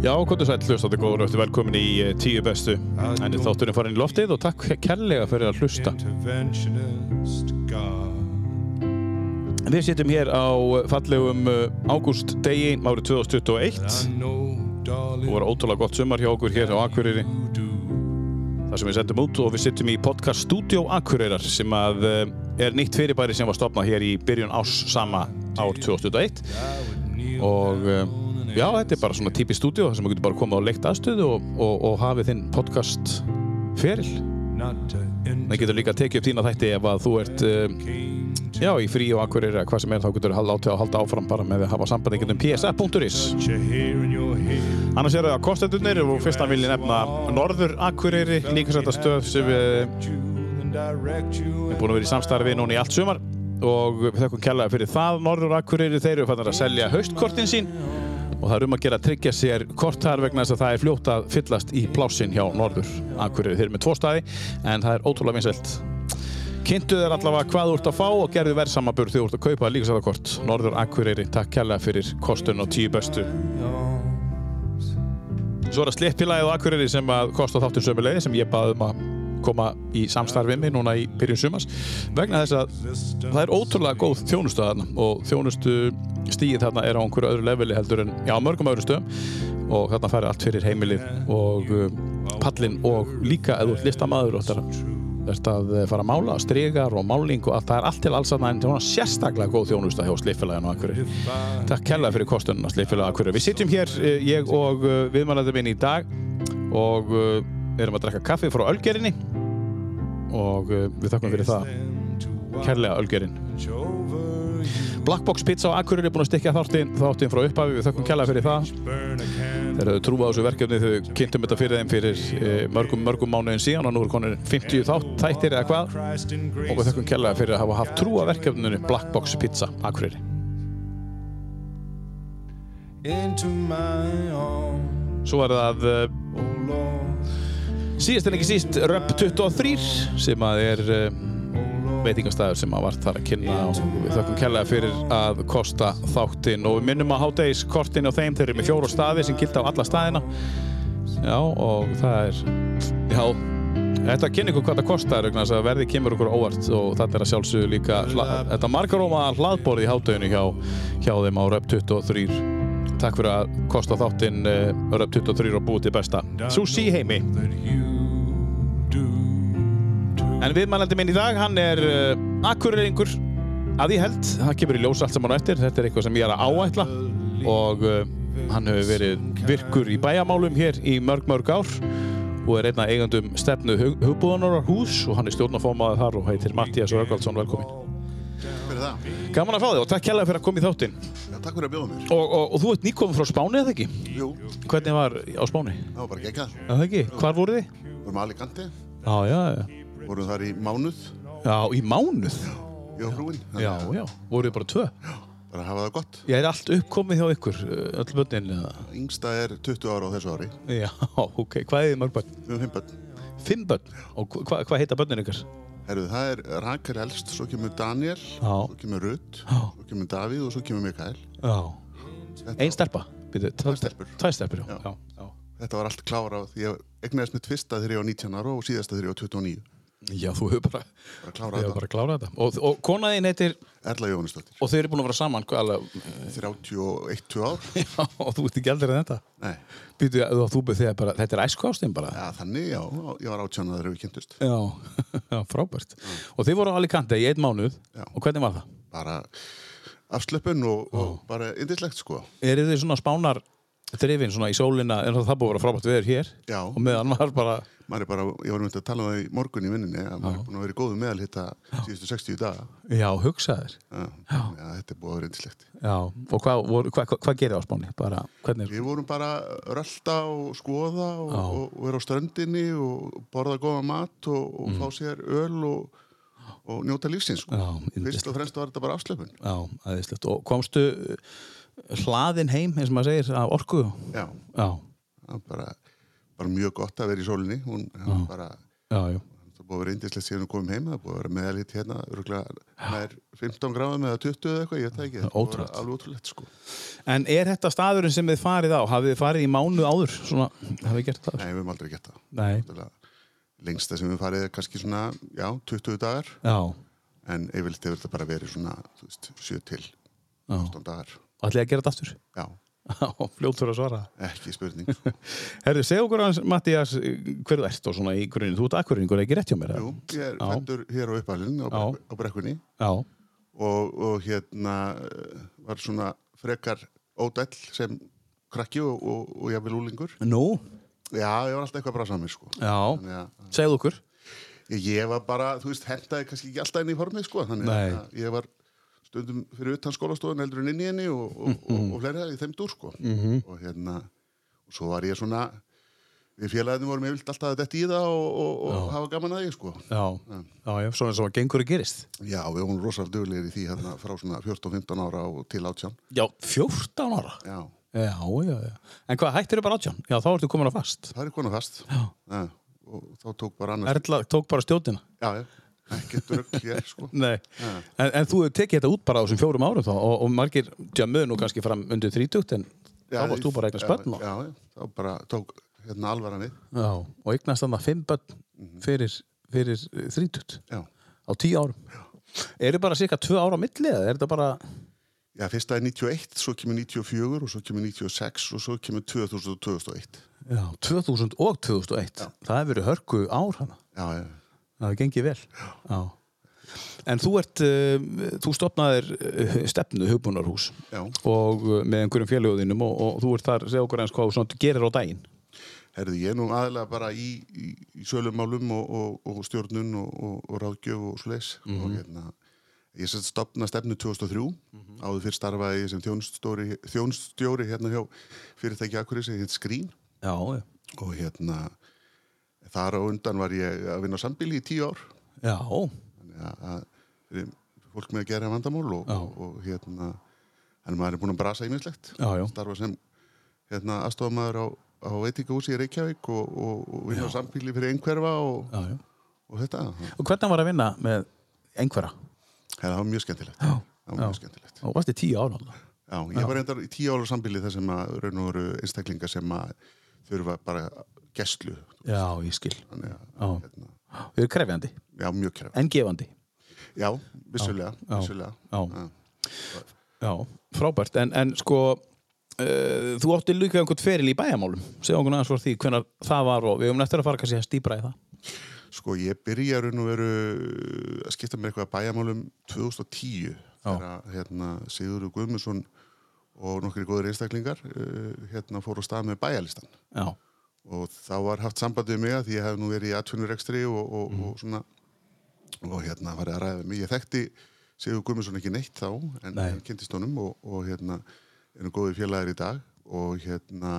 Já, hvað þú sætt hlustandi góður og eftir velkomin í eh, tíu bestu. En þátturinn farin í loftið og takk kærlega fyrir að hlusta. Við sittum hér á fallegum ágúst degi árið 2021 I know, darling, og var ótrúlega gott sumar hjá okkur hér á Akureyri. þar sem við sendum út og við sittum í podcast Studio Akureyrar sem að eh, er nýtt fyrirbæri sem var stopnað hér í byrjun ás sama ár 2021 I would kneel og eh, já, þetta er bara svona típi stúdíu þar sem við getum bara komið á leikt aðstöðu og, og, og hafið þinn podcast feril. Það getur líka að tekið upp þína þætti ef að þú ert uh, já, í frí og akkurir eða hvað sem er þá getur þú látið að halda áfram bara með að hafa sambandi um psa.is. Annars eru það kostendurnir og fyrst að vilja nefna Norður Akureyri, líka þetta stöð sem við erum búin að vera í samstarfi núna í allt sumar og við þakkum kjallaði fyrir það Norður Akureyri, þeir eru fannar að selja haustkortin sín og það er um að gera að tryggja sér kort þar vegna þess að það er fljótt að fyllast í plássin hjá Norður Akureyri. Þeir eru með tvo staði en það er ótrúlega vinsælt. Kynntu þér allavega hvað þú ert að fá og gerðu verðsamaburð þegar þú ert að kaupa líkasæðakort. Norður Akureyri, takk kjallaði fyrir kostun og tíu bestu. Svo er það slippilagið á Akureyri sem að kosta þáttur sömulegði sem ég baði um að koma í samstarfi mig núna í byrjun sumars vegna þess að það er ótrúlega góð þjónustu þarna og þjónustu stíð þarna er á einhverju öðru leveli heldur en já, mörgum öðru stöðum og þarna færi allt fyrir heimilið og uh, pallin og líka eða listamaður og þetta að fara að mála, stregar og máling og allt, það er allt til alls en það er sérstaklega góð þjónusta hjá Sliffélaginu á Akureyri. Takk kærlega fyrir kostununa Sliffélag Akureyri. Við sitjum hér, eh, ég og viðmælandum minn í dag og erum að drekka kaffi frá Ölgerinni og uh, við þakkum fyrir það. Kærlega Ölgerin. Blackbox Pizza á Akureyri er búin að stikja þáttin, þáttin frá upphafi, við þakkum kærlega fyrir það. Þeir hefðu trúið á þessu verkefni þau kynntum þetta fyrir þeim fyrir eh, mörgum, mörgum mánuðin síðan og nú er konir 50 þátt, þættir eða hvað. Og við þakkum kærlega fyrir að hafa haft trú á verkefninu Blackbox Pizza Akureyri. Into my arms, Svo er það uh, oh síðast en ekki síst Röp 23 sem að er uh, veitingastæður sem að vart þar að kynna og við þakkum kærlega fyrir að kosta þáttinn. Og við minnum að hátægiskortin á þeim þeir eru með fjóru staði sem gilda á alla staðina. Já og það er já Þetta kynni ykkur hvað það kostar verði kemur okkur óvart og þetta er að sjálfsögðu líka þetta markaróma hlaðborði í hátæginu hjá, hjá þeim á Röp 23 Takk fyrir að kosta þáttinn uh, Röp 23 og búið til besta. Sushi heimi En viðmælandi minn í dag, hann er uh, akkurreiringur að ég held, það kemur í ljós allt saman á eftir, þetta er eitthvað sem ég er að áætla og uh, hann hefur verið virkur í bæjamálum hér í mörg mörg ár og er einna eigandum stefnu hugbúðanar hús og hann er stjórnarformaður þar og heitir Mattias Röggaldsson, velkomin. fyrir það. Gaman að fá þig og takk kærlega fyrir að koma í þáttinn. Já, takk fyrir að bjóða mér. Og, og, og þú ert nýkominn frá Spáni eða ekki? Jú, Hvernig var á Spáni? það var bara geggjað. Eða ekki? Hvar voru þið? Vorum að Alicante, Já, já, já. Vorum þar í mánuð, Já, í mánuð? og frúin. Já, já. Voru þið bara tvö? Bara að hafa það gott. Ég er allt uppkomið hjá ykkur, uh, öll börnin? Yngsta er 20 ára á þessu ári. Já, ok. Hvað er mörg börn? Við höfum fimm börn. Fimm börn? Og hva, hvað heita börnin ykkar? Herru, það er Rakel elst, svo kemur Daniel, Já. svo kemur Já. svo kemur Davíð og svo kemur Mikael. Já. Einn stelpa? Býtu, Tvær stelpur. Tvær stelpur, já. Já. já. já. þetta var allt klárað því ég egnaðist mitt fyrsta þegar ég var 19 ára og síðasta þegar ég var 29. Já, þú hefur bara, Bara klárað þetta. Og, og konaðinn heitir, Erla Jóhannesdóttir. og þau eru búin að vera saman, alveg, 31-2 ár. já, og þú ert ekki eldri en þetta. Nei, Býtu, þú þegar bara, þetta er æsku ástin bara. ja, þannig, já, ég var 18 þegar við kynntust. Já, já, frábært. Og þið voru á Alicante í einn mánuð, Já. og hvernig var það? Bara afslöpun og, og bara indislegt, sko. Er þið svona spánar drifin svona í sólina, en það búið að vera frábært veður hér, Já. og meðan var bara, maður er bara, ég var myndið að tala um það í morgun í vinninni að maður er búin að vera í góðu meðal hitta síðustu 60 daga já, hugsaðir. já, já þetta er búið að vera reyndislegt Já, og hvað hvað hvað- hvað gerir á Spáni? Bara, hvernig? við vorum bara rölda og skoða og, og, og vera á ströndinni og borða góða mat og, og fá sér öl og, og njóta lífsins sko. Mm. Já, fyrst og fremst var þetta bara afslöpun Já, aðeinslegt. Og komstu hlaðin heim, eins og maður segir, af orku? já, Já, það bara, bara mjög gott að vera í sólinni. Hún hún var bara já, já. það búið að vera indislegt síðan við komum heim. Það búið að vera meðalít hérna nær 15 gráðum eða 20 eða eitthvað, ég veit það ekki. Er búið alveg ótrúlegt sko. En er þetta staðurinn sem þið farið á? Hafið þið farið í mánuð áður? Svona, hafið þið gert það? nei, við höfum aldrei gett það. Lengsta sem við farið er kannski svona já, 20 dagar. Já. en yfirleitt hefur þetta bara verið svona þú veist, 7 til 15 dagar Ætlið að gera þetta aftur? já, fljótur að svara. ekki spurning. Herðu, segja okkur hans, Mattías, hver þú ert og svona í grunninn. Þú ert akkuringur, ekki rétt hjá mér? Jú, ég er fættur hér á uppalinn á, á brekkunni og, og hérna eh, var svona frekar ódæll sem krakki og, og, og ég vil úlingur Nú? já, ég var alltaf eitthvað bara samir sko Já. Segðu okkur. ég, var bara, þú veist, hendaði kannski ekki alltaf inn í formið sko, þannig að ég var stundum fyrir utan skólastofun heldur en inn í henni og, og, og, og fleiri í þeim dúr sko Mhm. og hérna, og svo var ég svona við félaginu vorum ég vilt alltaf að þetta í það og, og, og hafa gaman að því sko Já. Já, já, svona sem að gengur að gerist. já, við vorum rosalega duglegir í því hérna frá svona 14-15 ára og til 18 Já, 14 ára. já, Já, já, já. En hvað, hættir bara átján? Já, þá ertu komin á fast. það er konar fast Já. ja, og þá tók bara annars Erla tók bara stjórnina. já, já, ekkert rögg hér sko. Já. En, en þú hefur tekið þetta út bara á þessum fjórum árum þá og, og margir tjömmuðu nú kannski fram undir 30 en þá varst þú bara börn og, já, já, þá bara tók hérna alvaran við já, og eignast þannig fimm börn fyrir, fyrir 30 já á 10 árum. Er þetta bara cirka 2 ára á milli eða er þetta bara Já, fyrsta er 91, svo kemur 94 og svo kemur 96 og svo kemur 2000 og 2001. já, 2000 og 2001? Það hefur verið hörku ár hana. Já, já, Það gengið vel. Já. En þú ert, uh, þú stopnaðir uh, stefnu hugbúnarhús og uh, með einhverjum félöguðinum og, og þú ert þar, segja okkur eins hvað þú gerir á daginn. Herði, ég er nú aðalega bara í, í, í sölumálum og, og, og stjórnun og, og, og ráðgjöf og svoleiðis og hérna, ég stopna stefnu 2003, áður fyrir starfaði ég sem þjónustjóri hérna hjá fyrirtæki Akkuris, ég heit Skrín Já, já. og hérna, þar á undan var ég að vinna á sambíli í tíu ár, Já, þannig að, að fólk með að gera vandamál og, Já. og, og hérna, hann maður er búin að brasa ímislegt. já, já. starfa sem hérna, aðstofamæður á, á veitingahúsi í Reykjavík og, og, og vinna á sambíli fyrir einhverfa og, já, já. og þetta. Og hvernig var að vinna með einhverja? Það var mjög skemmtilegt. Já, Það var já. mjög skemmtilegt. Og varst í tíu ára alltaf. Já, ég var reyndar í tíu ára sambíli þar sem að raun og veru einstaklingar sem að þurfa bara gestlu. Já, ég skil. Þannig að, Já. hérna, Við erum krefjandi, já, mjög kæra. en gefandi. Já, vissulega, Já. vissulega. Já. Já, frábært. En, en sko, uh, þú átti líka einhvern feril í bæjarmálum. Segja okkur aðeins frá því hvenar það var og við höfum eftir að fara kannski að stýpra í það. Sko, ég byrja raun og veru að skipta mér eitthvað að bæjamálum 2010 þegar hérna, Sigurður Guðmundsson og nokkri góður einstaklingar uh, hérna fór á stað með bæjalistan Já, og þá var haft sambandið mig að því ég hef nú verið í atvinnurekstri og, og, og svona. Og hérna var ég að ræða mig. Ég þekkti Sigur Guðmundsson ekki neitt þá en, Nei. kynntist honum og, og hérna erum góði félagir í dag. Og hérna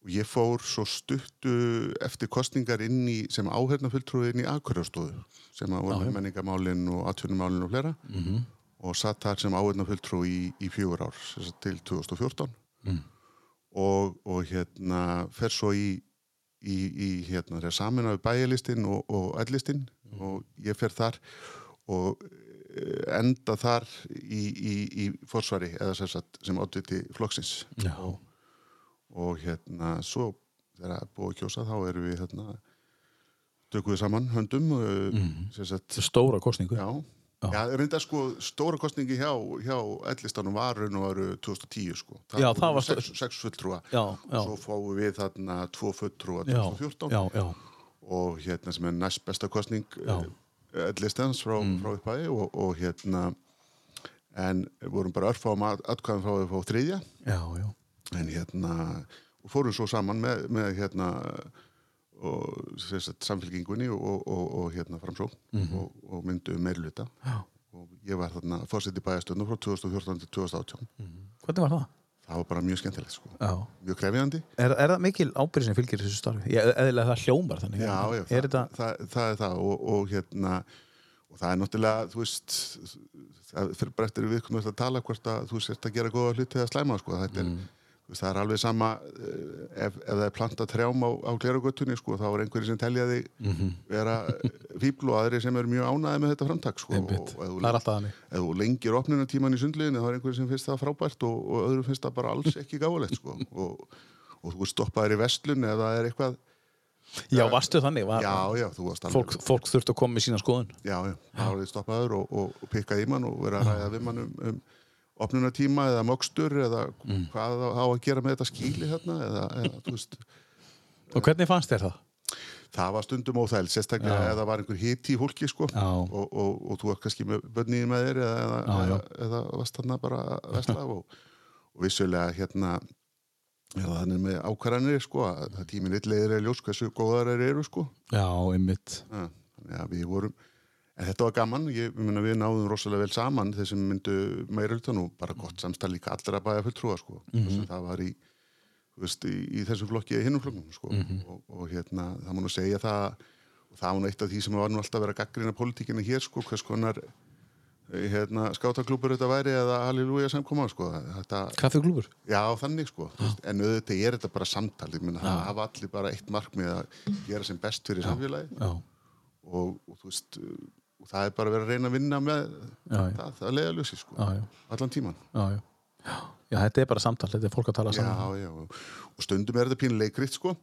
og ég fór svo stuttu eftir kostningar inn í sem áhernafulltrúi inn í Akureyrstóðu sem að voru menningamálin og atvinnumálin og fleira. -hmm. og satt þar sem áhernafulltrúi í, í fjögur ár til 2014 og, og hérna fer svo í, í, í hérna þegar saminaði bæjarlistin og, og ellistin og ég fer þar og eh, enda þar í, í, í forsvari eða sem, sagt, sem oddviti flokksins og, og hérna svo þegar búið kjósa þá erum við hérna tökum við saman höndum mm. sem sagt, þetta er stóra kostningu. já Já, reynda sko, stóra kostningi hjá, hjá ellistanum var raun og varu 2010 sko. Já, það var- sex, sex fulltrúa Já, já. svo fáum við þarna tvo fulltrúa Já, 2014 já, já, og hérna sem er næst besta kostning. Mm. ellistans frá, frá upphæði og, og hérna en vorum bara örfáum að, atkvæðum frá að fá þriðja já, já. en hérna fórum svo saman með, með hérna samfélkingunni og, og, og, og hérna framsó og, og myndu meirluta Já. og ég var þarna fórseti bæjastöndum frá 2014 til 2018 Hvernig var það? það var bara mjög skemmtilegt sko Já. mjög krefjandi Er, er það mikil ábyrgð sem fylgir þessu starfi? Eðlilega það hljómar þannig. já, já, er það, þetta... það, það er það og, og hérna og það er náttúrulega, þú veist það fyrir bara eftir viðkomast að tala hvort að þú sért að gera góða hluti eða slæma sko. þetta er, Þú veist, það er alveg sama eh, ef, ef það er planta trjám á, á gleragötunni sko, þá er einhverju sem telja þig Mhm. vera fíbl og aðri sem eru mjög ánæði með þetta framtak sko, og ef þú, það er lengir opnunartíman í sundleginu þá er einhverju sem finnst það frábært og, og öðru finnst það bara alls ekki gáfulegt sko. og, og þú stoppaðir í vestlun ef það er eitthvað já, varstu þannig, var, já, já, þú varst alveg fólk, fólk þurfti að koma með sína skoðun já, já, þá er þið stoppaður og, og, pikkað í mann og verið að ræða við mann um, um opnunartíma eða mokstur eða Mm. hvað á að gera með þetta skíli hérna eða, eða veist og hvernig fannst þér það? það var stundum óþæl, sérstaklega ef það var einhver hiti í fólki sko Já. og, og, og þú var kannski með bönniðin með þér eða, eða, Já, já. eða, eða varst þarna bara að vesla og, og vissulega hérna er þannig með ákvarðanir sko að tíminn illegir er ljós hversu góðar þeir eru sko já, einmitt ja, við vorum en þetta var gaman, ég, ég meina við náðum rosalega vel saman þeir sem myndu meira utan og bara gott samstæð líka allra bæja fulltrúa sko mm Mhm. það var í veist, í, í þessum flokki eða hinnum flokkum sko. Mhm. og, og hérna, það má nú segja það og það var nú eitt af því sem var nú alltaf að vera gaggrina pólitíkina hér, sko, hvers konar eh, hérna, skátaklúpur þetta væri eða halleluja samkoma, sko. Þetta, Kaffiklúfur? já, þannig, sko. Veist, en auðvitað er þetta bara samtal. Ég meina, það hafa allir bara eitt markmið að gera sem best fyrir samfélagi Já, og, og þú veist og það er bara að vera að reyna að vinna með já, já, það, það leiða ljósi, sko, já, allan tíman já, þetta er bara samtal, þetta er fólk að tala saman. Og stundum er þetta pínu leikritt, sko.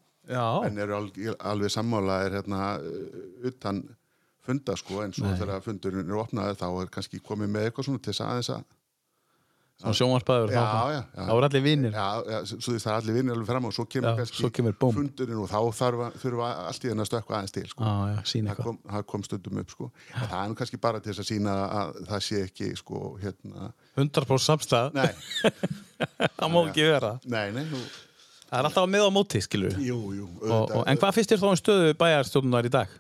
En eru alveg, alveg sammála er hérna uh, utan funda sko. En svo Nei. þegar fundurinn er opnaður þá er kannski komið með eitthvað svona til þess aðeins að svona sjónvarspaður já, já, já, Það voru allir vinnir já, já, það er allir vinnir alveg fram og svo kemur Já, svo kemur fundurinn og þá þarf að, þurfa allt í þennan stökkva aðeins til sko. Já, já, sín það, kom, það kom stundum upp sko. Það er nú kannski bara til þess að sína að það sé ekki sko hérna 100% samstæð, það má ekki vera. Nei, nei nú, Það er alltaf að miða á móti, jú, jú og, og, En hvað finnst þér þá um stöðu bæjarstjórnunar í dag?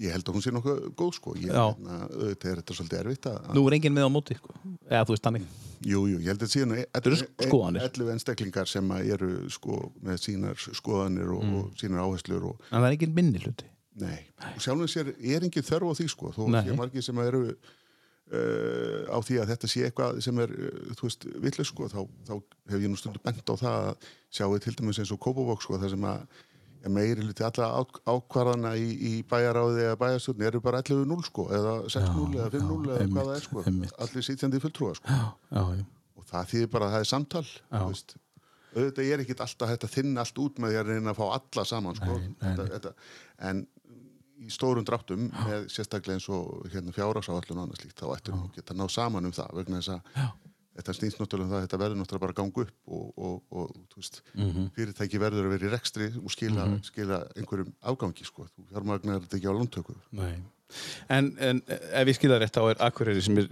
Ég held að hún sé nokkuð góð sko ég, Já. hérna, auðvitað er þetta svolítið erfitt að, Nú er enginn miða á móti, sko Eða þú veist þannig Jú, jú, ég held að síðan eru skoðanir. 11 einstaklingar sem eru sko með sínar skoðanir og, Mm. og sínar áherslur og En það er enginn minni hluti nei, og sjálfum sér er engin þörf á því sko, þó sé margir sem eru uh, á því að þetta sé eitthvað sem er, uh, þú veist, vitlega sko, þá, þá hef ég nú stundu bent á það að sjáu til dæmis eins og Kópavók sko, það sem að meiri hluti alla á- ákvarðana í, í bæjaráði eða bæjarstjórni eru bara 11-0 sko, eða 6-0 eða 5-0 eða einmitt, hvað það er sko, einmitt. allir sitjandi fulltrúa sko. Já, já, já. Og það þýðir bara að það er samtal auðvitað er ekkit alltaf hægt að þinna allt út með því að reyna að fá alla saman sko. Nei, nei, þetta, þetta, en í stórum dráttum með sérstaklega eins og hérna, fjárhásáallun og annað slíkt þá ættum við geta náð saman um það vegna þess að. Þetta snýst náttúrulega um það að þetta verður náttúrulega bara að ganga upp og, og, og veist, Mhm. fyrirtæki verður að vera í rekstri og skila, skila einhverjum afgangi sko. þú fjármagnar þetta ekki á lóntöku. En, en ef ég skilða rétt á er Akureyri sem er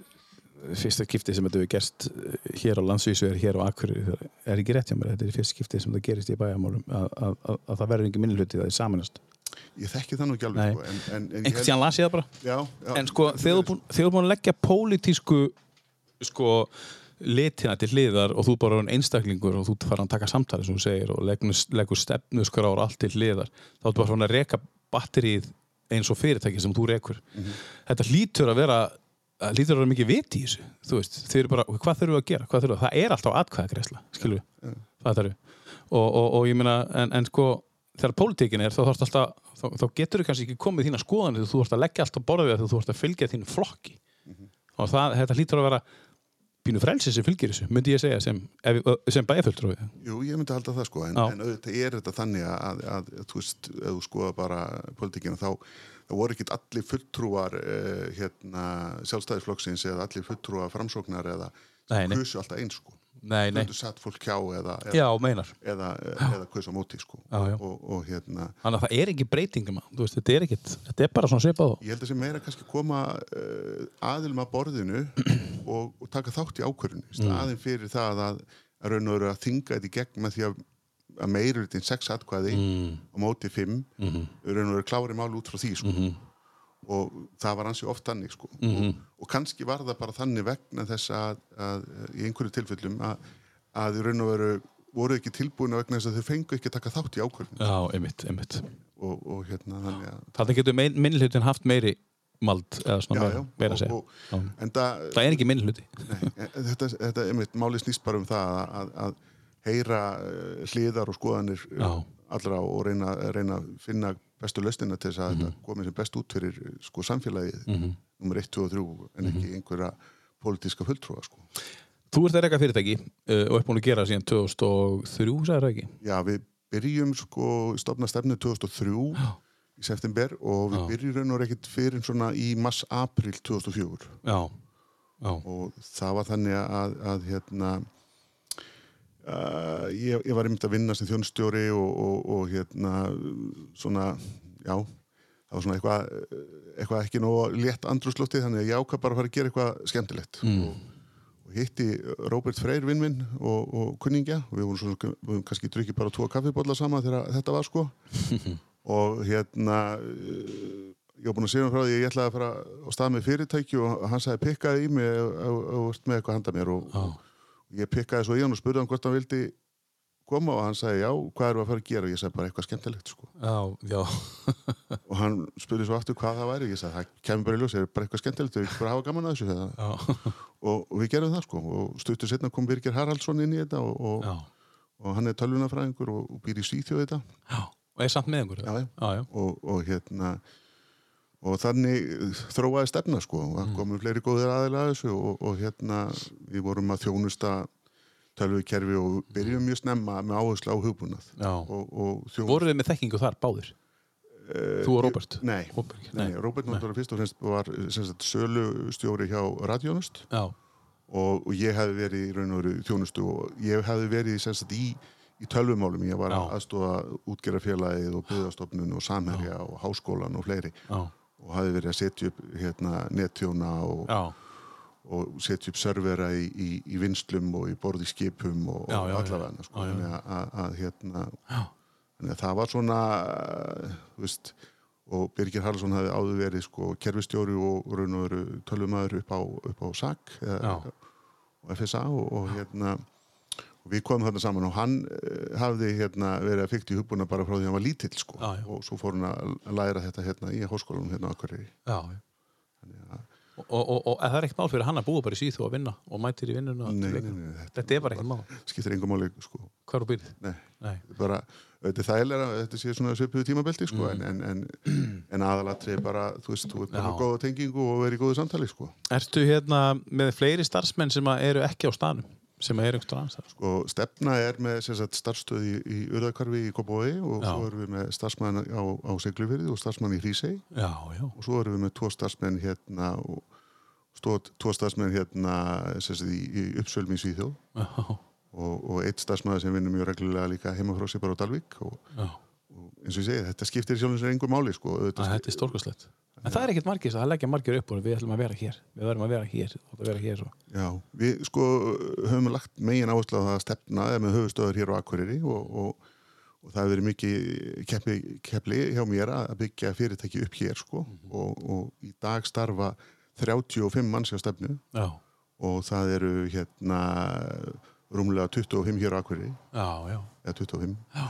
fyrsta skipti sem þetta hefur gerst eh, hér á landsvísu er hér á Akureyri. Það er ekki rétt hjá mér, þetta er fyrsta skipti sem það gerist í bæjarmálum að, að, að, að það verður ekki minni hluti það er samanast ég þekki það nú ekki alveg sko, en, en, en einhvern tíðan las ég það bara. Já, já, en sko þegar þú búin að leggja pólitísku sko litina til hliðar og þú bara er einstaklingur og þú fara að taka samtali sem þú segir og leggur, leggur stefnu skráur allt til hliðar þá ertu bara svona að reka batterið eins og fyrirtæki sem þú rekur. Þetta hlýtur að vera það hlýtur að vera mikið vit í þessu þú veist, þeir eru bara, hvað þurfum við að gera? Við, það er alltaf við, það þarf. Og, og, og ég meina, en, en sko þegar pólitíkin er, þá, alltaf, þá, þá getur þú kannski ekki komið þína skoðanir þú ert að leggja allt á borðið þegar þú ert að fylgja þínu flokki. Og það, þetta hlýtur að vera pínu frelsi sem fylgir þessu, myndi ég segja sem, sem bæjarfulltrúi Jú, ég myndi halda það sko, en, en auðvitað er þetta þannig að, að, að, þú veist, ef þú skoða bara politíkina, þá, þá voru ekkit allir fulltrúar uh, hérna, sjálfstæðisflokksins eða allir fulltrúar framsóknar eða nei. kusu alltaf eins sko. Nei, nei, Þú satt fólk hjá eða, eða, já, meinar eða, eða á móti sko. Já, já. Og, og hérna, Þannig að það er ekki breytingum veist, þetta er ekkit, þetta er bara svona svipað og ég held að sem meira kannski koma uh, aðilum að borðinu og, og taka þátt í ákvörðinu, Mm. staðin fyrir það að, að raun og veru að þinga þetta í gegn með því að að meiruritin sex atkvæði Mm. á móti fimm Mhm. raun og veru klári máli út frá því sko. Og það var ansi oft þannig sko. Mhm. og, og kannski var það bara þannig vegna þess að, að í einhverju tilfellum að, að í raun og veru voru ekki tilbúin vegna þess að þau fengu ekki að taka þátt í ákvörðinu Já, einmitt, einmitt og, og hérna þannig að Þannig getur mein, minnhlutin haft meiri mald eða svona meira, meira að segja og, Já. það, Það er ekki minnhluti nei, en þetta, þetta einmitt, máli snýst bara um það að, að, að heyra uh, hliðar og skoðanir uh, Já. allra og reyna, reyna að finna bestu löstina til þess að Mhm. þetta komi sem best út fyrir uh, sko samfélagið Mhm. nummer 1, 2 og 3 en ekki einhverja pólitíska fulltrúa sko. Þú ert að reyka fyrirtæki uh, og ert búin að gera síðan 2003, sagði það ekki? Já, við byrjum sko stofna stefnu 2003 Já. í september og við Já. byrjum raun og ekkert fyrir svona í mars-april 2004 Já, já, og það var þannig að, að hérna uh, ég, ég var einmitt að vinna sem þjónstjóri og, og, og hérna svona, já það var svona eitthvað eitthvað ekki nóg létt andrúslótti þannig að ég ákvað bara að fara að gera eitthvað skemmtilegt. Mm. og, og hitti Róbert Freyr vinn minn og, og kunningja. Og við vorum svona, við vorum kannski drukkið bara tvo kaffibólla saman þegar þetta var sko. Og hérna uh, ég var búin að segja hann frá því að ég ætlaði að fara á stað með fyrirtæki og hann sagði pikkaði í mig og vart með eitthvað handa mér og, og ég pikkaði svo í hann og spurði hann hvort hann vildi koma og hann sagði já, hvað við að fara að gera? Og ég sagði bara eitthvað skemmtilegt sko. Já, já, og hann spurði svo aftur hvað það væri. Og ég sagði það kemur bara í ljós, það er bara eitthvað skemmtilegt? Og ég bara hafa gaman að þessu og, og við gerum það sko. Og stuttur setna kom Birgir Haraldsson inn í þetta og, og, og hann er tölvunafræðingur og, býr í Svíþjóð þetta. Já, og er samt með einhverju? Og hérna og þannig þróaði stefna sko. Og það komu fleiri góðir aðilega að þessu og, og hérna við vorum að þjónusta tölvukerfi og byrjum mjög snemma með áherslu á hugbúnað. Þjón... Voruð þið með þekkingu þar báðir? Þú og Róbert? Nei, Róbert, nei, Róbert náttúrulega fyrst og fremst var sölustjóri hjá Radjónust og, og ég hefði verið í raun og veru þjónustu og ég hefði verið sagt, í, í tölvumálum, ég var Já. að aðstóða útgerðarfélagið og byggðastofnun og samherja og háskólan og fleiri. Já, og hafði verið að setja upp hérna, netþjóna og, og setja upp servera í, í, í vinslum og í borði skipum og, og allavega sko, hérna, þannig að það var svona þú veist, og Birgir Haraldsson hafði áður verið sko, kerfistjóri og raun og veru tölvumæður upp á, á Já. og FSA og, og hérna og við komum þarna saman og hann uh, hafði hérna, verið að fykta í hugbúna bara frá því að hann var lítill sko. Já, já. og svo fór hann að læra þetta hérna í háskólanum hérna á Akureyri já. Og, og, og, og það er ekkert mál fyrir hann að búa bara í síðu og vinna og mætir í vinnuna þetta er bara ekkert mál skiptir engum máli sko. Hvar þú býrð? Nei, Nei, bara, þetta er þægilega að þetta sé svona svipuðu tímabelti sko, Mm. en, en, en, en aðalatri er bara, þú veist, þú ert bara góða tengingu og verið í góðu samtali sko. Ertu hérna með fleiri starfsmenn sem að eru ekki á staðnum sem að eru einhverjum annars Sko, stefna er með sem sagt, starfstöð í, í Urðarkarfi í Kópavogi og Já. svo erum við með starfsmann á, á Siglufyrði og starfsmann í Hrísey. Já, já, og svo erum við með tvo starfsmenn hérna og stóð, tvo starfsmenn hérna sagt, í, í Uppsölmi í Svíþjóð. Og, og eitt starfsmann sem vinnur mjög reglulega líka heima frá sér bara á Dalvík og, og eins og ég segi, þetta skiptir sér engu máli sko, Æ, Þetta er stórkostlegt En það er ekkert margir, það leggja margir upp og við ætlum að vera hér Við verðum að vera hér að vera hér. Já, við sko höfum lagt megin áherslu að stefna með höfustöður hér á Akureyri og, og, og það hefur verið mikið kepli, hjá mér að byggja fyrirtæki upp hér sko. Og, og í dag starfa 35 manns hjá stefnu Já, og það eru hérna rúmlega 25 hér á Akureyri. Já, já, eða 25 já.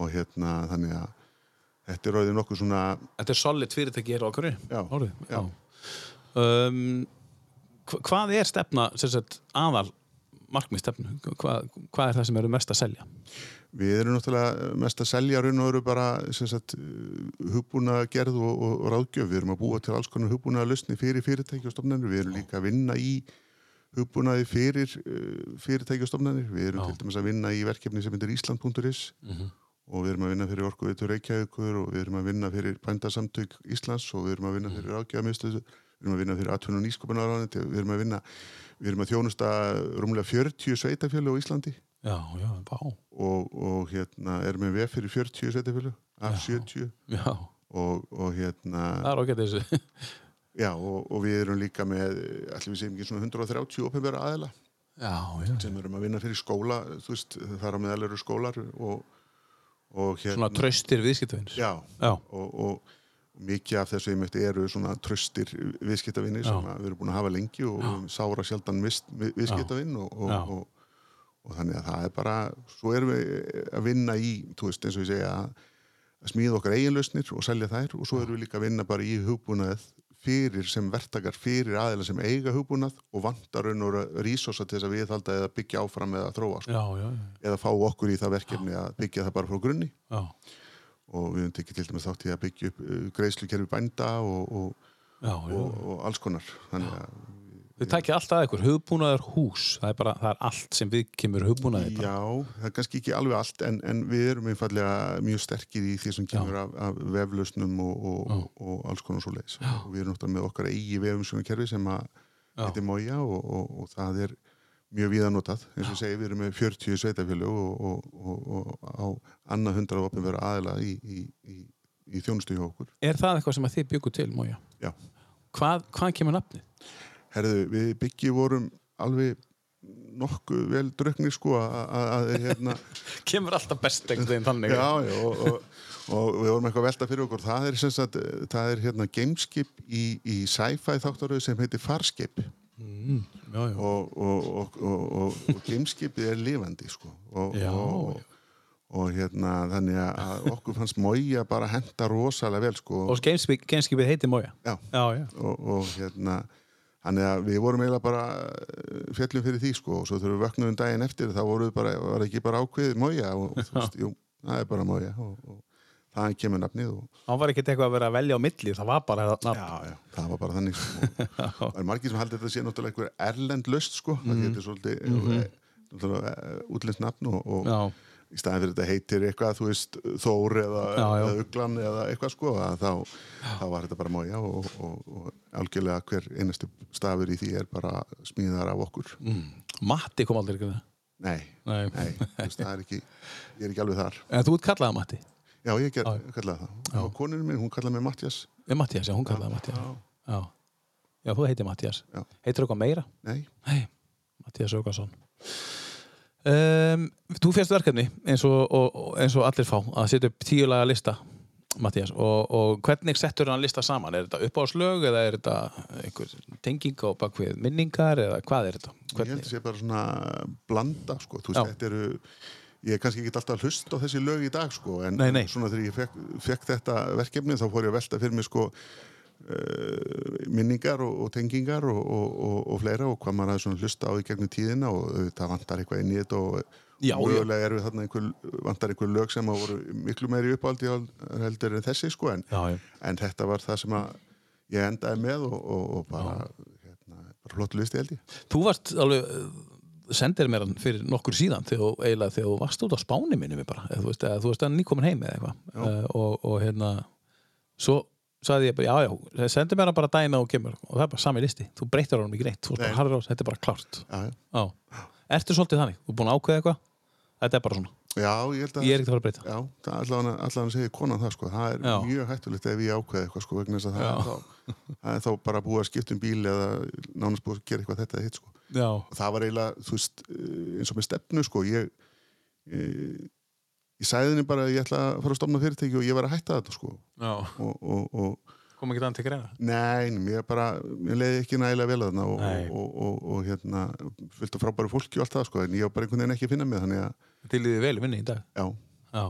og hérna þannig að þetta er ráðið nokkuð svona Þetta er solid fyrirtæki hér á okkur Já, Orðið, já. Um, hva- Hvað er stefna sagt, aðal markmið stefnu? Hvað, hvað er það sem eru mest að selja? Við erum náttúrulega mest að selja raun og veru bara hugbúna gerð og, og, og ráðgjöf. Við erum að búa til alls konar hugbúna lausni fyrir fyrirtæki og stofnanir. Við erum líka að vinna í hugbúnaði fyrir uh, fyrirtæki og stofnanir. Við erum Já. til dæmis að vinna í verkefni sem heitir Ísland.is Mhm. Og við erum að vinna fyrir Orkuveitur Reykjavíkur og við erum að vinna fyrir bændasamtök Íslands og við erum að vinna fyrir ráðgjöfamistuð við erum að vinna fyrir atvinnun og nýsköpunarráðaneti við erum að vinna, við erum að þjónusta rúmlega 40 sveitafjölu á Íslandi. Já, já, og, og hérna erum við vef fyrir 40 sveitafjölu af Já. 70 Já, og, og hérna það er ágætt þessu já, og, og við erum líka með allir við segjum ekki svona 130 opinbera aðila sem erum að vinna fyrir skóla veist, þar á meðal eru skólar og hérna svona traustir viðskiptavins já, Já, og, og mikið af þessu einmitt eru svona tröstir viðskiptavinni sem Já. við erum búin að hafa lengi og höfum sára sjaldan viðskiptavinn og, og, Já. og, og þannig að það er bara svo erum við að vinna í þú veist eins og ég segja að smíða okkar eiginlausnir og selja þær og svo erum við líka að vinna bara í hugbúnað fyrir sem verktakar fyrir aðeila sem eiga hugbúnað og vantar raun og rísosa til þess að viðhalda eða byggja áfram eða þróa sko. já, já, já, eða fá okkur í það verkefni að byggja það bara frá grunni já, og við höfum tekið til dæmis þátt í að byggja upp uh, greiðslukerfi bænda og, og, já, já. og, og alls konar þannig að Þið tækið alltaf ykkur, hugbúnaður hús. Það er bara, það er allt sem við kemur hugbúnaði. Já, það er kannski ekki alveg allt en, en við erum einfallega mjög sterkir í því sem kemur af, af veflausnum og, og, og, alls konar svo leiðis við erum náttúrulega með okkar eigi vefumsjónarkerfi sem heitir Moja og, og, og það er mjög víða notað eins og segi við erum með 40 sveitafjölu og, og, og á annað hundra opin vera aðila í, í, í, í þjónustu hjá okkur. Er það eitthvað sem að þið byggu til, Mója? Já. Hvað, hvað kemur nafnið? Herðu, við byggi vorum alveg nokkuð vel dröknir sko að, að, að hérna Kemur alltaf best einhvern veginn þannig Já, já, og, og, og við vorum eitthvað að velta fyrir okkur það er, sem sagt, það er hérna gameskip í, í sci-fi þáttaröðu sem heitir Farscape mm, Já, já, og, og, og, og, og gameskipið er lifandi sko. og, Já, og, og hérna þannig að okkur fannst Mója bara henda rosalega vel sko. Og gameskipið heitir Mója Já. já, já. og, og hérna Þannig að við vorum eiginlega bara eh, fjallum fyrir því sko og svo þegar við vöknum daginn eftir þá voru við bara, var ekki bara ákveðið mója og, og þú veist, jú, það er bara mója og, og það kemur nafnið og Hann var ekkert eitthvað að vera að velja á milli Það var bara nafn já, já, það var bara þannig sko. og það er margir sem haldir þetta sé náttúrulega einhver erlend löst sko, það getur svolítið mm -hmm. útlenskt nafn og, og Já, í staðin fyrir þetta heitir eitthvað, þú veist, Þór eða, Já, já. eða Uglan eða eitthvað sko, að þá, þá var þetta bara mója og, og, og algjörlega hver einasti stafur í því er bara smíðar af okkur. mm. Matti kom aldrei ekki með Nei, Nei. nei, þú veist, það er ekki, ég er ekki alveg þar. En þú ert kallaða Matti Já, ég ger, kallaði það. Og konurinn minn, hún kallaði mig Mattias. Við Mattias, já, hún kallaði Mattias Já, Já, já þú heitir Mattias. Heitir eitthvað meira? nei, Nei, Mattias Aukarsson um, Þú férst verkefni eins og, og, eins og allir fá að setja upp tíulaga lista Mattias, og, og hvernig settur hann lista saman? Er þetta uppáðslög eða er þetta einhver tenging á bakvið minningar eða hvað er þetta? ég held að Hvernig? sé bara svona blanda, sko. Þú veist, þetta eru, ég er kannski ekki alltaf að hlusta á þessi lög í dag, sko, en Nei, nei. svona þegar ég fekk, fekk þetta verkefni þá fór ég að velta fyrir mig, sko, minningar og, og tengingar og, og, og, og fleira og hvað maður hafði hlusta á í gegnum tíðina og það vantar eitthvað inn í þetta og Já, mögulega er við þarna einhver, vantar einhver lög sem að voru miklu meiri uppáldi heldur en þessi sko en, Já, já. en þetta var það sem að ég endaði með og, og, og bara, hérna, flott listi held ég. Þú varst alveg uh, sendir mér hann fyrir nokkur síðan þegar, eiginlega þegar þú varst út á spáni minni bara, eða, þú veist, að nýkomin heim eða eitthvað. Og, og hérna svo sagði ég bara, já, já, sendi mér hann bara að þú kemur. Og það er bara sami listi, þú breytir honum ekki neitt þú veist bara harður á, þetta er bara klárt. Já, já. já. Ertu svolítið þannig, þú er búin að ákveða eitthvað? Þetta er bara svona, já, ég held að ég er ekkert að fara að breyta. Já, það er allavega allavega segir konan það sko, það er mjög hættulegt ef ég ákveði eitthvað sko, vegna þess að það er, þá, það er þá bara búið að skipta um bíl eða nánast búið að gera eitthvað þetta hitt sko. og það var eiginlega, þú veist, eh, eins og með stefnu sko, ég ég, ég sagði henni bara að ég ætla að fara að stofna fyrirtæki og ég var að hætta þetta sko já. og, og, og kom ekki þannig til greina Nei, mér bara, mér leiði ekki nægilega vel að þarna og, og, og, og, hérna fyllt af frábæru fólki og allt það sko en ég var bara einhvern veginn ekki að finna mig þannig að, til því vel vinni í dag já, já.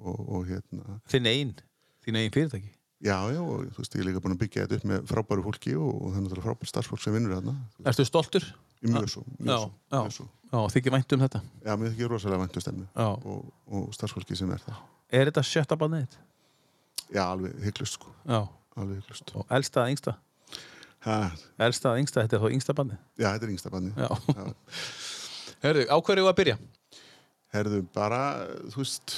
og, og hérna þinn einn, þín einn fyrirtæki Já, já, og þú veist, ég er líka búin að byggja þetta upp með frábæru fólki og, það er náttúrulega frábært starfsfólk sem vinnur þarna. Ertu stoltur? Mjög svo, mjög svo, Já, þykir vænt um þetta Já, mér þykir rosalega væntu stemmu Já. og, og starfsfólki sem er það. Er þetta sjötta barnið þitt? Já, alveg hygglust, sko, alveg hygglust. og elsta að yngsta Ha, Elsta að yngsta, þetta er þá yngsta barnið já, þetta er yngsta banni. Já, Já. Hörðu, á hverju að byrja? Herðu, bara, þú veist,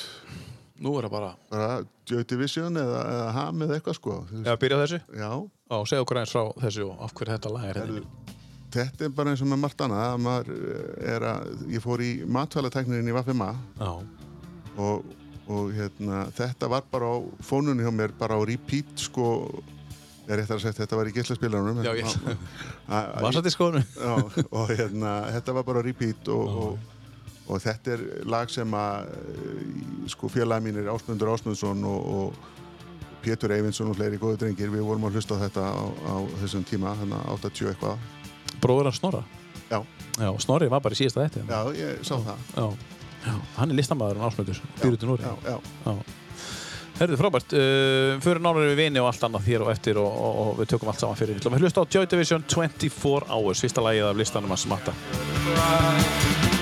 Nú er það bara bara Joy Division eða, eða Ham eða eitthvað, sko. Já, byrja á þessu já, Já, segja okkur eins frá þessu og af hverju þetta lag er herðu, hérna þetta er bara eins og með margt annað, að maður eh, er að, ég fór í matvælateknirin í Vafima Já, og, og hérna, þetta var bara á fónunni hjá mér, bara á repeat sko, ég er réttar að segja þetta var í geislaspilarunum Já, ég- var Varsat í skónu Já, og hérna, þetta var bara á repeat og, og, og þetta er lag sem að eh, sko félagi mínir Ásmundur Ásmundsson og, og Pétur Eyvinsson og fleiri góðu drengir, við vorum að hlusta á þetta á, á þessum tíma, þannig að 80 eitthvað Bróður hans Snorra Já, Já, Snorri var bara í síðasta þetta já, ég sá það Já, já. Hann er listamæður en ásmöndur Býrutu Núri já, já, Já. Herðu, frábært. Uh, fyrir nánar við vini og allt annað hér og eftir og, og, og við tökum allt saman fyrir. Við hlusta á Joy Division 24 Hours, fyrsta lagið af listanum að smatta.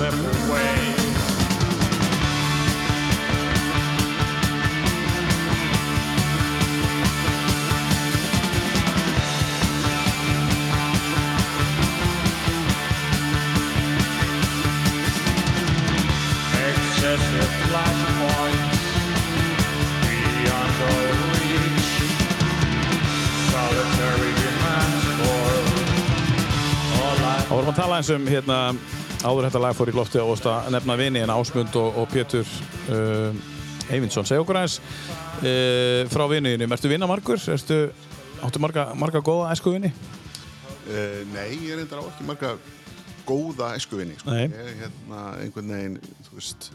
Slip away. excessive flashpoints beyond all reach. Solitary demands for all I áður þetta lag fór í lofti ósta nefna vini en Ásmund og, og Pétur uh, Eyvindsson. Segja okkur aðeins uh, frá viniðinu. Ertu vinnamargur? Ertu, áttu marga, marga góða æsku vini? Uh, nei, ég er reyndar á ekki marga góða æskuvinni sko. Nei. ég hérna einhvern veginn þú veist,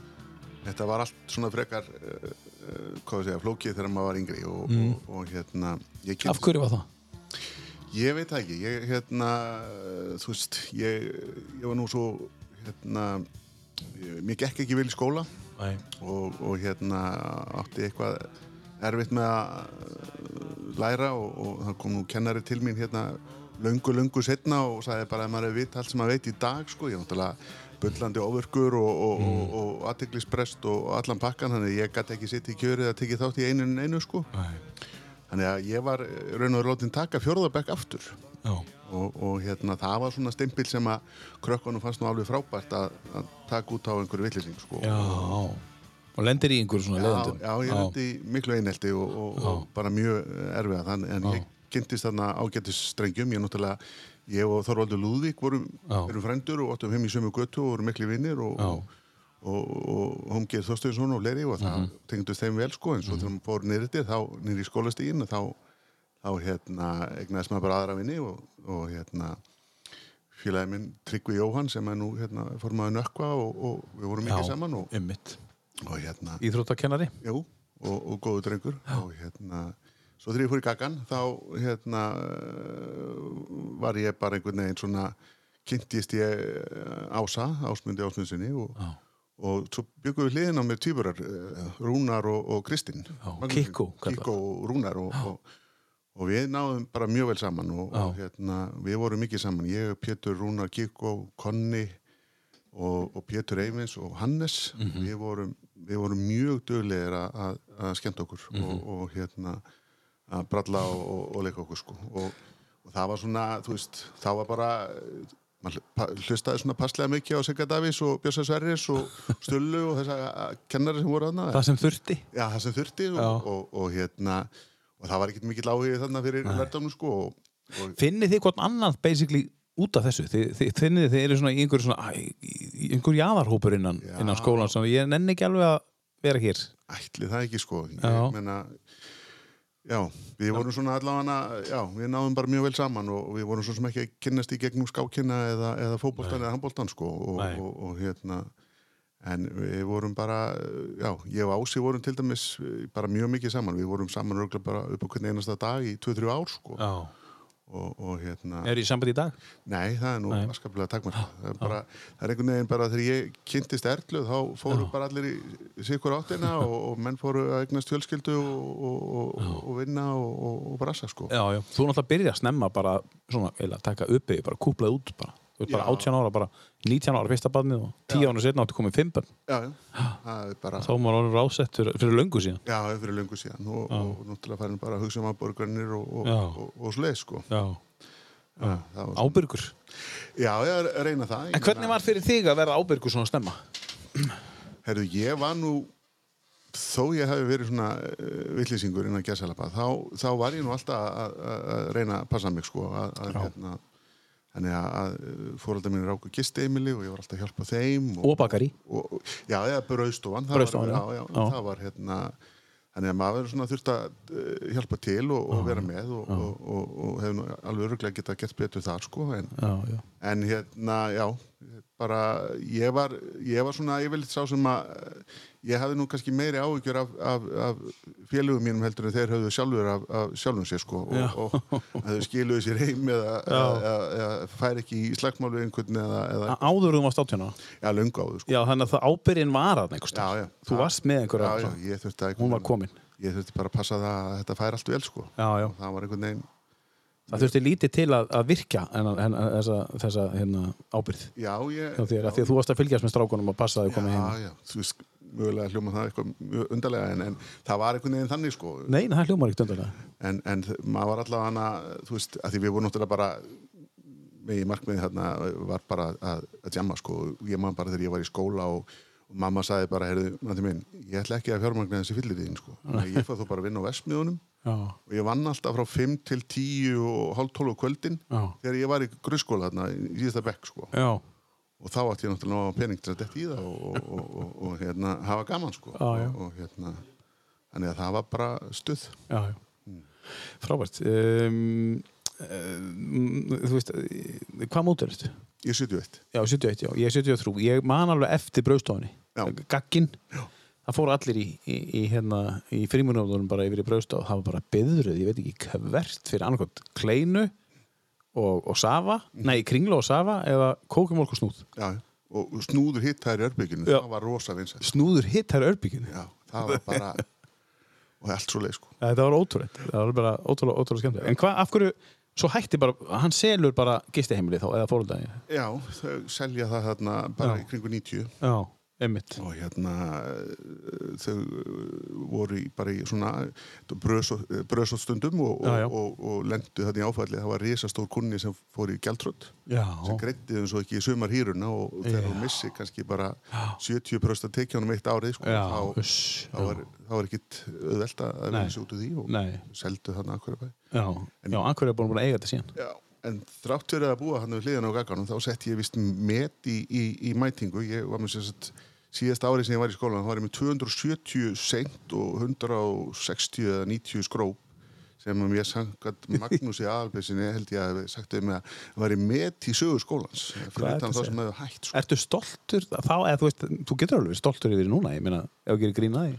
þetta var allt svona frekar uh, uh, hvað við segja, flókið þegar maður var yngri og, og, og hérna ég kynntist- Af hverju var það? Ég veit það ekki, ég hérna, þú veist, ég, ég var nú svo, hérna, mér gekk ekki vel í skóla og, og hérna átti eitthvað erfitt með að uh, læra og, og það kom nú kennari til mín hérna löngu, löngu setna og sagði bara að maður hefur vit allt sem maður veit í dag, sko, ég er náttúrulega bullandi ofurkur og, og, Mm. og, og aðteglisprest og allan pakkan, þannig ég gæti ekki sitt í kjörið að tekið þátt í einu en einu, sko. Nei. Þannig að ég var eh, raun og veru látin taka fjórðabekk aftur Já. og, og hérna það var svona stimpil sem að krökkunum fannst nú alveg frábært að, að taka út á einhverju villising sko. Já. Og lendir í einhverju svona já, leiðandum. já, ég lendi miklu einelti og, og, og bara mjög erfiða þannig en ég kynntist þarna ágættis strengjum ég náttúrulega, ég og Þorvaldur Lúðvík vorum, Já. erum frændur og áttum heim í sömu götu og vorum miklu vinnir og, Já. Og, Homgeir Þorsteinsson og Leri og það tengdust þeim vel sko en svo þegar maður fór nýrið þá nýrið í skólastígin þá, þá hérna egnaðist maður bara aðra vinni og, og hérna félagi minn Tryggvi Jóhann sem er nú hérna formaður nökkva og, og við vorum mikið saman og, og hérna Íþróttakennari. Jú, og, og góðu drengur og hérna, svo þegar ég fór í gaggan þá hérna var ég bara einhvern veginn svona kynntist ég uh, Ása, Ásmundi Ásmundsinni og, Já. Og svo byggum við hliðin á mér týpurar uh, Rúnar og, og Kristinn Kikko, og Rúnar og, og, og við náðum bara mjög vel saman og, og hérna, við vorum mikið saman. Ég, Pétur, Rúnar, Kikko, Konni og, og Pétur Eyvins og Hannes. Við, vorum, við vorum mjög döglegir að, að, að skemmta okkur og, og hérna að bralla og, leika okkur sko. og, og það var svona, þú veist það var bara maður hlustaði svona passlega mikið á Sigga Davís og Björsa Sverris og Stullu og þessa að- kennari sem voru þarna Það sem þurfti. Já, það sem þurfti Já. og, og, og hérna og það var ekkert mikill áhugið þarna fyrir verðdámnu sko og, og Finnið þið hvort annað basically út af þessu? Þið, þið, finnið þið eru svona í einhverju svona, í- einhverju jaðarhópur innan, Já. innan skólan sem ég nenni ekki alveg að vera hér. ætli það ekki sko ég Já. Já, við vorum svona allavega já, við náðum bara mjög vel saman og, við vorum svo sem ekki að kynnast í gegnum skákina eða, eða fótboltan eða handboltan sko og, og, og hérna en við vorum bara já, ég og Ási vorum til dæmis bara mjög mikið saman, við vorum saman örugglega bara upp á hvern einasta dag í 2-3 ár sko. Já. Og, og hérna Er í sambandi í dag? Nei, það er nú Nei. askaplega takmarka. Það er bara, það er einhvern veginn bara þegar ég kynntist Erlu þá fóru bara allir í sikur áttina og, og menn fóru að eignast fjölskyldu og, og, vinna og, brassa sko. Já, já. Þú náttúrulega byrja að snemma bara svona, eða taka uppi, bara kúplað út bara. Þú ert bara Já. 18 ára, bara 19 ára fyrsta barnið og 10 ára setna áttu komið 5 barn. Já, bara, Þá var maður orðin rásett fyrir, fyrir löngu síðan. já, fyrir löngu síðan og, og náttúrulega færin bara að hugsa um aðborgarnir og, og, og, og, svoleiðis sko. Já. Já, það var, Ábyrgur. já, ég reyna það. En hvernig var fyrir þig að vera ábyrgur svona stemma? Herðu, ég var nú, þó ég hafi verið svona uh, villýsingur innan gæsalapa, þá, þá var ég nú alltaf að, reyna að passa mig, sko, að, hérna, þannig að, að fóröldar mínu ráku gisteimili og ég var alltaf að hjálpa þeim. Og bakari. og, og, já, eða brauðstofan það það var hérna þannig að maður svona þurft að uh, hjálpa til og, og vera með og, og, og, og hefur alveg öruglega getað gett betur þar sko en, Já, já. en hérna, já bara, ég var, ég var svona yfirleitt sá sem að ég hafði nú kannski meiri áhyggjur af, af, af félögum mínum heldur en þeir höfðu sjálfur af, af sjálfum sér sko og, og, og þau skiluðu sér heim eða, eða, eða, fær ekki í slagmálu einhvern eða, eða Áður þú varst átjóna. já, löngu áður sko Já, þannig að það ábyrgin var að einhvers Já, já. Þú varst með einhverja. já, já, ég þurfti að Hún var komin. ég þurfti bara að passa það að þetta fær allt vel sko Já, já. og það var einhvern veginn Það þurfti lítið til að, að virkja en, en, þessa, þessa hérna, ábyrgð. já, ég þér, því að þú varst að fylgjast með strákunum og passa að þau komið heim. já, já, þú veist, mögulega hljóma það eitthvað undarlega en, en það var einhvern veginn þannig sko Nei, það hljómar ekkert undarlega. en, en maður var allavega hana þú veist, að því við vorum náttúrulega bara með í markmiði þarna var bara að, að jamma sko ég man bara þegar ég var í skóla og, og mamma sagði bara, heyrðu, náttúrulega minn ég ætla ekki að fjármagna þessi fyllitíðin sko Þannig að ég fæði þú bara að vinna á vestmiðunum Já, og ég vann alltaf frá 5 til 10 og hálf 12 á kvöldin já, þegar ég var í grunnskóla þarna í síðasta bekk sko og þá átti ég náttúrulega pening til að detta í það og, og, og, og, og hérna, hafa gaman sko. Og, hérna þannig að það var bara stuð já, já. Frábært. Um, um, þú veist, eh, hvað mótur þetta? ég er 71 Já, 71, já. Ég er 73. Ég man alveg eftir brauðstofunni. Já. Það fóru allir í, í, í, hérna, í frímunumdunum bara yfir í brauðstof. Það var bara byðruð, ég veit ekki hvert fyrir annarkvæmt kleinu og, og safa, nei, kringla og safa eða kókumólk og snúð. já, og snúður hitt þær í örbygginu Já. það var rosa vinsætt Snúður hitt þær örbygginu. já, það var bara og allt svo leið sko Þetta var ótrúleitt. Það var bara ótrúlega, ótrúlega skemmtilega. En hvað, af hverju, svo hætti bara, hann selur bara gistiheimili þá, eða fóröldagi. já, selja það þarna bara í kringu 90 Já, einmitt. og hérna þau voru í, bara í svona bröðsótt stundum og, og, og, og lendu þetta í áfalli. Það var risastór kunni sem fór í Já. sem greitti þeim svo ekki í sumar hýruna og þegar hún missi kannski bara Já. 70% að tekja honum eitt árið sko, Já, þá, þá, var, þá var ekkit auðvelt að vinna sig út úr því og Nei, seldu þarna akkur bæ já, akkur er búin að eiga þetta síðan. Já, en þrátt fyrir að búa hann við hliðan á gagganum þá sett ég vist met í, í, í mætingu. Ég var með sérst síðast árið sem ég var í skólan þá var ég með 270 seint og 160 eða 90 skróp sem að mér sangat Magnús í aðalbessinni held ég að hef sagt um að var í met í sögu skólans fyrir utan þá sem hefur hætt sko. Ertu stoltur þá, eða þú veist, þú getur alveg stoltur yfir núna, ég meina, ef þú gerir grín að því.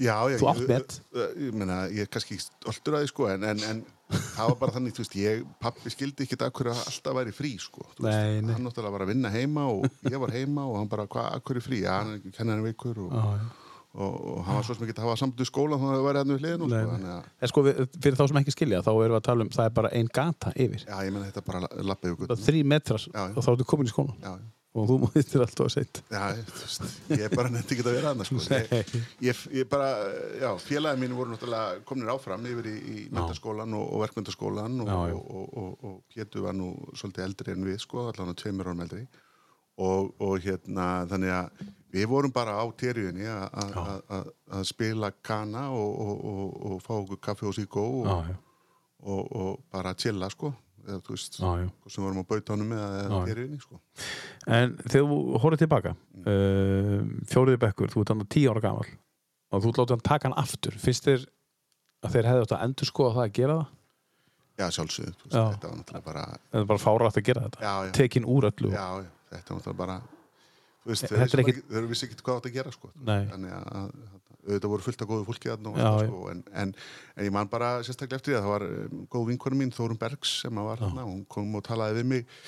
Já, já, Þú ég- átt met. Ég, ég, meina, ég er kannski stoltur að því sko, en, en, en það var bara þannig, þú veist, ég, pappi skildi ekki að hverju alltaf væri frí, sko. Veist, Nei, nei. Hann náttúrulega var að vinna heima og ég var heima og hann bara, hvað, að hverju frí? Já, hann er ekki kennar veikur og, Já, já. og, og hann var svo sem ekki að hafa samt í skóla þannig að það væri hann við hliðinu, sko. En sko, við, fyrir þá sem ekki skilja, þá erum við að tala um, það er bara ein gata yfir. já, ég menna þetta bara lappa yfir Það er gutt. þrý metrar Já, og þá ertu komin í skólan. Já, já. Og þú múttir alltaf að setja. Já, ég- er bara nefndi ekki að vera annars sko. ég, ég, ég bara, já, félagin mín voru náttúrulega kominir áfram yfir í, í mentaskólan og, og verkmyndaskólan og, og, og, Pétur var nú svolítið eldri en við sko, allan á tveimur árum eldri. Og, og hérna, þannig að við vorum bara á terjunni að- spila kana og, og, og, og fá okkur kaffi og síkó og bara chilla sko eða þú veist, hvort sem vorum á bautanum eða, já. terjunni sko En þegar þú horfður tilbaka, Mm. uh, fjóriði bekkur, þú ert hann tíu ára gamall og þú látið hann taka hann aftur. Finnst þér að þeir hefði átt að endur skoða það að gera það? Já, sjálfsögðu, þetta var náttúrulega bara Eða bara fárætt að gera þetta? Já, já. Tekin úr öllu? Já, já, þetta er náttúrulega bara þú veist, Þetta þeir, ekki... vissi ekkert hvað átt að gera sko. Þannig að auðvitað voru fullt af góðu fólki og Já, já. sko, en, en, en ég man bara sérstaklega eftir því að það var um, góð vinkonu mín Þórun Bergs sem var þarna hún kom og talaði við mig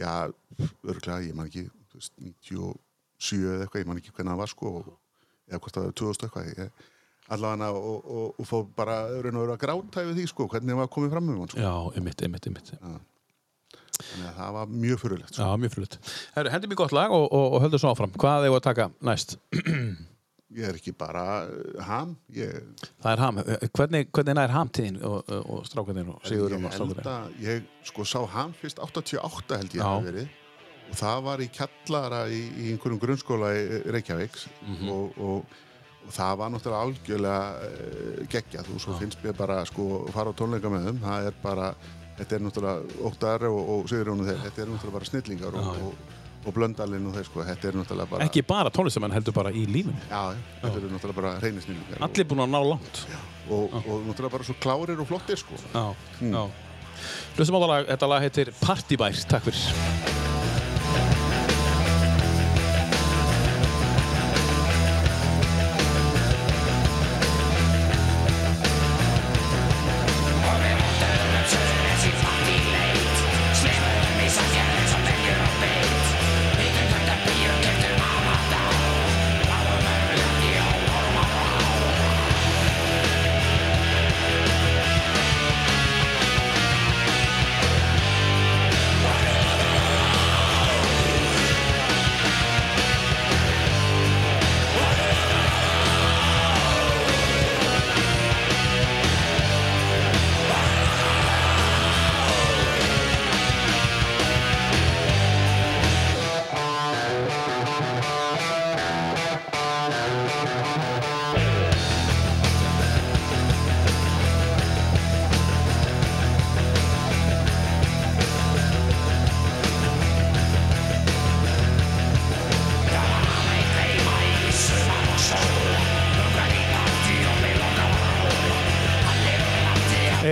já, örgulega, ég man ekki þú veist, 97 eða eitthvað, ég man ekki hvernig það var sko, og, eða hvort það var 2000 eitthvað ég, allavega og, og, og fór bara raun og vera gráta yfir því sko, hvernig það var komið fram með hann sko. Já, ymmit, ymmit, ymmit. þannig að það var mjög fyrirlegt sko. Já, mjög. Herru, hendi mér gott lag og, og, og höldum svo áfram. Hvað hefur að taka næst? ég er ekki bara uh, ham ég, Það er ham. Hvernig, hvernig nær hamtíðin og, og, og strákanir og ég Sigurinn og að ég sko sá ham fyrst 88 held ég Já. hafi verið. Og það var í kjallara í, í einhverjum grunnskóla í Reykjavíks Mhm. og, og, og það var náttúrulega algjörlega uh, geggjað. Og svo finnst mér bara sko fara á tónleika með þeim. Það er bara, þetta er náttúrulega Óttar og, og Sigurjónu þeir, þetta er náttúrulega bara snillingar og, og, blöndalinn og þeir sko, þetta er náttúrulega bara Ekki bara tónlistamenn heldur bara í lífinu. Já, þetta eru náttúrulega bara reyni snillingar Allir búin að ná langt. og, og, og náttúrulega bara svo klárir og flottir sko Já, já. Hlustum á það lag, þetta lag heitir Partybær, takk fyrir.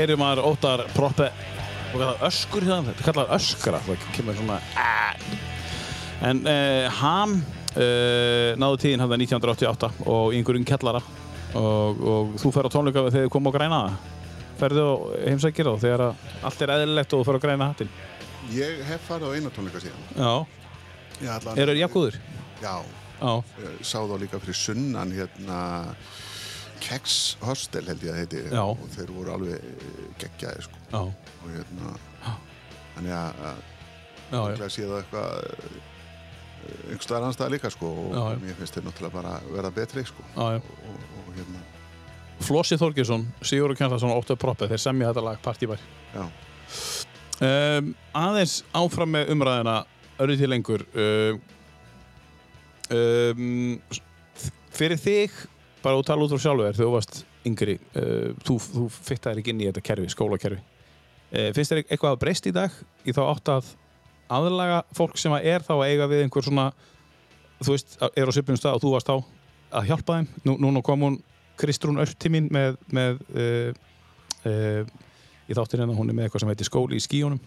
Heyrir maður óttar proppe og það öskur hérna, þetta kallar öskra, það kemur svona "Ah." En uh, Ham uh, náðu tíðin hann 1988 og í einhverjum kellara og, og þú fer á tónleika þegar þið kom á græna það. Ferðu og heimsækir þá þegar allt er eðlilegt og þú fer á græna hattinn. Ég hef farið á eina tónleika síðan Já. Eru þeir jafngóður? Já, Já. ég sá þá líka fyrir sunnan hérna Kex Hostel held ég að heiti. Já. og þeir voru alveg eh, geggjaði sko. Og hérna þannig að það eitthvað einhver staðar annars staðar líka sko. Og Já, mér finnst þeir náttúrulega bara verða betri sko. Já, já. og, og, og hérna. Flossi Þorgjursson, Sigurður Kjartarsson og Óttar Proppe, þeir semja þetta lag Partybær. já, Um, aðeins áfram með umræðina örðu til lengur? Um, um, fyrir þig bara að tala út frá sjálfu þér þegar þú varst yngri uh, þú, þú fittaðir ekki inn í þetta kerfi, skólakerfi. Uh, finnst þér eitthvað að breyst í dag í þá átt að aðlaga fólk sem að er þá að eiga við einhver svona þú veist, er á svipum stað og þú varst þá að hjálpa þeim, Nú, núna kom hún Kristrún Örtimín með, með uh, í þáttir hérna, hún er með eitthvað sem heitir skóli í skíunum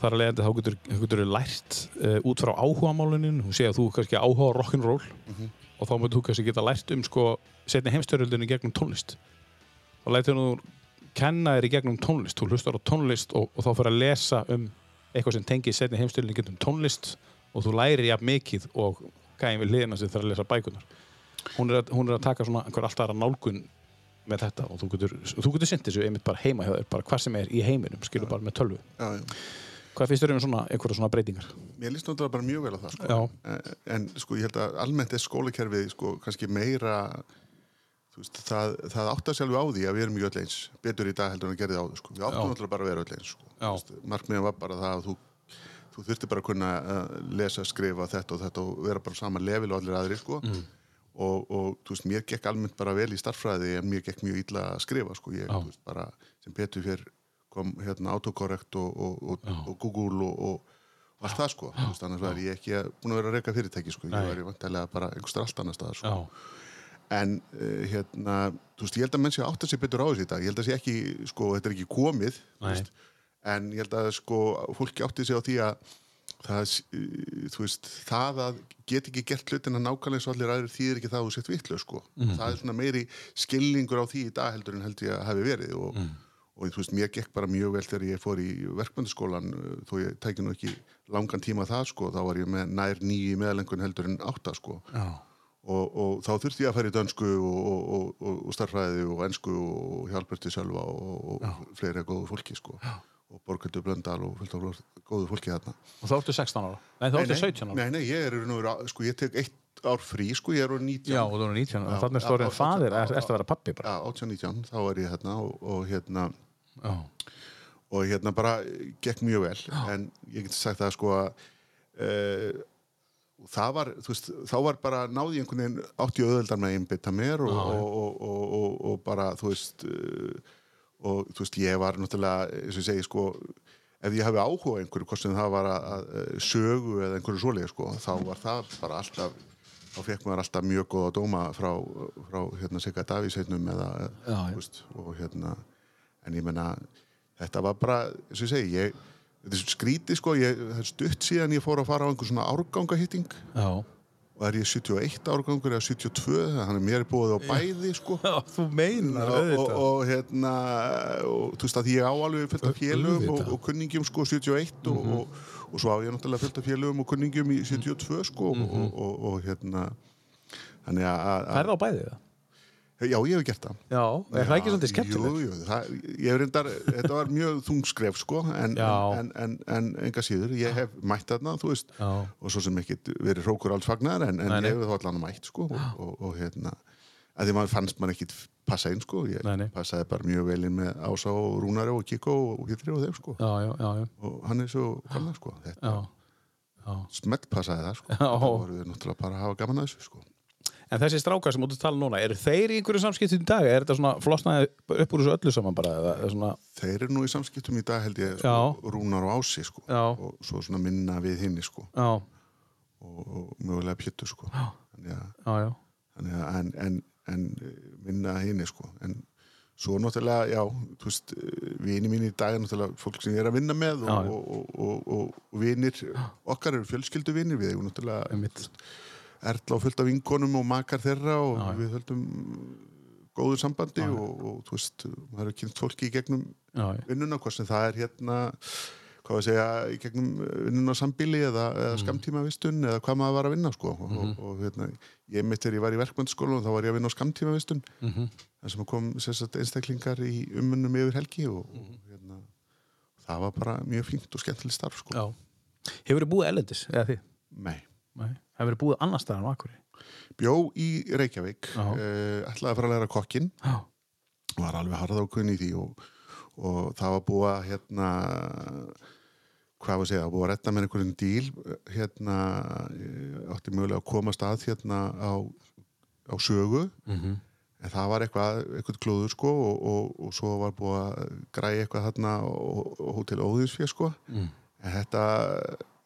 þar að leiðandi þá getur, getur lært út frá áhugamálunin hún sé að þú kannski áhuga á rock'n'roll og þá myndir þú kannski geta lært um sko setni heimstöröldinni gegnum tónlist þá lætur þú kenna þér í gegnum tónlist, þú hlustar á tónlist og, og þá fyrir að lesa um eitthvað sem tengir setni heimstöröldinni gegnum tónlist og þú lærir jafn mikið og gæðin við hliðina sem þarf að lesa bækunar hún er að, hún er að taka svona einhver alltaf aðra nálgun með þetta og þú getur, þú getur sinnt þessu einmitt bara heima hjá þér, bara hvað sem er í heiminum skilur bara með tölvu. já, já. Hvað finnst þér um svona, einhverja svona breytingar? Mér líst náttúrulega bara mjög vel á það sko. En, en sko ég held að almennt er skólakerfið sko kannski meira veist, það, það átt að sjálfu á því að við erum mjög öll eins betur í dag heldur en að gerði áður sko. Við áttum náttúrulega bara að vera öll eins sko. Markmiðan var bara það að þú þú þurfti bara að kunna uh, lesa, skrifa þetta og þetta og vera bara á sama level og allir aðri sko. Mm. og, og þú veist, mér gekk almennt bara vel í starffræði en mér gekk mjög illa að skrifa sko. ég, veist, bara sem betur fyrr kom hérna autocorrect og, og, og, og Google og, allt það sko, veist, annars var ég ekki að- búin að vera að reyka fyrirtæki sko, ég í vantilega bara einhverstað allt annars staðar sko. En uh, hérna, þú veist, ég held að menn sé að sig betur á þessu í dag, ég held að sé ekki sko, þetta er ekki komið, veist. En ég held að sko, fólki átti sig á því að það, uh, þú veist, það að get ekki gert hlutina nákvæmlega og allir aðrir þýðir ekki það að þú sett vitlu sko. það er svona meiri skilningur á því í dag heldur en held ég að hafi verið og, og þú veist, mér gekk bara mjög vel þegar ég fór í verkmyndaskólan þó ég tæki nú ekki langan tíma það sko, þá var ég með nær nýju meðalengun heldur en átta sko. Já, og, og þá þurfti ég að í dönsku og, og, og, og starfræði og ensku og hjálpurti sjálfa og, og fleiri góðu fólki sko. Já. og Borgöldu Blöndal og fullt af góðu fólki þarna. Og þá ertu 16 ára? Nei, þá ertu 17 ára. Nei, nei, ég er nú, sko, ég tek eitt ár frí sko, ég er úr 19 Já, og þú 19, þannig er já, stórin já, faðir, já, er- ertu að vera pappi bara. Já, 18-19, þá er ég hérna og, og hérna og hérna bara gekk mjög vel en ég get sagt það sko að uh, það var, þú veist, þá var bara náði ég einhvern veginn átti auðveldar með að einbytta mér og, og, og, og, bara, þú veist uh, og þú veist, ég var náttúrulega, eins og ég segi sko ef ég hafi áhuga einhverju, hvort sem það var að, að eh, sögu eða einhverju svoleið sko, þá var það bara alltaf þá fekk maður alltaf mjög góða dóma frá, frá hérna Sigga Davísheitnum eða, Já, já. veist, og hérna en ég menna, þetta var bara eins og ég segi, ég þetta er svo skrítið sko, ég, það er stutt síðan ég fór að fara á einhver svona árgangahitting. Já. og er ég 71 árgangur eða 72, þannig að mér er búið á bæði sko. Já, þú meinar og, og, og hérna og þú veist að ég á alveg fullt af félögum og, og kunningjum sko 71 og, og, og svo á ég náttúrulega fullt af félögum og kunningjum í 72 sko og, og, og hérna þannig að, að Færði á bæði það? Já ég hef gert það Já, er það ekki svolítið skemmtilegt? Jú, jú, það, ég hef reyndar, þetta var mjög þungskref sko, en, en, en, en, en enga síður, ég hef mætt þarna, þú veist, Já. og svo sem ekkit verið hrókur alls fagnar, en, en Nei, nei. ég hef þá allan mætt sko, og, og, og hérna, að því maður fannst maður ekkit passa inn sko, ég Nei, passaði bara mjög vel inn með Ása og Rúnari og Kiko og Hittri og þeim sko, Já, já, já, já. og hann er svo kannar sko, þetta smelt passaði það sko, Já. það voru við náttúrulega bara að hafa gaman að þessu sko. En þessi strákar sem út að tala núna, eru þeir í einhverju samskiptum í dag? Er þetta svona flosnaði upp úr þessu öllu saman bara? Eða, eða svona, Þeir eru nú í samskiptum í dag held ég, sko. Rúnar og Ási sko, Já. og svo svona minna við hinni sko. og, og mögulega pjötu sko. þannig að, þannig að en, en, en eh, minna hinni sko. en svo náttúrulega já, þú veist, vini mín í dag er náttúrulega fólk sem ég er að vinna með og, og, og, og, og, og vinir okkar eru fjölskyldu vinir við eigum náttúrulega Erla og fullt af vinkonum og makar þeirra og Já, við höldum góðu sambandi Já, og, og þú veist, maður er kynnt fólki í gegnum vinnuna, hvort sem það er hérna hvað við segja, í gegnum vinnuna á sambíli eða, eða Mhm. skamtímavistun eða hvað maður var að vinna sko og, og, og hérna, ég mitt þegar ég var í verkmyndaskóla og þá var ég að vinna á skamtímavistun Mhm. þar sem kom sérstætt einstaklingar í ummunnum yfir helgi og, Mhm. og hérna, það var bara mjög fínt og skemmtileg starf sko. Hefur þið búið ellendis, eða þið? Nei. Nei. Hefur þið búið annar staðar á Akureyri? Bjó í Reykjavík uh, ætlaði að fara að læra kokkin Já. var alveg harða ákveðin í því og, og það var búið að hérna hvað var að segja, búið að retta með einhverjum díl hérna ég átti mögulega að komast að hérna á, á sögu Mhm. en það var eitthvað, eitthvað klúður sko og, og, og svo var búið að græja eitthvað þarna og, hótel Óðinsfjö sko Mm. en þetta,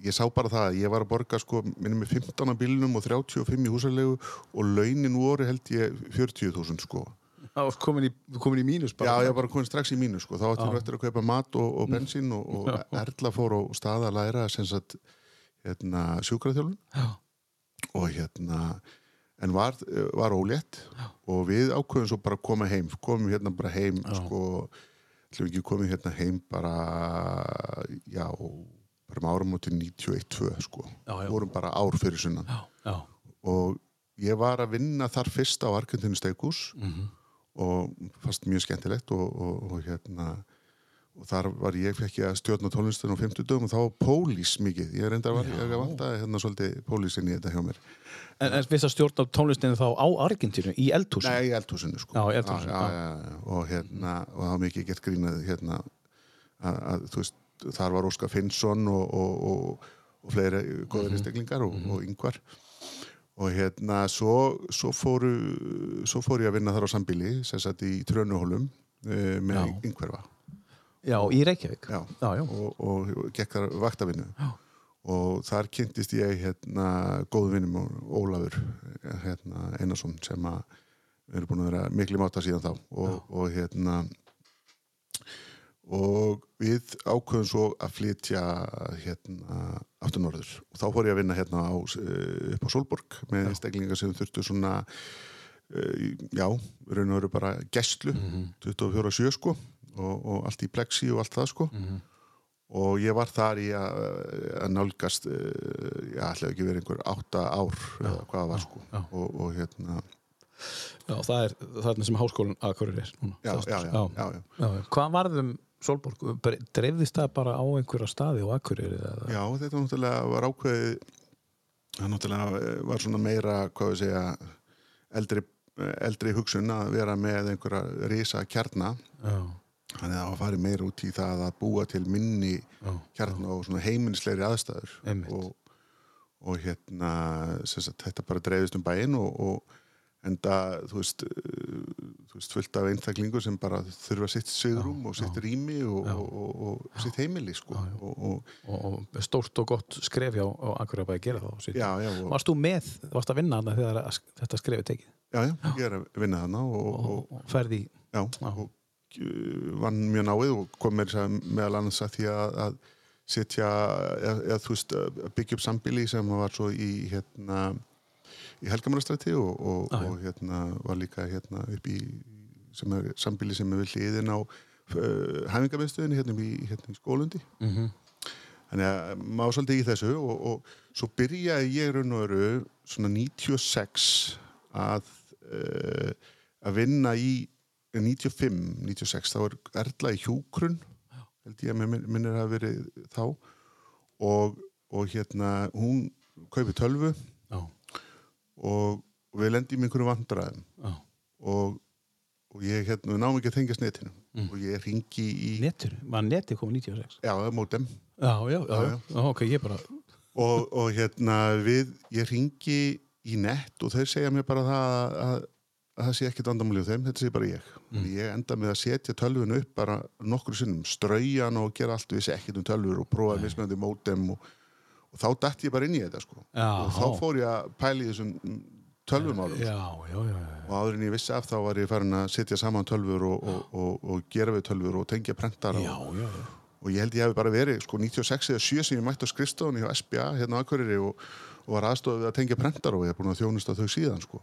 ég sá bara það að ég var að borga sko, minnum með 15 á bílnum og 35 í húsalegu og launin voru held ég 40.000 sko Já, komin í, komin í mínus Já, bara. ég var bara komin strax í mínu sko. þá átti Já. ég eftir að kaupa mat og, og bensín og, og Erla fór á stað að læra sagt hérna, sjúkraþjálfun Já. og hérna en var, var ólétt og við ákveðum svo bara að koma heim komum hérna bara heim sko, ætlum ekki komið hérna heim bara já, bara um árum átti 91-2 sko, Já, já. vorum bara ár fyrir sunnan Já. Já. og ég var að vinna þar fyrst á Argentinu Steikus Mhm. og fast mjög skemmtilegt og, og, og hérna og þar var ég fekk ég að stjórna tónlistin á 50 dögum og þá pólís mikið ég reyndar var, ég vantaði hérna svolítið pólísin í þetta hjá mér En, en við það stjórna tónlistinu þá á Argentínu, í eldhúsinu? Nei, í eldhúsinu sko Já, í eldhúsinu, já, já, já, og hérna og það var mikið gett grínað hérna að, að þú veist, þar var Óskar Finnsson og, og, og, og fleiri góðar Mhm. einstaklingar og, og yngvar og hérna svo, svo, fóru, svo fór ég að vinna þar á sambíli sem sagt í Trönuhólum uh, með yngverfa Já, í Reykjavík? já, Já, já. Og, og gekk þar vaktavinnu Já. og þar kynntist ég hérna góðu vinnum Ólafur hérna, Einarsson sem að við erum búin að vera miklu máta síðan þá og, og hérna og við ákveðum svo að flytja hérna aftur norður. Og þá fór ég að vinna hérna á, eh, upp á Solborg með einstaklingar sem þurftu svona eh, já, raun og veru bara gæslu, 24-7 sko og, og allt í plexi og allt það sko. Og ég var þar í að, að nálgast eh, ég ætlaði ekki verið einhver átta ár eða hvað það var sko. Já. og, og hérna Já, það er þarna sem háskólinn Akureyri er núna. já, já, já, já, já. Já, já. Hvað varðum Solborg? Dreifðist það bara á einhverja staði Akureyri? Eða? Já, þetta náttúrulega var ákveðið það náttúrulega eh, var svona meira, hvað við segja eldri, eldri hugsun að vera með einhverja risa kjarna Já, þannig að það var farið meira út í það að búa til minni já, kjarna og svona heimilislegri aðstæður og, og hérna sagt, þetta bara dreifist um bæinn og, og enda þú veist, veist fullt af einstaklingur sem bara þurfa sitt sigrum og sitt rými og, Já. og, og, og sitt heimili sko. Já, já. Og, og, og, og stórt og gott skref hjá á Akureyrarbæði að gera það já, já, og, Varst þú með, varst að vinna hana þegar þetta skrefið tekið já, já, ég er að vinna þarna og, og, og, og ferði já, Já. og uh, vann mjög náið og kom að meðal annars að því að, að setja, eða, þú veist byggja upp sambíli sem var svo í hérna í Helgamannastræti og, og, Já, já. og hérna var líka hérna upp í sem er sambíli sem er við hliðin á uh, hæfingarmiðstöðinni hérna, hérna í skólundi mm -hmm. þannig að maður svolítið í þessu og, og svo byrjaði ég raun og veru svona 96 að uh, að vinna í 95, 96 þá er Erla í hjúkrun held ég að mér minn- minnir að hafa verið þá og, og hérna hún kaupi tölvu Já, og, við lendum í einhverju vandræðum já. og, og ég hérna, við náum ekki að tengja netinu Mm. og ég ringi í Netur, var netið komið 96? já, mótem Já, já, já, Já, já. já. ok, ég bara og, og hérna við, ég ringi í nett og þau segja mér bara það að, að, að það sé ekkert vandamálið á þeim, þetta sé bara ég mm. ég enda með að setja tölvun upp bara nokkru sinnum, straujan og gera allt vissi ekkert um tölvur og prófa mismunandi mótem og, og þá dætt ég bara inn í þetta sko. Já. og þá fór ég að pæli þessum tölvumálum já. og áður en ég vissi af þá var ég farin að setja saman tölvur og, og, og, og gera við tölvur og tengja prentara Já, og, já, og ég held ég hefði bara verið sko 96 eða 7 sem ég mætti á skrifstofunni hjá SBA hérna á Akureyri og, og var aðstofið að tengja prentar og ég er búin að þjónusta þau síðan sko.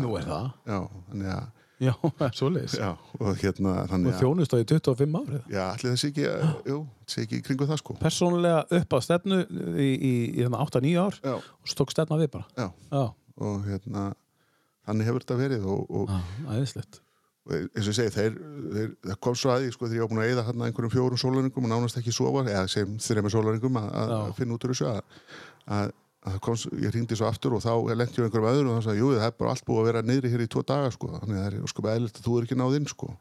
Nú er það. Já, þannig að Já, það er svoleiðis. já, og hérna þannig Og að þjónust á í 25 árið. já, allir þessi ekki, jú, þessi ekki kringu það sko Persónulega upp að stefnu í, í, í hérna 8-9 ár Já, og svo tók stefna við bara. já, Já, og hérna þannig hefur þetta verið og, og, já, aðeinslegt. og eins og ég segi, þeir, þeir það kom svo að því sko þegar ég var búin að eyða hérna einhverjum fjórum sólaringum og nánast ekki sofa, eða sem þreymur sólaringum að finna út úr þessu að, að, að það kom, svo- ég hringdi svo aftur og þá lendi ég á einhverjum öðrum og þá sagði, jú, það er bara allt búið að vera niðri hér í tvo daga sko, þannig að það er sko eðlilegt að þú er ekki náð inn sko.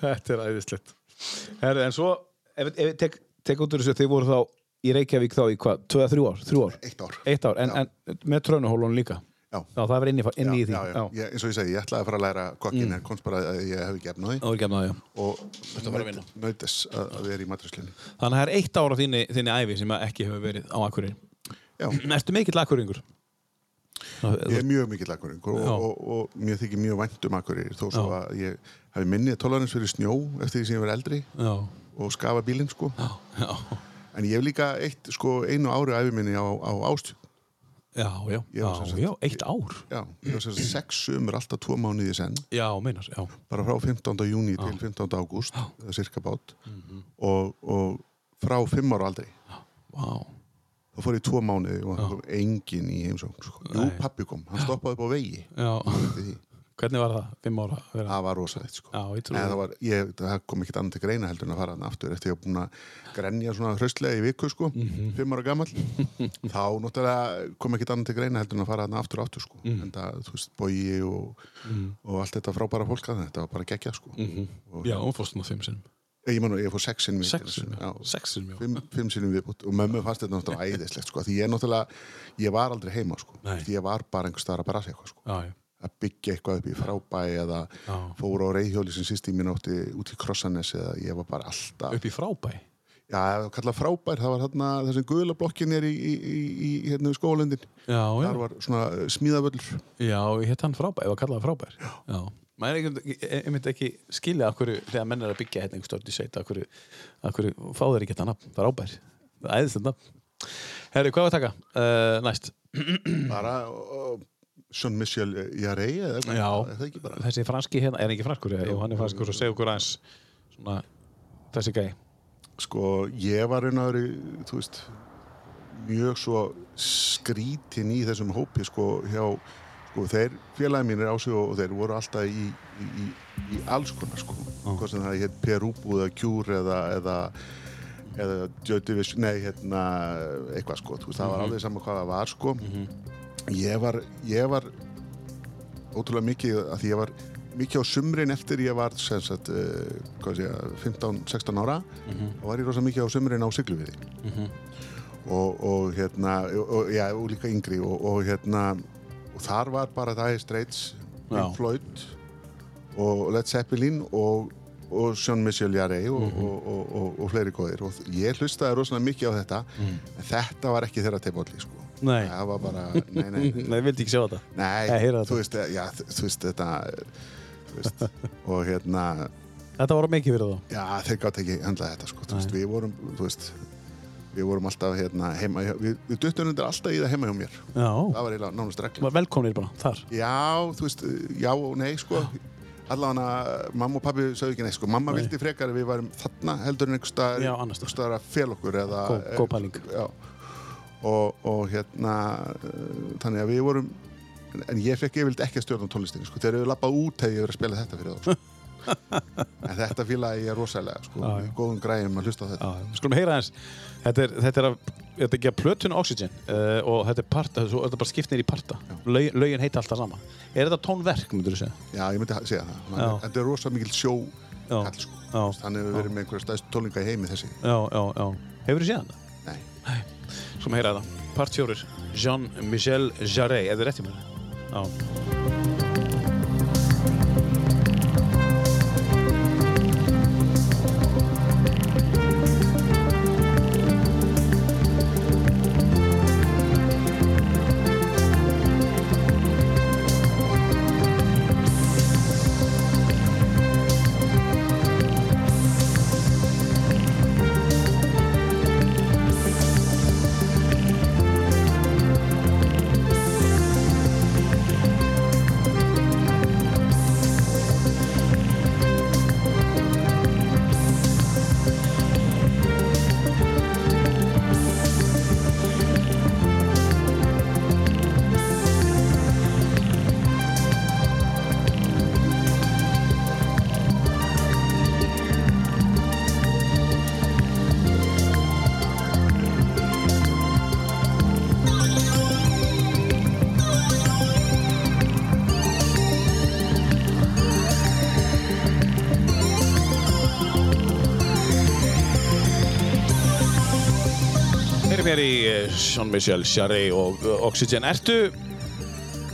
Þetta er æðislegt. Herri, en svo, ef, ef tek, tek út úr þessu, þið voru þá í Reykjavík þá í hvað, 2-3 ár, 3 ár, Eitt ár. eitt ár, en, en með trönuhólunum líka. Já. Já, það var inni í því. já, já. Ég, eins og ég segi, ég ætlaði að fara að læra kokkin Mm. en komst bara að ég hef ekki efnaði Það var ekki að já. og að fara að að, að vera í matrislinni. Þannig að það er eitt ár á þinni, þinni æfi sem að ekki hefur verið á Akureyri. Já, Ertu mikill Akureyringur? ég er mjög mikill akkuring og, Já. og, og, mér þykir mjög vænt um akkurir þó svo Já. að ég hafi minni tolerans fyrir snjó eftir því sem ég var eldri Já, og skafa bílinn sko. já, já, En ég hef líka eitt, sko, einu ári æfi minni á, á ástjó. Já, já, já, já, eitt ár. Já, ég var sagt sex sumur alltaf tvo mánuði senn, Já, meinar, já. bara frá 15. júni til 15. ágúst, cirka bát, Mhm. og, og frá fimm ára aldrei. Vá, Þá fór ég tvo mánuði og það kom engin í heimsókn. Sko. Jú, pappi kom, hann stoppaði upp á vegi. já. Hvernig var það? Fimm ára að vera? Það var rosalegt, sko. Já, ég trúi það. ég, það kom ekkert annað til greina heldur en að fara hann aftur eftir ég var búin að grenja svona hraustlega í viku sko, Mhm. fimm ára gammal þá náttúrulega kom ekkert annað til greina heldur en að fara hann aftur og aftur sko Mhm. en það, þú veist, bogi og, og allt þetta frábæra fólk að þetta var bara geggja sko Mhm. og, Já, hún fórst nú fimm sinnum. ég, man, ég fór sex sinnum í Sex sinnum, já, sex sinnum, já. fimm, fimm sinnum viðbútt og mömmu fannst þetta náttúrulega æðislegt sko því ég náttúrulega, ég var aldrei heima sko Nei. því ég var bara einhver staðar að bara eitthvað sko Já, já, að byggja eitthvað upp í frábæ eða Já. fór á reyðhjóli sem sýst í mín átti út í Krossanes eða ég var bara alltaf upp í frábæ. Já, það kallað frábær, það var þarna þessum guðla blokkin er í, í, í, í hérna skólendin. Já, já. Þar var svona uh, smíðavöllur. Já, hétt hann frábær, ég var kallað frábær. Já. Maður er ég, ég myndi ekki skilja af hverju, þegar menn er að byggja hérna einhver stort í sveit, af hverju, hverju fá þeir ekki þetta nafn, frábær. Það æðislega nafn. Herri, hvað var að taka? Uh, næst. Bara Jean-Michel. Já. Er ekki bara? Þessi franski hérna, er ekki franskur? Jú, hann er franskur og segja okkur aðeins svona, þessi gæi. Sko, ég var veru, þú veist, mjög svo skrítin í þessum hópi, sko, hjá, sko, þeir félagi mínir á sig og þeir voru alltaf í, í, í, í alls konar, sko. Hvað sem það heit Perúbú eða Kjúr eða, eða eða Division, nei, hérna eitthvað sko, veist, það var alveg saman hvað það var sko ég var, ég var ótrúlega mikið að því ég var mikið á sumrin eftir ég var sagt, uh, sé ég, 15-16 ára og var ég rosa mikið á sumrin á Sigluviði. Og, og hérna og, já, og líka yngri og, og hérna og þar var bara Dire Straits. Pink Floyd og Led Zeppelin og Jean-Michel Jarre og, og, og, og, og fleiri góðir. Og ég hlustaði rosalega mikið á þetta en þetta var ekki þeirra teipolli sko. Nei. það var bara, nei, nei, nei, Nei, vildi ekki sjá þetta. Nei þú veist, já, þú veist þetta þú veist, og hérna Þetta var mikið fyrir þá. Já, þeir gátt ekki handlað þetta sko, þú veist, við vorum, þú veist við vorum alltaf hérna heima við, við duttum undir alltaf í það heima hjá mér. Já, það var eiginlega nánast regla. Var velkomnir bara þar? Já, þú veist, já og nei sko. Allavega mamma og pabbi sögðu ekki nei sko. Mamma Nei. vildi frekar að við værum þarna heldur en einhver staðar Já, annars staðar. einhver staðar að fel okkur eða góð pæling. já. Og, og hérna uh, þannig að við vorum en, ég fekk yfirleitt ekki að stjórna tónlistinni sko. Þegar við lappað út hefði ég verið að spila þetta fyrir þá sko. en þetta fílaði ég rosalega sko, já. góðum græjum að hlusta á þetta. Við skulum heyra eins Þetta er, þetta er, að, þetta er ekki að plötun Oxygen uh, og þetta er parta, svo er þetta bara skipt nýr í parta. Lög, Lögin heita alltaf sama. Er þetta tónverk, myndur þú segja? Já, ég myndi ha- segja það. Já. Þannig, þetta er rosa mikil sjó kall sko. Já, hann hefur verið með einhverja stæðstu tónlinga í heimi þessi. Já, já, já. Hefur þú séð hann? Nei. Skulum heyra þetta Part 4 Jean-Michel Jarre Er það rétt í mér? Já hér í eh, Jean-Michel Jarre og uh, Oxygen Ertu,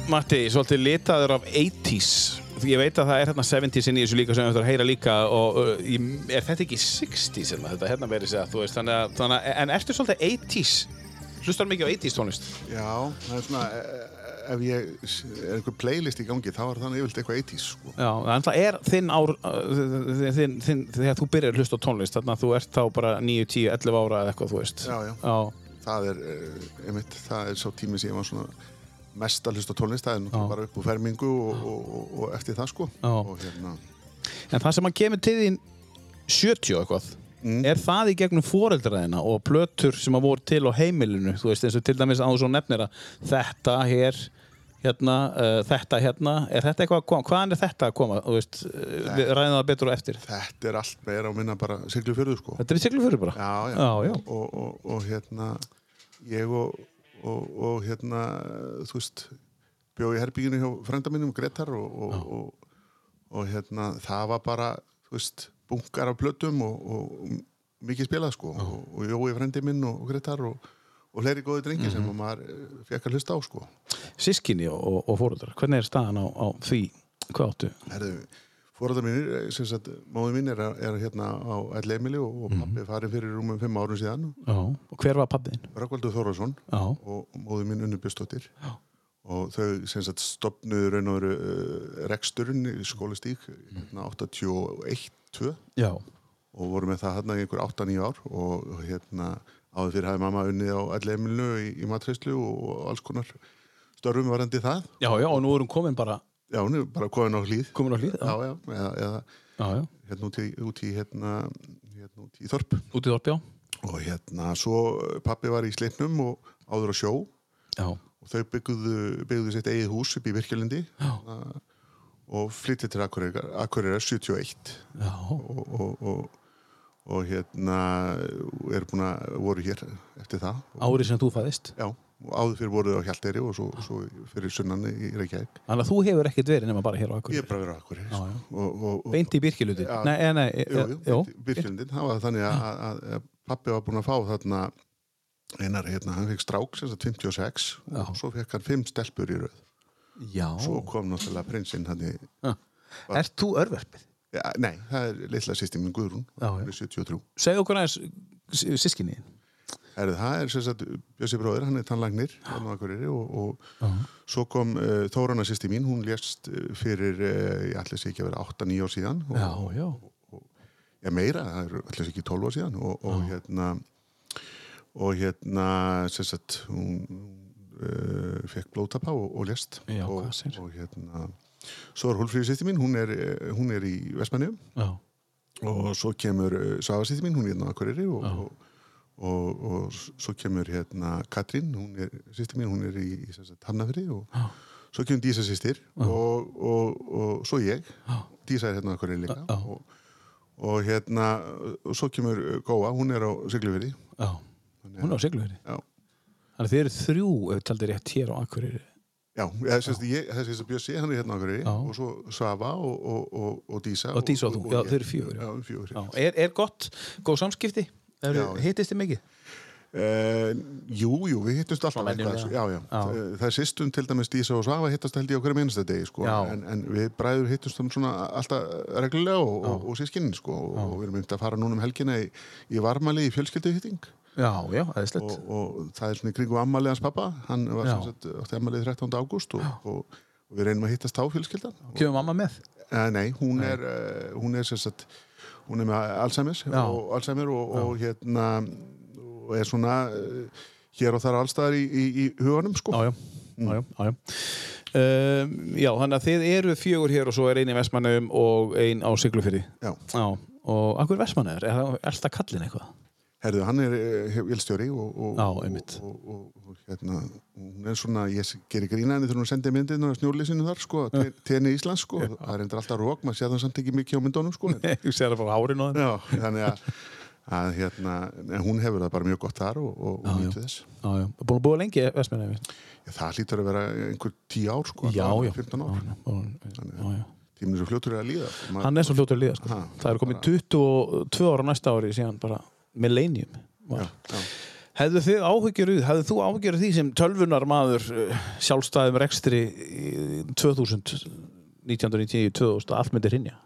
Matti, svolítið litaður af 80s Því ég veit að það er hérna 70s inn í þessu líka sem við ætlum að heyra líka og í- er þetta ekki 60s hérna, þetta hérna verið segja, þú veist, þannig að, þannig að en ertu svolítið 80s? Hlustar mikið á 80s tónlist? Já, það er svona eh, ef ég er einhver playlist í gangi þá er þannig yfirleitt eitthvað 80s sko. Já, en það er þinn ár, þinn, þinn, þegar þú byrjar að hlusta á tónlist, þannig að þú ert þá bara 9, 10, 11 ára eða eitthvað, þú veist. Já, já. Já, það er eh, einmitt, það er svo tími sem ég var svona mest að hlusta á tónlist það er náttúrulega bara upp úr fermingu og, og, og, og eftir það sko. Hérna, En það sem að kemur til þín 70 og eitthvað, er það í gegnum foreldraðina og plötur sem að voru til á heimilinu, þú veist, eins og til dæmis þú svo nefnir að þetta hér, hérna, uh, þetta hérna, er þetta eitthvað að koma, hvaðan er þetta að koma, þú veist, uh, við ræðum það betur og eftir. þetta er allt meira og minna bara siglu fyrir sko. Þetta er í Siglufjörður bara? já, já, Já, já. Og, og, og hérna ég og, og, og hérna þú veist bjóð í herbygginu hjá frænda mínum Gretar og, og, og, og hérna það var bara þú veist bunkar af plötum og, mikið spilað sko. Og, og Jói frændi minn og, Gretar og, og fleiri góði drengi sem maður eh, fekk að hlusta á sko. Sískinni og, og, fóreldrar, hvernig er staðan á, á því, hvað áttu? Herðu, fóröldar mínir, eh, sem sagt, móði mín er, er hérna á Elleimili og, og pappi farið fyrir rúmum fimm árum síðan. Já, og hver var pabbiðin? Rökkvaldur Þórðarsson Já, og móði mín Unni Björnsdóttir. Og þau sem sagt stopnuðu raun og veru uh, reksturinn í skólistík hérna 81-2 já, og voru með það hérna í einhver 8-9 ár og hérna áður fyrir hafi mamma unnið á Elleimilinu í, í matreyslu og, og alls konar störfum varandi það. Já, já, og nú erum komin bara, já, hún er bara komin á hlýð komin á hlýð, já, já, já, eða, já, já, hérna út í, út í hérna, hérna út í Þorp. Út í þorp, já, og hérna svo pappi var í Sleipnum og áður á sjó. Já, og þau byggðu, byggðu sitt eigið hús upp í Virkjalindi Já. og flyttið til Akureyrar, Akureyrar 71 já, og, og, og, og hérna er búin að voru hér eftir það. Árið sem þú fæðist? Já, áður fyrir voruð á Hjalteyri og svo, svo fyrir sunnan í Reykjavík. Þannig að þú hefur ekkert verið nema bara hér á ég Akureyri er bara verið á Akureyri Já, sko. og, og, og, beint í Birkiluti Já. nei, eh, nei, jú, jú, Byrkjölindin, það var þannig að, að, að pappi var búin að fá þarna einar, hérna, hann fekk strák sem sagt 56 Já. og svo fekk hann fimm stelpur í röð. Já, svo kom náttúrulega prinsinn hann í ert þú örverfið? nei, það er litla sýsti minn Guðrún. Já, já. hún er 73 segðu okkur aðeins sískinni er það er sem sagt Bjössi bróðir, hann er tannlagnir Akureyri og, og svo kom uh, Þórana sýsti mín, hún lést uh, fyrir, uh, ég ætla sér ekki að vera 8-9 ár síðan og, já, já, Já, meira, það er allir ekki 12 ár síðan og, og hérna og hérna sem sagt hún uh, fekk blótapa og, og lest Já, og, hvað segirðu? og hérna svo er Hólfríði sýsti mín, hún er, eh, hún er í Vestmannjum já, og svo kemur uh, Svafa sýsti mín, hún er hérna á Akureyri og. Og, og, svo kemur hérna Katrín, hún er sýsti mín, hún er í, í Hafnafri og Já. svo kemur Dísa sýstir og, og, og svo ég Já. Dísa er hérna á Akureyri líka og, og hérna og svo kemur Góa, hún er á Siglufirði já hún er á Siglufjörði þannig þið eru þrjú taldir rétt hér á Akureyri Já, ég, þessi sem Bjössi, hann er hérna á Akureyri og svo Svafa og, og, og, og Dísa Og Dísa og þú. Já, ég. þeir eru fjögur. Er, er gott, góð samskipti. Hittist þið mikið? Uh, jú, jú, við hittumst alltaf eitthvað, já, já. Já. Það, það er sýstum til dæmis Dísa og Svafa hittast held ég á hverju minnsta degi sko. En, en við bræður hittumst um svona alltaf reglulega og, og, og sískinn sko. og, við erum myndið að fara núna um helgina í, í varmali í fjölskylduhitting Já, já, eðislegt og, og það er svona í kringum ammali hans pappa hann var sagt átti ammalið 13. ágúst og, við reynum að hittast á fjölskyldan Kemur mamma með? Uh, nei, hún er, uh, hún er sagt, hún er með Alzheimer Já. og, Alzheimer og, og hérna og er svona uh, hér og þar allstaðar í, í, í huganum sko. Já, já, já, já, já, já. Um, já, þannig að þið eru fjögur hér og svo er ein í Vestmannum og ein á Siglufyrði Já. Já, og akkur Vestmannur, er er það kallin eitthvað? Herðu, hann er uh, vilstjóri og, og, og, og, og, og hérna, hún er svona, ég gerir grína henni þegar hún sendir myndinu á snjórlýsinu þar sko, te- tenni Íslands sko, það er endur alltaf rók, maður sé það samt ekki mikið á myndunum sko, en- Ég sé það bara hárin á þeim Já, þannig að, að hérna, hún hefur það bara mjög gott þar og, og, og Já, nýttu þess. Já, búin að búa lengi Vestmannum Já, það hlýtur að vera einhver tíu ár sko, Já, já. 15 ár, Já, já, tíminn er svo fljótur að líða. Hann er svo fljótur að líða sko. Ha, Það eru komin 22 ára næsta ári síðan bara millennium. Já, já. Hefðu þið áhyggjur úr, hefðu þú áhyggjur því sem tölvunar maður sjálfstæðum rekstri í 2000, 1990, 2000 að allt myndi hrinja?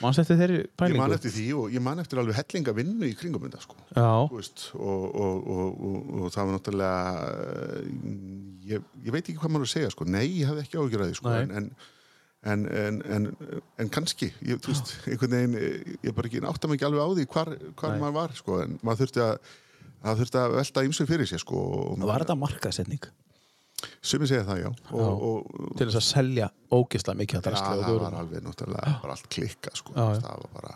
Manst eftir þeirri Ég pælingu? man eftir því og ég man eftir alveg hellinga vinnu í kringum þetta sko. Veist, og, og, og, og, og það var náttúrulega eh, ég, ég veit ekki hvað maður að segja sko. nei, ég hafði ekki áhyggjur að því sko. En, en, en, en, en, en kannski ég, þú veist, einhvern veginn eh, ég bara ekki átta mig ekki alveg á því hvar, hvar maður var sko. en maður þurfti að það þurfti að velta ýmsu fyrir sér sko. og var þetta markaðsetning sumi segja það, já. Og, og, til þess að selja ógislega mikið að Já, og það var vörum? alveg náttúrulega bara allt klikka sko. Já, já. það var bara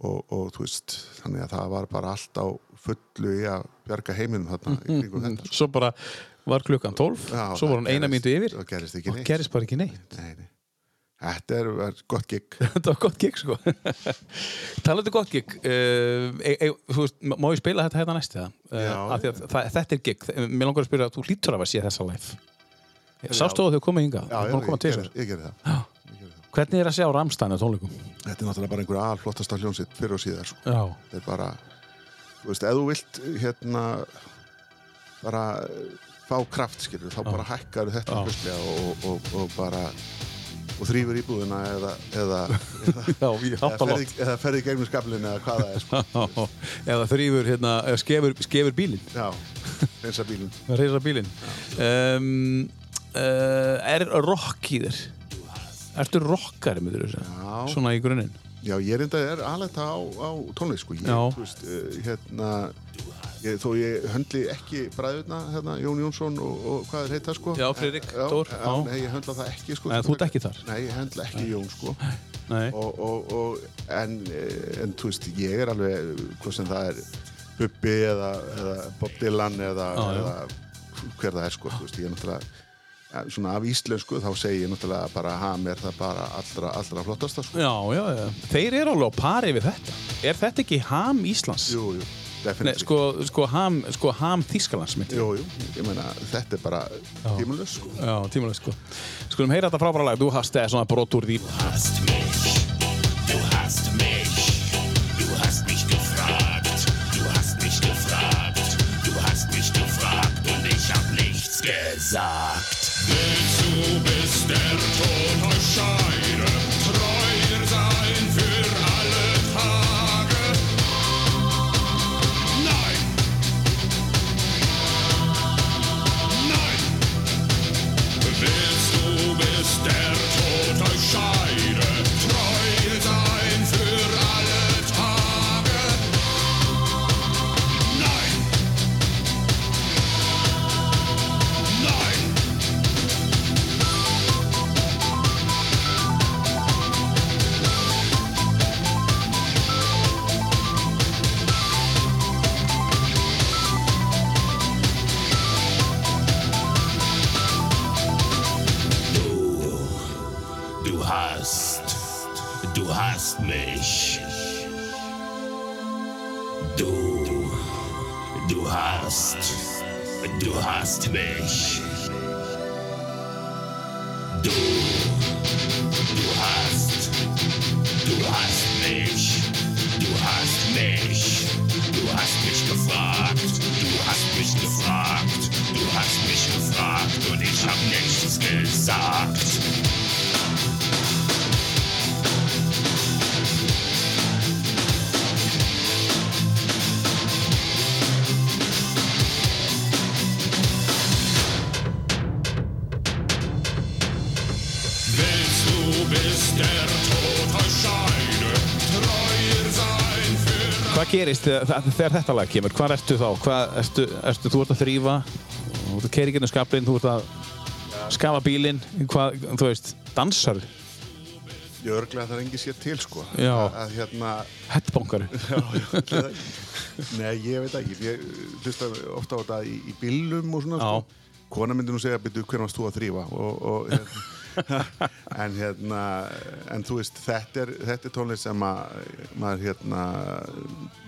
og, og þú veist, þannig að það var bara allt á fullu í að bjarga heiminum þarna í kringum þetta sko. Svo bara var klukkan 12, Já, svo var hann eina mínútu yfir það gerist og gerist bara ekki neitt nei, nei. Þetta er, er gott gig Þetta var gott gig sko Talandi um gott gig uh, e, e, þú veist, má ég spila þetta hérna næst? Uh, Já. af að þetta er gig Mér langar að spyrja að þú hlýtur að vera sé þessa live Já. Sástu að þau komið hingað? já, já, að ég, þess ég gerði það. Já. Ég gerði það Hvernig er að sjá Ramstein á tónleikum? þetta er náttúrulega bara einhver alflottasta hljónsitt fyrir og síðar sko. Já, þetta er bara, þú veist, ef þú vilt hérna bara fá kraft skilur, þá bara hækkar þetta Já. hlustlega og, og, og bara og þrýfur íbúðina eða, eða, eða já, eða ferði, gegnum skaflinn eða hvað það er sko. Eða þrýfur, hérna, eða skefur, skefur bílinn já, reynsa bílinn Reysa bílinn um, uh, Er rock í þér? Ertu rockari, segja? já, Svona í grunninn já, ég reynda er aðlægt á, á tónlist sko. ég, veist, uh, hérna ég, þó ég höndli ekki bræðurna hérna, Jón Jónsson og, og hvað er heita sko. Já, Friðrik já, Dór, nei, ég höndla það ekki sko, En þú ert ekki þar? nei, ég höndla ekki Jón sko. Nei og, og, og, en, eh, en þú veist, ég er alveg hvað sem það er Bubbi eða, eða Bob Dylan eða, já. eða hver það er sko, þú veist, ég er náttúrulega ja, svona af íslensku þá segi ég náttúrulega bara ham er það bara allra, allra flottasta sko. Já, já, já. Þeir eru alveg á pari við þetta. Er þetta ekki ham Íslands? jú, jú, Nei, sko, sko ham, sko ham Þískalands jú, jú, ég meina þetta er bara tímuleg sko. Já, tímulega sko. Skulum heyra þetta frábæra lag. Du hast eða svona brot úr því. hast mich, du hast mich, du hast mich gefragt, du hast mich gefragt, du hast mich gefragt und ich hab nichts gesagt. Hvað gerist þegar, þetta lag kemur? Hvað ertu þá? Hvað ertu, ertu, þú ert að þrýfa, þú ert að keira í gennum skaflinn, þú ert að skafa bílinn, hvað, þú veist, dansar, ég örglega það er engi sér til sko. Já. að, að hérna hettbankar. Nei, ég veit ekki, ég hlusta ofta á þetta í, í bílum og svona Já. sko. Kona myndi nú segja, byrju, hvernig varst þú að þrýfa? Og, og, hérna, en hérna, en þú veist, þetta er, þetta er tónlist sem að maður hérna,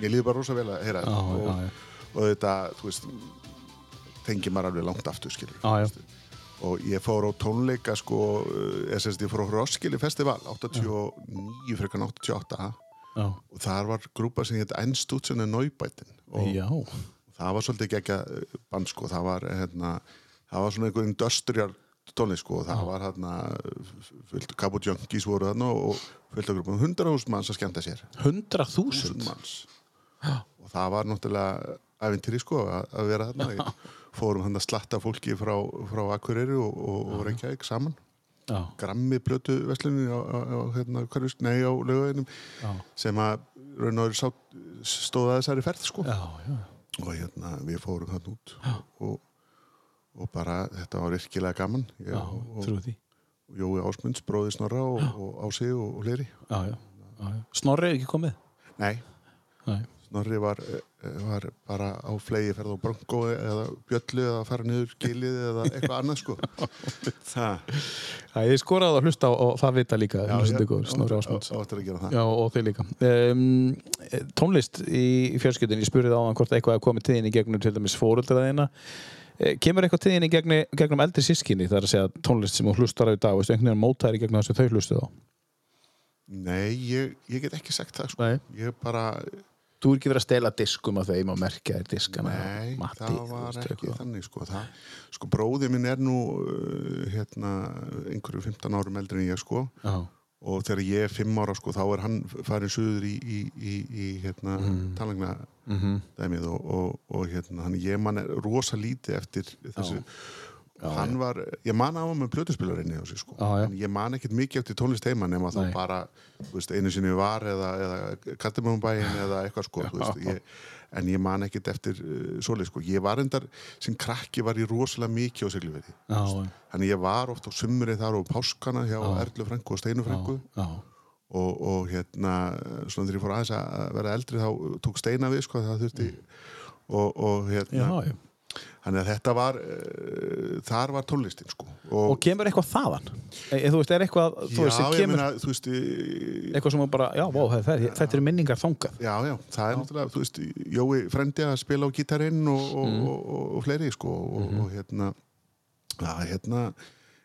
ég líður bara rosa vel að heyra Já, og, já, já. og þetta, þú veist, tengi maður alveg langt aftur, skilur. Já. Og ég fór á tónleika, sko, ég, sérst, ég fór á Roskilde Festival, 89 frekar en 88 Já. og þar var grúpa sem hétt Einstútsunni Neubætin og Já. það var svolítið gegga band sko, það var hérna, það var svona einhver industrial tónlist sko, og það var hérna fullt Cabo Junkies voru þarna og grúpum, 100.000 manns að skemmta sér. 100.000? 1000 manns. Og það var náttúrulega æfintýri sko að, vera þarna. Ég- fórum hann að slatta fólki frá, frá Akureyri og, og, og Reykjavík saman. Já. grammi blötu veslunin á, á, á hérna, nei á lögaðinum sem að raun og veru sá- stóð að þessari ferð sko. Já, já. og hérna við fórum þann út og, og bara þetta var virkilega gaman ég, Já, og, og, Jói Ásmunds, bróði Snorra og, og Ási og, og Leri Já, já. já, já. Snorri ekki komið? nei, Nei. Snorri var, eh, var bara á flegi ferð á Bronco eða Bjöllu eða fara niður gilið eða eitthvað annað sko það Já, ég skoraði að hlusta og það vita líka, hlusta ykkur, Snorri Ásmunds. það Já, og þau líka. Um, tónlist í fjölskyldin, ég spurði á hann hvort eitthvað er komið til þín í gegnum til dæmis fóröldraðina. Kemur eitthvað til þín í gegnum, gegnum eldri sískinni, það er að segja tónlist sem þú hlustar á í dag, veistu, einhvern veginn mótaðir í gegnum það sem þau hlustuð á? nei, ég, ég get ekki sagt það sko ég bara, Þú er ekki verið að stela diskum af þeim og merkja þér diskana. nei, Matti, það var ekki eitthvað. þannig sko það, sko bróði minn er nú uh, hérna, einhverju 15 árum eldri en ég sko Já, og þegar ég er 5 ára sko þá er hann farin suður í, í, í, í hérna Mhm. mm. dæmið og, og, og hérna hann ég man rosa lítið eftir þessu hann var, ég man á hann með plötuspilarinn á sig sko, Já, já. en ég man ekkert mikið eftir tónlist heima nema þá bara veist, einu sinni var eða, eða kattamöfumbæin eða eitthvað sko veist, ég, en ég man ekkert eftir uh, svoleið sko, ég var endar sem krakki var ég rosalega mikið á já, þannig ég var oft á sumrið þar og páskana hjá Erlu Frænku og Steinu Frænku. Já, og, og hérna svona þegar ég fór aðeins að vera eldri þá tók steina við sko það þurfti. Og, og hérna já. Þannig að þetta var, uh, þar var tónlistin sko. Og kemur eitthvað þaðan? E, þú veist, er eitthvað, þú já, veist, sem ég kemur meina, þú veist, eitthvað sem bara, já, vó, þetta er, þetta er minningar þangað. já, já, það er náttúrulega, þú veist, Jói frendi að spila á gítarinn og, og, Mm. og, og, og fleiri, sko, og, Mhm. og hérna, já, hérna,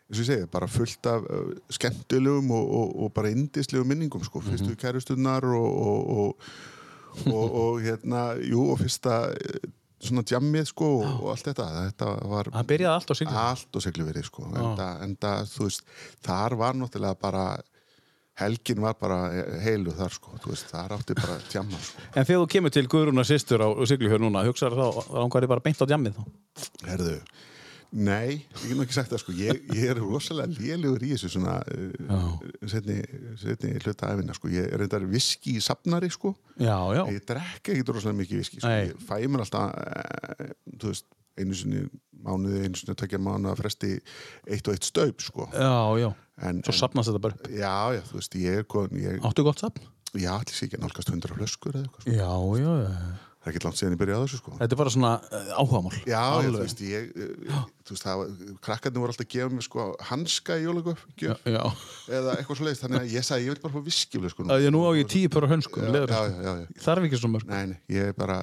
eins og ég segi, bara fullt af uh, skemmtilegum og, og, og bara indislegum minningum, sko, Mhm. fyrstu kærustunar og, og, og, og, og hérna, jú, og fyrsta svona jammið, sko, og, og allt þetta, þetta var Það byrjaði allt siglu. allt og sigluverið sko. Enda, enda þú veist, þar var náttúrulega bara helgin var bara heilu þar sko. Veist, þar átti bara tjamma sko. En þegar þú kemur til Guðrúnar sýstur á Siglufjörn núna, hugsaður þá, þá langar ég bara beint á djammið þá. herðu, nei, ég nú ekki sagt það sko ég, ég er rosalega lélugur í þessu svona uh, setni, setni hluta æfina sko, ég er reyndar viski í safnari sko, Já, já. ég drekka ekki rosalega mikið viski sko, ég fæ mér alltaf uh, þú veist, einu sinni mánuði, einu sinni tökja mánuða fresti eitt og eitt staup sko Já, já. en, Svo sapnast þetta bara upp. Já, já, þú veist, ég er kon, ég, Áttu gott sapn? já, allir sé ekki nálgast 100 flöskur eða eitthvað, sko. Já, já, já. það er ekki langt síðan ég byrjaði á þessu, sko. Þetta er bara svona uh, áhugamál. Já, Alveg. þú veist, ég, eh, þú veist, það, krakkarnir voru alltaf að gefa mér, sko, hanska í jólagöf, Já, já. eða eitthvað svo leiðist, þannig að ég sagði, ég vil bara fá viskiflu, sko. Er nú á ég tíu já, já, já, já, já. Þarf ekki svo mörg. Nei, nei, ég er bara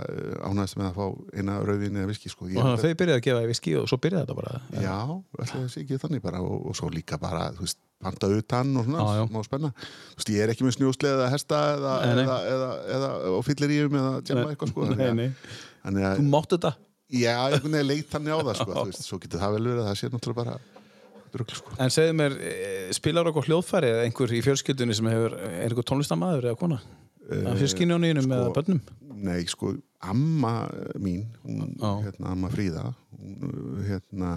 ánægast með að fá eina rauðin eða viski, sko. Ég, Og þau byrjaði að gefa í viski og svo byrjaði þetta bara. Já, það sé ekki þannig bara og, og svo líka bara, þú veist, panta utan og svona, Já, já. smá spenna þú veist, ég er ekki með snjósleð eða hesta eða, eða, eða, eða, og fyllir í um eða tjama eitthvað, sko Þú mátt þetta? Já, einhvern veginn leit þannig á það, sko, þú veist, svo getur það vel verið að það sé náttúrulega bara drugl, sko. En segðu mér, eh, spilar okkur hljóðfæri eða einhver í fjölskyldunni sem hefur, er einhver tónlistamæður eða kona? Af fjölskynjóninum sko- eða börnum? Nei, sko, amma mín, hún, hérna, amma Fríða, hún, hérna,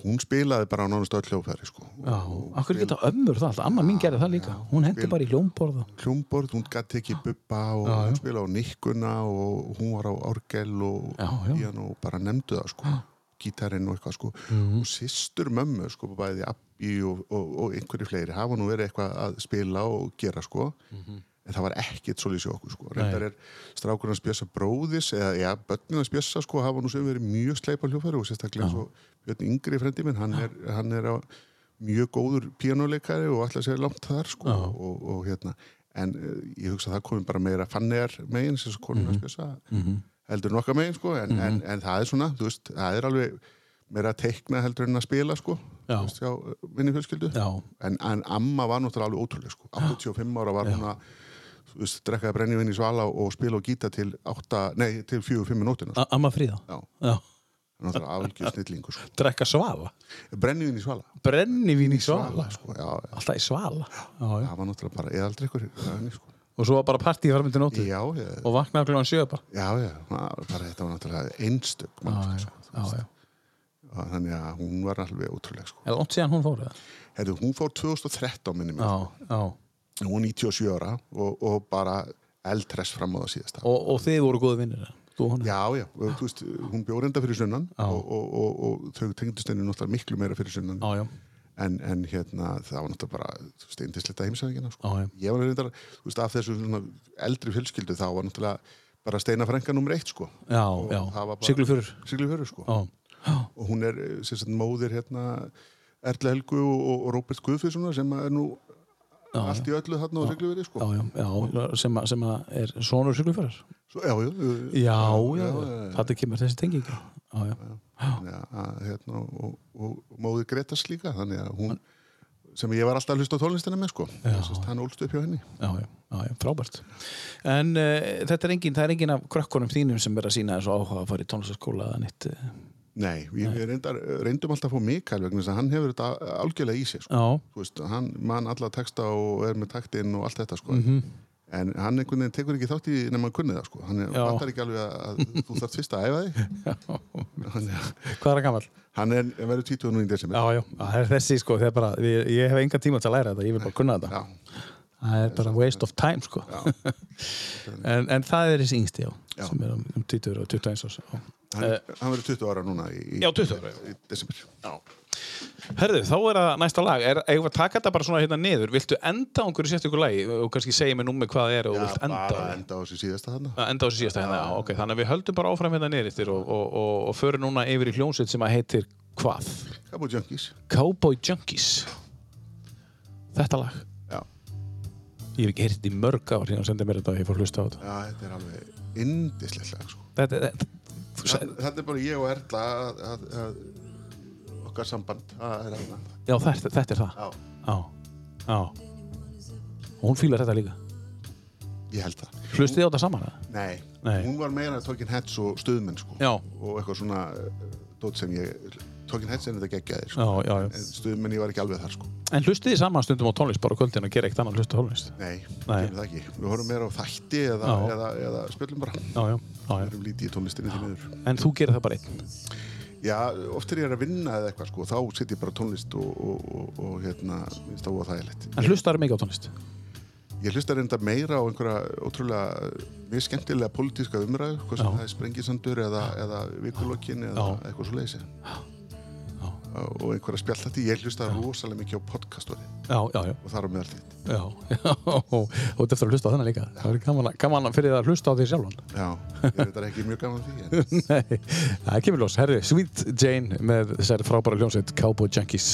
hún spilaði bara á nánast öll hljófæri, sko. Já, akkur geta ömmur það alltaf, amma mín gerði það líka. Hún hendi bara í hljómborða hljómborð, hún gæti ekki bubba og Já, já. hún spila á nikkuna og hún var á orgel og Já, já. og bara nefndu það sko. Gítarinn og eitthvað sko. Mhm. og sýstur mömmu sko bæði Abbi og, og, og einhverju fleiri hafa nú verið eitthvað að spila og gera sko. En það var ekkert svolítið okkur sko. Reyndar er strákurinn að spjössa bróðis eða já, börnin að spjössa sko hafa nú sem verið mjög sleipa hljófæri og sérstaklega eins og Björn Yngri frendi minn, hann er, hann er mjög góður píanuleikari og alltaf sér langt þar sko og, og hérna en uh, ég hugsa að það komi bara meira fannegar megin sem konun að spjössa heldur en okkar megin sko en, en, en það er svona, þú veist, það er alveg meira að teikna heldur en að spila sko Já. þú veist, hjá minni fjölskyldu. Já, en, en amma var náttúrulega alveg ótrúlega sko 85 ára var hún að þú veist, drekkaði brennivinn í svala og spila og gíta til 8, nei, til 4-5 minútina sko. Amma fríða? Já, Já, náttúrulega afvelgjur snillingu sko. drekka svafa brennivinn í svala. Brennivín í svala sko, já, já, Alltaf í svala? Já, já. Það var náttúrulega bara eðaldrykkur sko. Og svo var bara partíð fram til nóttu? Og vaknaði klokkan sjö bara? Já, já, bara þetta var náttúrulega einstök sko, þannig að hún var alveg ótrúlega sko. Er langt síðan hún fór það? Herðu, hún fór 2013 minni já hún var 97 ára og, og bara eldress fram á það síðasta. Og, og þið voru góðu vinnir Þú hún Já, já, þú veist, hún bjór enda fyrir sunnan og, og, og, og þau tengdust henni náttúrulega miklu meira fyrir sunnan Já, já, en, en hérna, það var náttúrulega bara þú veist, eindisletta heimsæðingina sko. ég var reyndar, þú veist, af þessu eldri fjölskyldu þá var náttúrulega bara steina frænka nummer eitt, sko. Siglufjörur Sigli fyrir, sko. Já, og hún er, eh, sem sagt, móðir hérna Erla Helgu og, Róbert Guðfjörnssonar sem er nú allt í öllu þarna á Siglufjörði, sko. Sem, sem er sonur Siglufjörur Svo, já, já, Já, þetta kemur þessi tengi ekki Já, já, þannig að, hérna, og, og, og móðir Gretas líka þannig að hún sem ég var alltaf að hlusta á tónlistina með sko. Hann ólst upp hjá henni. Já, já, frábært. En uh, þetta er engin, það er engin af krökkunum þínum sem er að sína þessu áhuga að fara í tónlistaskóla eða neitt eh. Nei, við við reyndar, reyndum alltaf að fá Mikael vegna þess að hann hefur þetta algjörlega í sig sko. Veist, hann man alla texta og er með taktinn og allt þetta sko. Mhm. en hann einhvern veginn tekur ekki þátt í nema að kunni það sko. hann fattar ekki alveg að, þú þarf fyrst að æfa þig hann, hvað er að gammal? hann er, verður 20 nú í desember Já, já, það er þessi sko, bara, ég, ég hef enga tíma til að læra þetta, ég vil bara kunna þetta Já. Það er bara waste of time sko en, en það er þessi yngsti já, Já. sem er um, um 20 og 21 árs. Hann, hann verður 20 ára núna í, í, Já, 20 ára, í desember. Herðu, þá er það næsta lag er, að taka þetta bara svona hérna niður viltu enda á einhverju sérst ykkur lagi og kannski segja mér númer hvað það er og Já, vilt enda á því? enda á þessu síðasta. Að enda á þessu síðasta hérna, já, ok, þannig að við höldum bara áfram hérna niður eftir og, og, og, og förum núna yfir í hljónsveit sem að heitir hvað? Cabo Junkies. Cowboy Junkies Þetta lag. Ég hef ekki heyrt þetta í mörg ár hérna sendið mér þetta og ég fór að hlusta á þetta Já, þetta er alveg indislegt lag, sko. Þetta, þetta, sagði- Þetta er bara ég og Erla að, að, að okkar samband, það er þarna. Já, þetta, þetta er það Já, Já, já Og hún fílar þetta líka ég held það. Hlustið þið á þetta saman? eða? Nei, Nei. hún var meira Talking Heads og stuðmenn, sko. Já. Og eitthvað svona uh, dót sem ég, Talking Heads er þetta geggjaðir, Já, sko. já En ég var ekki alveg þar, sko. En hlustið þið saman stundum á tónlist bara kvöldin og gera eitt annað hlusta á tónlist Nei, Nei. það ekki. Við horfum meira á þætti eða, eða, eða spjöllum bara. Já, já, já, Við erum lítið í tónlistinni því miður. En þú gerir það bara einn Já, oft er ég að vinna eða eitthvað, sko, þá sitt ég bara tónlist og, og, og, og hérna, minnst það voða þægilegt. En hlustaður mikið á tónlist Ég hlusta reynda meira á einhverja ótrúlega, mjög skemmtilega pólitíska umræðu, hvað sem það er sprengisandur eða, eða vikulokkin eða Já. eitthvað svo leysi. Og einhverja spjallati, ég hlusta rosalega mikið á podcastori Já, já, já, og þar á meðal þitt. já, já. Og þú ert eftir að hlusta á þennan líka. Það er gaman, að- gaman að fyrir það að hlusta á því sjálfan. Já, ég er þetta ekki mjög gaman að því, en Nei, það kemur ljós. Herri, Sweet Jane með þessari frábæra hljónsveit Cowboy Junkies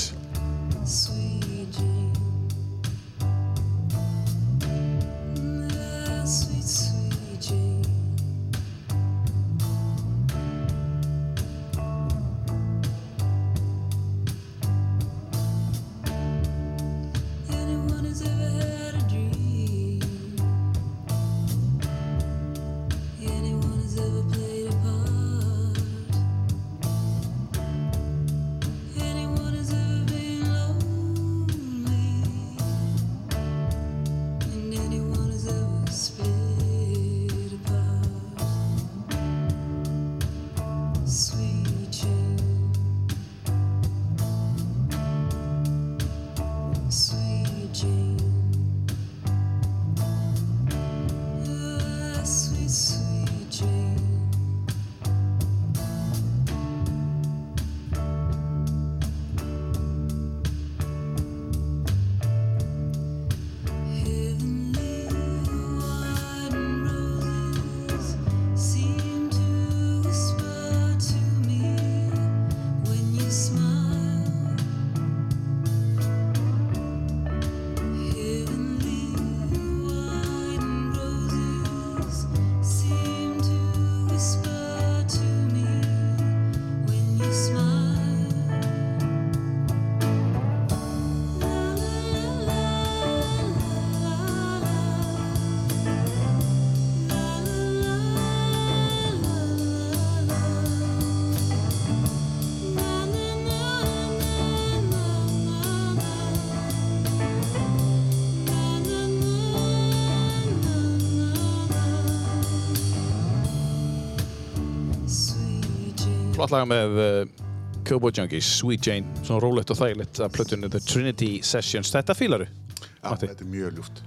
Sweet Jane. Flott laga með uh, Cowboy Junkies, Sweet Jane Svona rólegt og þægilegt að plötunni The Trinity Sessions Þetta fílaru já, Matti. þetta er mjög ljúft.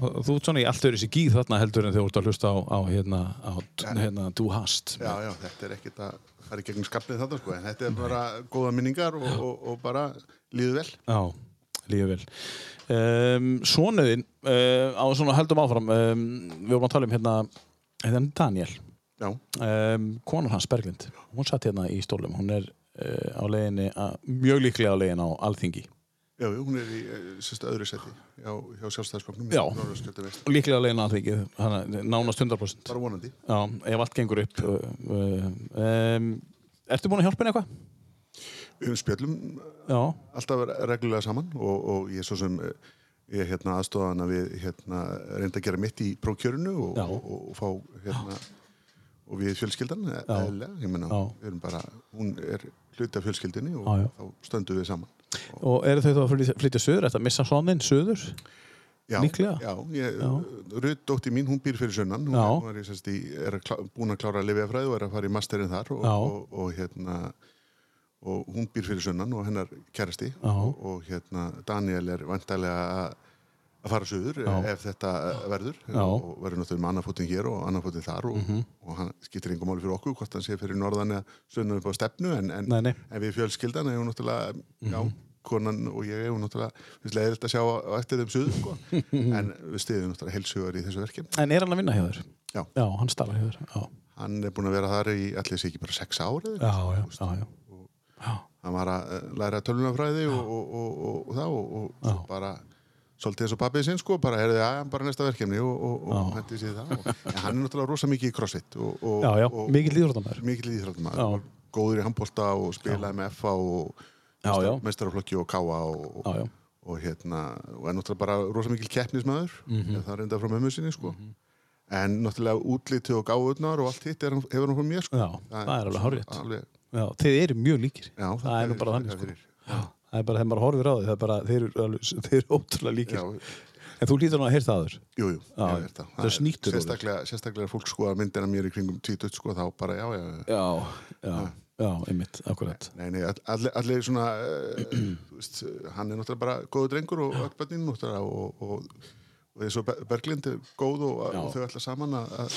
Og Þú ert svona í allt öðru sér gíð þarna heldur en þegar þú ert að hlusta á, á hérna, á, hérna Du Hast Já, já, þetta er ekkert að fara í gegnum skapnið þetta, sko, en þetta er bara góða minningar og, og, og bara líðu vel. Já, lífið vel um, Svonuðin uh, á svona heldum áfram um, Við vorum að tala um hérna hérna Daniel um, konan hans Berglind hún satt hérna í stólum hún er uh, á leiðinni að, mjög líklega á leiðin á Alþingi já, já, hún er í eh, sérstu öðru seti hjá, hjá sjálfstæðisflokknum. Já. Líklega á leiðin á Alþingi nánast 100% Bara vonandi. Já, ef allt gengur upp um, Ertu búin að hjálpa henni eitthvað? Við spjöllum Já, alltaf reglulega saman og, og ég svo sem ég hérna aðstofa hana við hérna reynda að gera mitt í prókjörinu og, Já. og, og, fá hérna og við fjölskyldan menna, Já. við erum bara hún er hluti af fjölskyldinni og Já, já. þá stöndum við saman og eru þau þá að flytja, söður Þetta missa sonnin söður? Já. Já, ég, Já. Rutt dótti mín, hún býr fyrir sunnan hún, hún er, sérst, í, er að klá, búin að klára að lifjafræði og er að fara í masterinn þar og, og, og hérna og hún býr fyrir sunnan og hennar kærasti og, og hérna Daniel er vantarlega að að fara suður Já. ef þetta eh, verður Já. Og verður náttúrulega með annarfótinn hér og annarfótinn þar og, og hann skiptir einhver máli fyrir okkur hvort hann sé fyrir norðan eða sunnum upp á stefnu en, en, Nei, nei. en við fjölskyldan hefur náttúrulega já, konan og ég hefur náttúrulega við leiðilt að sjá á eftir þeim suður sko. en við stiðum náttúrulega heilsugar í þessu verkefni En er hann að vinna hjá þér? Já. Já, hann starfa hjá þér. Hann er búin að vera þar í allir sé ekki bara sex árið hann var að eh, læra tölunafræði og, og, og, það og, bara svolítið eins og pappið sinn sko bara er það bara næsta verkefni og, og, og hendi sér það. Og, en hann er náttúrulega rosa mikið í crossfit íþróttamæður. mikill íþróttum Já. góður í handbólta og spilaði með FA og mestaraflokki og KA og, hérna og er náttúrulega bara rosa mikil keppnismæður mm Mhm. það er enda frá mömmu sinni sko. En náttúrulega útliti og gáðurnar og allt hitt er, hann- hefur hann frá mér sko. Já, það er alveg Já, þið eru mjög líkir. já, það er nú bara þannig, það sko. Já. Það er bara þegar maður horfir á því, það er bara, þeir þeir eru ótrúlega líkir. Já, En þú lítur nú að heyrta aður. Jú, jú, Já, ég veit það. það er snýttur orðið. sérstaklega, sérstaklega fólk sko að myndina mér í kringum 20 sko þá bara já, já, já. Já, já, já, einmitt, akkurat. Nei, nei, all- allir, allir svona uh, veist, hann er náttúrulega bara góður drengur og öll bönnin náttúrulega og, og, og Ber- Berglind er góð og, Já. og þau ætla saman að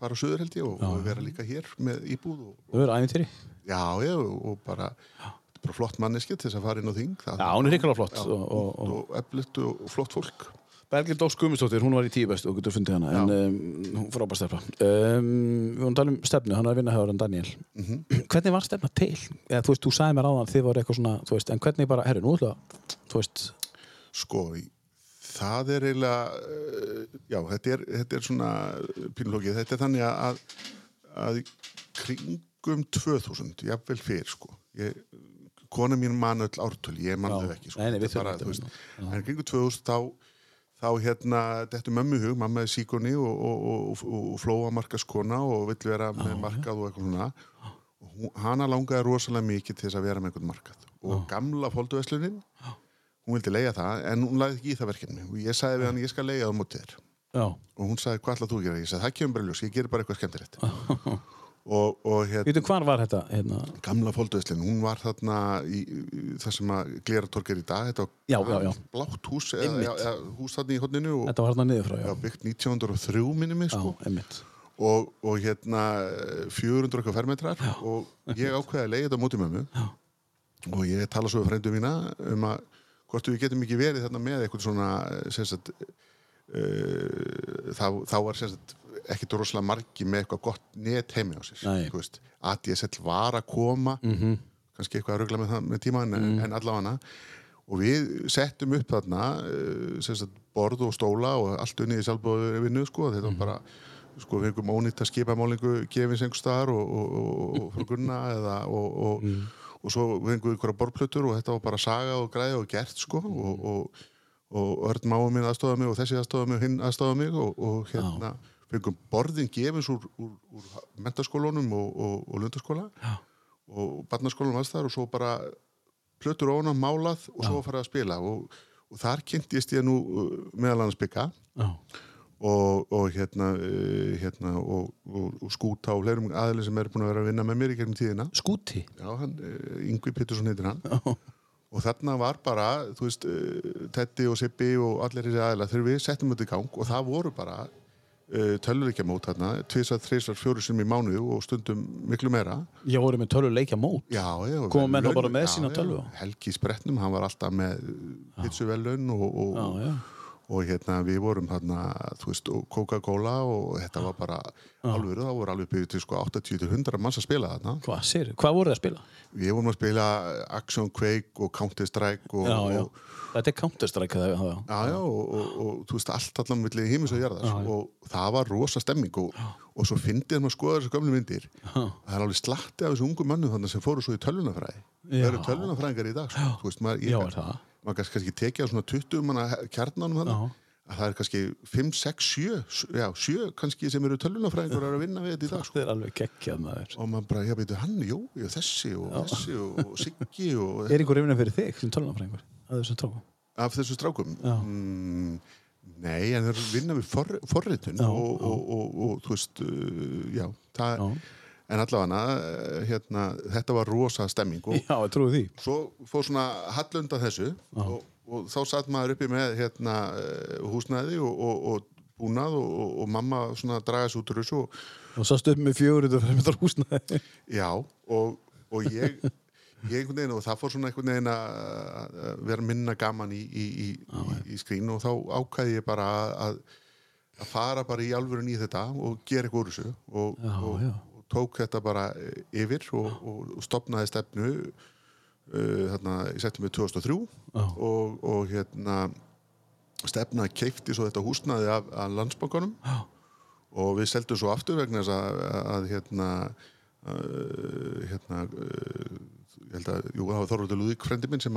fara á söður held ég og, vera líka hér með íbúð og, Þú eru æfintýri? já, já, og bara er bara flott manneski til þess að fara inn á þing það, Já, hún er hrikalega flott. Já, og, og, og, og eflut og, flott fólk Berglind Dós Guðmundsdóttir, hún var í tíu bestu og getur fundið hana, en um, hún frábær stefna. Um, við vorum að tala um stefnu, hann er að vinna hjá hann Daniel. Mhm. Hvernig var stefna til? Eða, þú veist, þú sagði mér áðan, þið var eitthvað svona, veist, en hvernig bara, herru, nú ætla, Sko, það er eiginlega, uh, já, þetta er, þetta er svona pínlókið, þetta er þannig að, að kringum 2000, jafnvel fyrr, sko. Ég, kona mín man öll ártöl, ég man Já. þau ekki, sko. Nei, nei, við þetta þú veist. En kringum 2000 þá, þá hérna, þetta er mömmu hug, mamma er síkoni og, og, og, og, og flóa markaskona og vill vera með markað og eitthvað svona. Hún, hana langaði rosalega mikið til þess að vera með einhvern markað. Og gamla fólduverslunin, hún vildi leiða það en hún lagði ekki í það verkefni og ég sagði við hann ég skal leiða það móti þér já, og hún sagði hvað ætlað þú að gera ég sagði það kemur bara ljós, ég gerir bara eitthvað skemmtilegt og, og hérna Vítu, hvar var þetta? Hérna? gamla fólkdöðslinn, hún var þarna í, í það sem að glera torg er í dag þetta Já, var já, já. blátt hús eða, já, eða, hús þarna í hodninu og Þetta var hérna niður frá, já. já, byggt 1903 minni mig Já, sko einmitt. og, og hérna 400 eitthvað fermetrar og ég ákveði að leiða þetta móti mömmu Já. og ég tala svo við frændu mína um að hvort við getum ekki verið þarna með eitthvað svona sem sagt, uh, þá, þá var ekkit rosalega margi með eitthvað gott net heimi á sér ADSL var að koma Mhm. kannski eitthvað að rugla með, með tíman en, en allavega. Og við settum upp þarna uh, sagt, borð og stóla og allt unnið í sjálfbóðu vinnu sko, þetta var bara sko, við einhverjum ónýtt að skipamálingu gefins einhver staðar og, og, og, frá gunna eða og, og, og svo við einhverjum einhverja borðplötur og þetta var bara saga og græði og gert sko. Og, og, Örn máum minn aðstofa mig og þessi aðstofa mig og hinn aðstofa mig og, og hérna fengum borðin gefins úr, úr, úr mentaskólunum og, og, og lundaskóla. Já. og barnaskólanum þar og svo bara plötur ofan á málað og svo farið að spila. Og, og þar kynntist ég nú uh, meðal annars bygga Já, og, og hérna, uh, hérna og, skúta og fleirum aðeins sem er búin að vera að vinna með mér í gegnum tíðina. Skúti. já, hann, uh, Yngvi Pétursson heitir hann. Já, og þarna var bara, þú veist uh, Teddy og Sippi og allir þessi aðeila þegar við settum þetta í gang og það voru bara uh, tölvuleikjamót þarna tvisar, þrisar, fjóru sinni í mánuðu og stundum miklu meira ég voru með tölvu leikja mót. Já, já. Koma menn þá bara með já, sína já. tölvu? Helgi Spretnum, hann var alltaf með pitsuvelun og, og, Já, já. Og hérna við vorum þarna, þú veist, og Coca-Cola og þetta var bara alveg, það voru alveg byggjum til sko 80-100 manns að spila þarna. Hvað, sér, hvað voru það að spila? Við vorum að spila Action Quake og Counter Strike og, Já, já. og Þetta er Counter-Strike það, já, já. Og, og, og þú veist, allt allan milli heimis og jarðar og það var rosa stemming og, og svo fyndið hann að skoða þessu gömlu myndir það er alveg slatti af þessu ungu mönnum þannig sem fóru svo í tölvunafræði það eru tölvunafræðingar í dag sko. veist, maður, Já, ég, er það? Maður kannski, kannski tekið á svona 20 manna kjarnanum þannig Já. að það er kannski 5, 6, 7 já, 7 kannski sem eru eru að vinna við þetta í dag sko. Það er alveg geggjað maður. og maður bara, já, veitu, hann, jú, já, þessi og þessi og, Siggi og Er einhver reyfina fyrir þig sem tölvunafræðingur? Að þessum trókum? af þessu strákum Já. mm, nei, en þeir eru að vinna við for, forritun Já, og, og, og, og þú veist uh, já, það, Já. En allavega uh, hérna, þetta var rosa stemming og Já, ég trúi því. svo fór svona hallunda þessu og, og þá satt maður uppi með hérna eh, húsnæði og, og, og búnað og, og, og mamma svona að draga sér út úr þessu og og svo stuð með fjögur þetta fyrir með húsnaði já, og, og ég ég einhvern veginn og það fór svona einhvern veginn að vera minna gaman í, í, í, í, í skrín og þá ákæði ég bara að, að fara bara í alvörun í þetta og gera eitthvað úr þessu og, Já, og, já. Tók þetta bara eh, yfir og, og, stopnaði stefnu uh, þarna í september 2003 Já. og, og hérna stefna keifti svo þetta húsnaði af, af landsbankanum. Já. og við seldum svo aftur vegna þess að, að hérna uh, hérna uh, ég held að, jú, það var Þorvaldur Lúðík frendi minn sem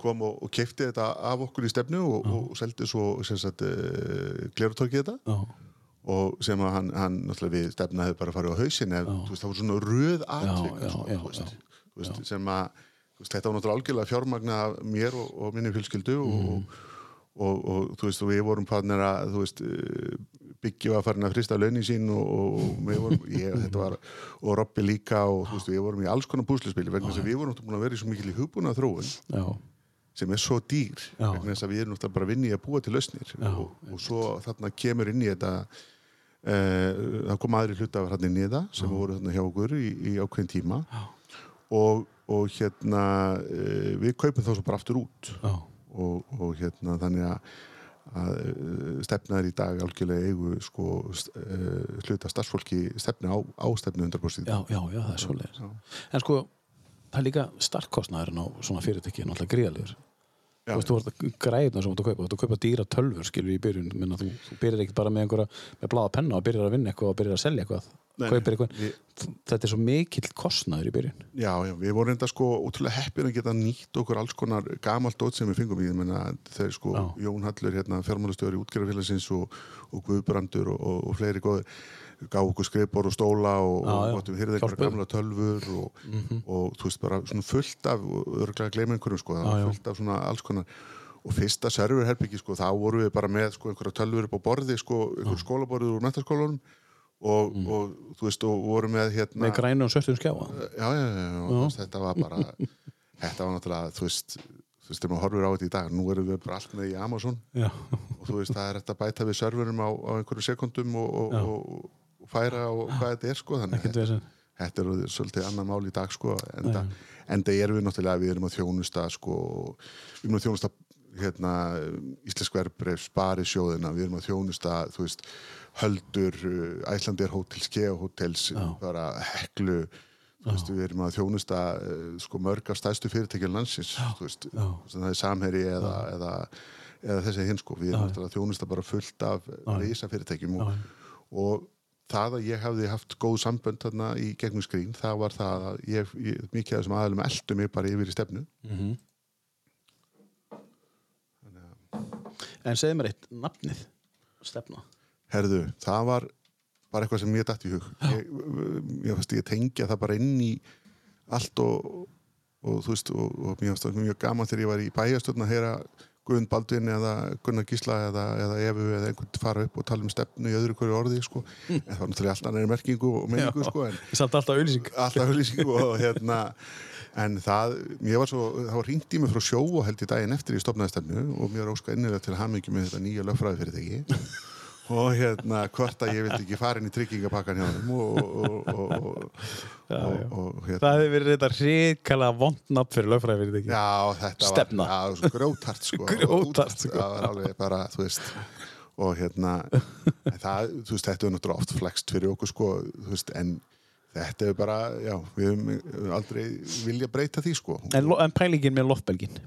kom og, og keifti þetta af okkur í stefnu og, og seldi svo uh, glerutorkið þetta. Já, og sem að hann, hann náttúrulega við stefna hefði bara farið á hausin veist, það var svona röð atvik sem að þetta var náttúrulega algjörlega fjármagna mér og, og minni fjölskyldu Mhm. og, og, og þú veist, og við vorum partner að þú veist, byggja var farin að frista launin sín og, og við vorum ég, þetta var, og Robby líka og þú veist, við vorum í alls konar búsluspili vegna þess að við vorum náttúrulega búin að vera í svo mikil í hugbúna þróun já, sem er svo dýr vegna þess að við erum náttúrulega bara að vinna í að búa til lausnir og, og svo þarna kemur inn í þetta það kom aðri hlutafar hann í þetta sem voru þarna hjá okkur í, í ákveðin tíma. Og, og hérna uh, við kaupum þá svo bara aftur út. Og, og hérna þannig að að uh, stefnaður í dag algjörlega eigu sko hluta starfsfólki stefni á, á stefnu 100% já, já, já, það er Já. En sko, það er líka startkostnaðurinn á svona fyrirtæki er náttúrulega gríðalegur Já. Þú veist, þú vart að græðna sem þú ert að kaupa, þú ert að kaupa dýra tölfur skilur í byrjun, menna þú, þú byrjar ekkert bara með einhverja, með blaða penna og byrjar að vinna eitthvað og byrjar að selja eitthvað, Nei, eitthvað. Við- þetta er svo mikill kostnaður í byrjun. Já, já, við vorum enda sko útrúlega heppin að geta nýtt okkur alls konar gamalt dót sem við fengum í, ég þeir sko Já. Jón Hallur, hérna, fjármálastjóri útgerðarfélagsins og, og Guðbrandur og, og, og fleiri góðir gá okkur skrifbor og stóla og, já. og gottum hýrði einhverja gamla tölfur og, og þú veist bara svona fullt af örgulega gleyma einhverjum sko, já. fullt af svona alls konar. Og fyrsta serverherbyggi sko, þá vorum við bara með sko einhverja tölfur upp á borði sko, einhver skólaborðið úr mentaskólanum og, og þú veist, og vorum með hérna með grænu og svörtum skjáa. Já, já, já, já, og þetta var bara þetta var náttúrulega, þú veist þú veist, þegar maður horfir á þetta í dag, nú erum við bara allt með í Amazon. Já, og þú veist, það er þetta bæta við serverum á, á einhverju sekundum og, og, og færa og hvað þetta er, sko þannig að þetta er svolítið annan mál í dag, sko enda, enda erum við náttúrulega, við erum að þjónusta sko, við erum að þjónusta hérna, Íslensk verbreyf spari sjóðina, við erum að þjónusta þú veist, höldur Æslandir Hotels, Kea Hotels bara heklu veist, við erum að þjónusta eh, sko, mörg af stæðstu fyrirtækjum landsins veist, það er samherji eða, eða, eða þessi hinn sko við erum að þjónusta bara fullt af reysa fyrirtækjum og, og það að ég hafði haft góð sambönd þarna í gegnum skrín, það var það að ég, ég mikið af þessum aðalum eldu mig bara yfir í stefnu. En segðu mér eitt, nafnið stefna herðu, það var bara eitthvað sem mér dætt í hug. Ég, ég, ég tengja það bara inn í allt og, og þú veist, og, og mér fannst það mjög gaman þegar ég var í bæjastöðna að heyra Guðund Baldvin eða Gunnar Gísla eða, eða Efu eða einhvern fara upp og tala um stefnu í öðru hverju orði sko. en það var náttúrulega alltaf annari merkingu og menningu sko, en Samt alltaf auðlýsing alltaf auðlýsingu og hérna en það, mér var svo, það var ringt í mig frá sjó og held í daginn eftir í stopnaðistefnu og mér óska innilega til hamingi með þetta nýja lögfræði fyrirtæki og hérna hvort að ég vildi ekki fara inn í tryggingapakkan hjá þeim og, og, og, og, og, og hérna Það hefði verið þetta ríkala vondnafn fyrir lögfræði Já, þetta Stefna. var já, svo grjótart sko. Grjótart, sko. Það var alveg bara, þú veist og hérna en það, þú veist, þetta er náttúrulega oft flext fyrir okkur sko, veist, en þetta er bara, já, við höfum aldrei vilja breyta því sko En, en pælingin með loftbelgin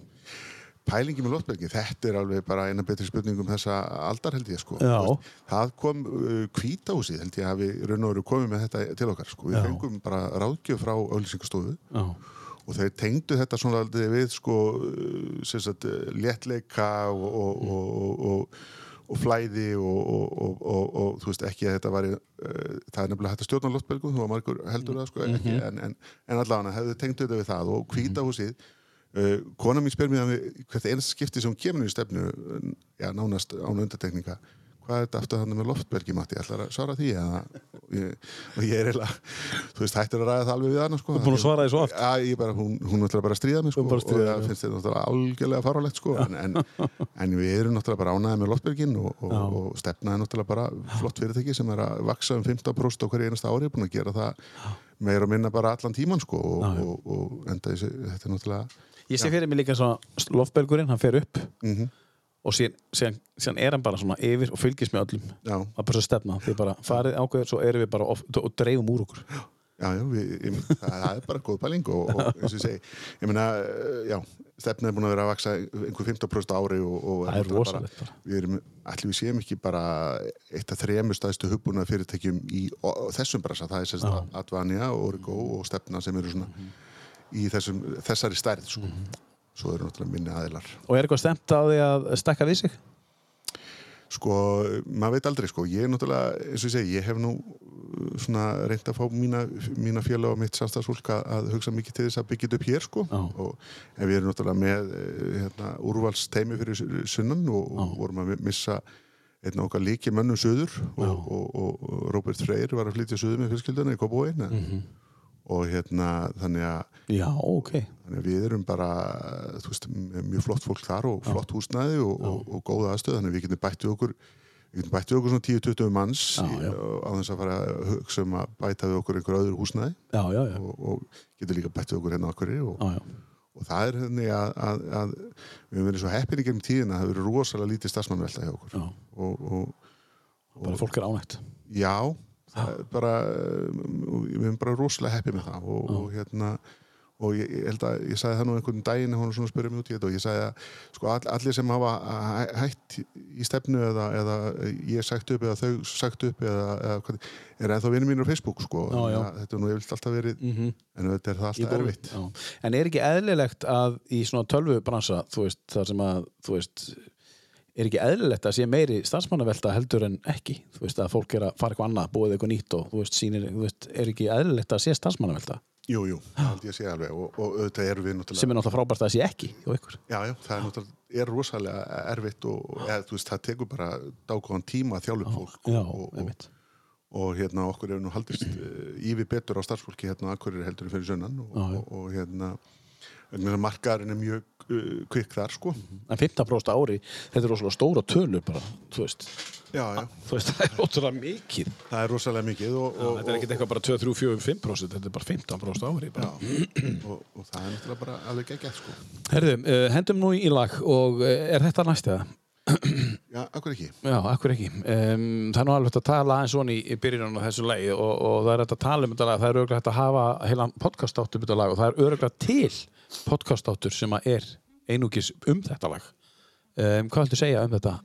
pælingi með loftbelgi, þetta er alveg bara eina betri spurningum þessa aldar held ég sko. Veist, það kom uh, kvítahúsið held ég að við raun og veru komið með þetta til okkar sko, við Já. fengum bara ráðgjöf frá auðlýsingastofu og þeir tengdu þetta svona aldrei við sko uh, sagt, léttleika og, og, og, og, og, og flæði og, og, og, og, og þú veist ekki að þetta væri uh, það er nefnilega hægt að stjórna loftbelgum þú var margur heldur það sko ekki, en, en, en allavega hefðu tengdu þetta við það. Og hvítahúsið uh, kona mín spyr mér að hvert einast skipti sem kemur í stefnu uh, já nánast án undartekninga hvað er þetta aftur þannig með loftbergi Matti, ætlar að svara því eða, og ég, og ég er eiginlega þú veist, hættir að ræða það alveg við hana sko. Þú ert búin að svara því svo oft. Já, ég bara, hún, hún náttúrulega bara að stríða mig sko, að stríða og það finnst þetta náttúrulega algjörlega faralegt sko, en, en, en við erum náttúrulega bara ánæðið með loftbergin og, og, og stefnaði náttúrulega bara flott fyrirtæki sem er að vaksa um 15% á hverju einasta ári, búin að gera það meira og minna bara allan tíman sko, og, Já, já. og, og enda þessi, þetta er náttúrulega Ég sé fyrir mig líka svona lofbergurinn, hann fer upp. Mm og síðan, er hann bara svona yfir og fylgist með öllum. Já, það er bara svo stefna, því bara farið ákveður svo erum við bara of, og dreifum úr okkur. Já, já, við, ég, það, er bara góð pæling og, og eins og ég segi, ég meina, eh, já, stefnið er búin að vera að vaksa einhver 15% á ári og, og Það er rosalegt bara. Bara, við erum, allir við séum ekki bara eitt af þremur staðstu hugbúna fyrirtækjum í o, þessum brasa, það er sérst. Advania, Origo og stefna sem eru svona í þessum, þessari stærð, sko. Svo eru náttúrulega minni aðilar. og er eitthvað stemt á því að stekka við sig Sko, maður veit aldrei, sko, ég er náttúrulega, eins og ég segi, ég hef nú uh, svona reynd að fá mína, mína félag og mitt samstagsfólk að, að hugsa mikið til þess að byggja þetta upp hér, sko, Já. og en við erum náttúrulega með eh, hérna, úrvalsteimi fyrir sunnan og, og vorum að missa einn okkar líki mönnum söður og, og, Robert Freyr var að flytja söður með fjölskylduna í Kópavóin Mhm. Og hérna, þannig að já, ok, Þannig að við erum bara, veist, mjög flott fólk þar og flott húsnæði og, og, og góða aðstöð, þannig að við getum bætt við okkur við getum bætt við okkur svona 10-20 manns Já, já. á þess að fara að hugsa um að bæta við okkur einhver öðru húsnæði. Já, já, já, og, og getum líka bætt við okkur hérna okkur og, já, já. og það er henni að, að, að við höfum verið svo heppinni gegnum tíðina að það hefur verið rosalega lítið starfsmannvelta hjá okkur. Já. og, og bara fólk er ánægt. Já, bara um, við höfum bara rosalega heppið með það og, og hérna og ég, ég held að ég sagði það nú einhvern daginn hún svona spurði mig út í þetta og ég sagði að sko, all, allir sem hafa hæ- hætt í stefnu eða, eða ég sagt upp eða þau sagt upp eða, eða hvað, er ennþá vinur mínur á Facebook sko, Já, já. Þetta er nú yfirleitt alltaf verið mm -hmm. en þetta er það alltaf erfitt Já. En er ekki eðlilegt að í svona tölvubransa, þú veist, þar sem að þú veist, er ekki eðlilegt að sé meiri starfsmannavelta heldur en ekki? Þú veist, að fólk er að fara eitthvað annað, búið eitthvað nýtt og þú veist, sýnir, þú veist, er ekki eðlilegt að sé starfsmannavelta, Jú, jú, held ég að sé alveg og, og auðvitað erum við náttúrulega sem er náttúrulega frábært að sé ekki. Já, já, það er náttúrulega er rosalega erfitt og þú veist, það tekur bara dágóðan tíma að þjálfa upp fólk Já, og, og, og hérna okkur hefur nú haldist uh, yfir betur á starfsfólki hérna að hverju heldur fyrir sönnan og, hérna markaðurinn er mjög kvikk þar sko En 15% á ári, þetta er rosalega stóra tölur bara, þú veist, Já, já, þú veist, það er rosalega mikið. það er rosalega mikið og, og, Þetta er ekkert eitthvað bara 2, 3, 4, 5%, þetta er bara 15% á ári. Bara. já, og, og það er náttúrulega bara alveg geggjað sko Herðu, uh, hendum nú í lag og uh, er þetta næst eða? Já, akkur ekki Já, akkur ekki. Um, það er nú alveg hægt að tala aðeins svona í, í byrjunum á þessu lagi og, og það er hægt að tala um þetta lag, það er örgulega hægt að hafa heilan podcast um þetta lag og það er örgulega til podcast sem að er einugis um þetta lag. Um, hvað viltu segja um þetta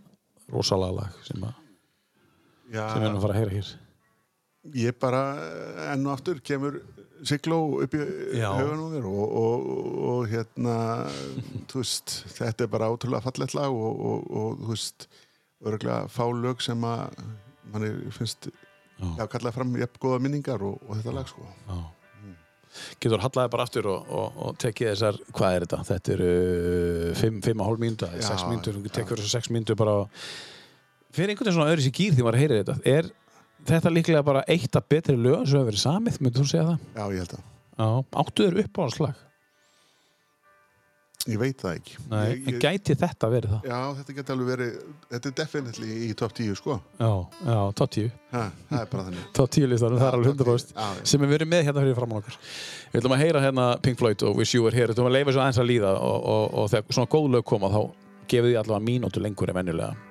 rosalega lag sem, að, sem við erum að fara að heyra hér? ég bara enn og aftur kemur Sigló upp í hugan á mér og, og, og hérna veist, þetta er bara ótrúlega fallegt lag og, og, og þú veist örgulega fá lög sem að manni finnst Já. já, kalla fram jafn góða minningar og, og þetta lag sko Já. Getur hallaði bara aftur og, og, og tekið þessar, hvað er þetta? Þetta eru 5,5 mínúta, Já, 6 mínútur, þú tekur þessar 6 mínútur bara fyrir einhvern veginn svona öðru sér gýr því maður heyrir þetta. Er þetta líklega bara eitt af betri lögum sem hefur verið samið, myndir þú segja það? Já, ég held að, Já. Áttu þér upp á hans lag? Ég veit það ekki Nei, ég, en ég, gæti þetta verið það? Já, þetta geti alveg verið þetta er definitely í top 10 sko Já, já, top 10. ha, það er bara þannig Top 10 listanum, það er alveg top 10. 100% Já, sem við verið með hérna fyrir framann okkur. Við ætlum að heyra hérna Pink Floyd og Wish You Were Here, við ætlum að leifa svo aðeins að líða og, og, og þegar svona góð lög koma þá gefið því allavega mínútu lengur en venjulega.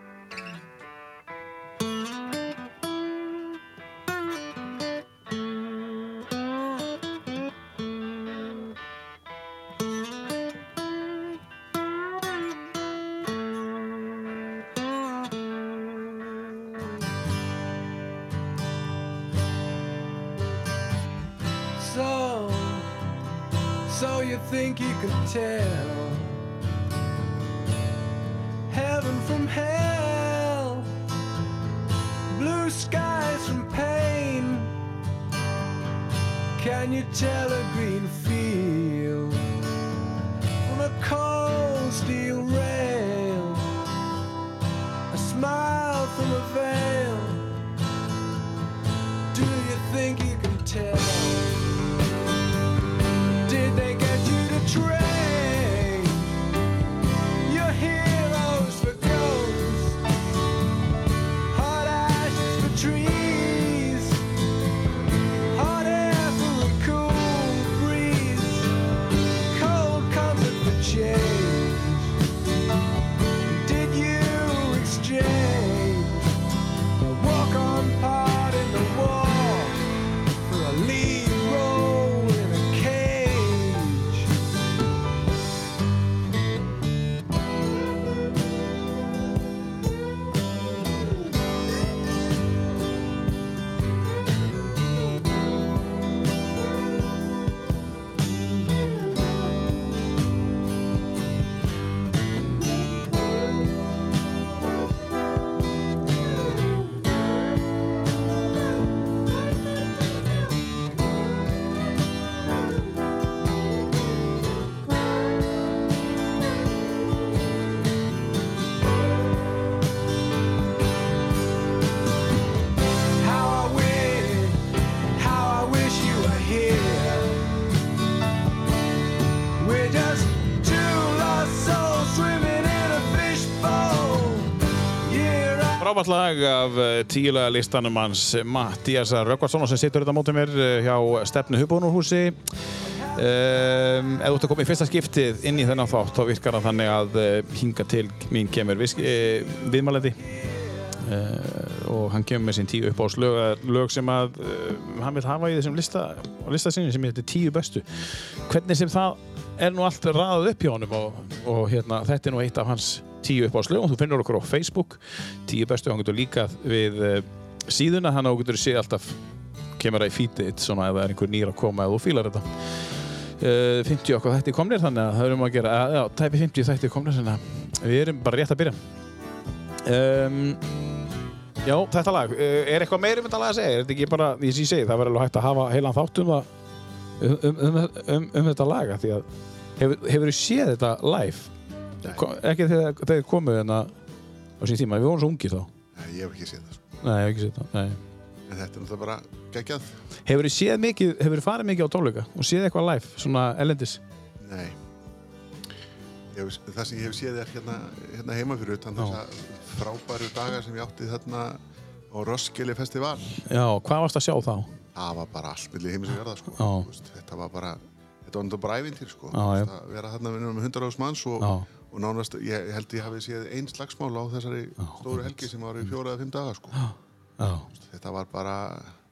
Frábært lag af eh, tíulega listanum hans Mattíasar Röggvarsson sem situr þetta mótið mér eh, hjá stefnu Hubónurhúsi um, Ef þú ert að koma í fyrsta skiptið inn í þennan þátt þá virkar það þannig að uh, hinga til mín kemur visk, uh, viðmælandi. Uh, og hann kemur með sín tíu uppáðs lög, lög sem að hann vil hafa í þessum lista, á lista sinni sem heitir tíu bestu. Hvernig sem það er nú allt raðað upp hjá honum og, og hérna, þetta er nú eitt af hans tíu uppáðslögum, þú finnur okkur á Facebook tíu bestu, hann getur líka við uh, síðuna, hann á getur séð alltaf kemur það í feedið þitt, svona ef það er einhver nýr að koma eða þú fílar þetta uh, 50 okkar þætti komnir þannig að það erum að gera, að, já, tæpi 50 þætti komnir þannig að við erum bara rétt að byrja um, Já, þetta lag, er eitthvað meira um þetta lag að segja? Er þetta ekki bara, því sem ég segi, það verður alveg hægt að hafa heilan þátt um, um, um, um, um, þetta laga því að hefur, þú séð þetta live? Ekki þegar þið komuð hérna á sín tíma, við vorum svo ungir þá Nei, ég hef ekki séð það, sko. Nei, ég hef ekki séð þetta, nei En þetta er náttúrulega bara geggjað. Hefur þið séð mikið, hefur þið farið mikið á tónleika og séð eitthvað live, svona ellendis? Nei. Hef, það sem ég hef séð er hérna, hérna heima fyrir utan Já. þessa frábæru daga sem ég átti þarna á Roskilde Festival. Já, hvað varst að sjá þá? Það var bara allt millir heimis og verða, sko. Þetta var bara, þetta var náttúrulega bara ævintýr, sko. Að vera þarna með 100 ás manns og, Já, og nánast, ég held ég hafi séð einn slagsmál á þessari stóru helgi sem var í fjóra eða fimm daga, sko. já, Þetta var bara,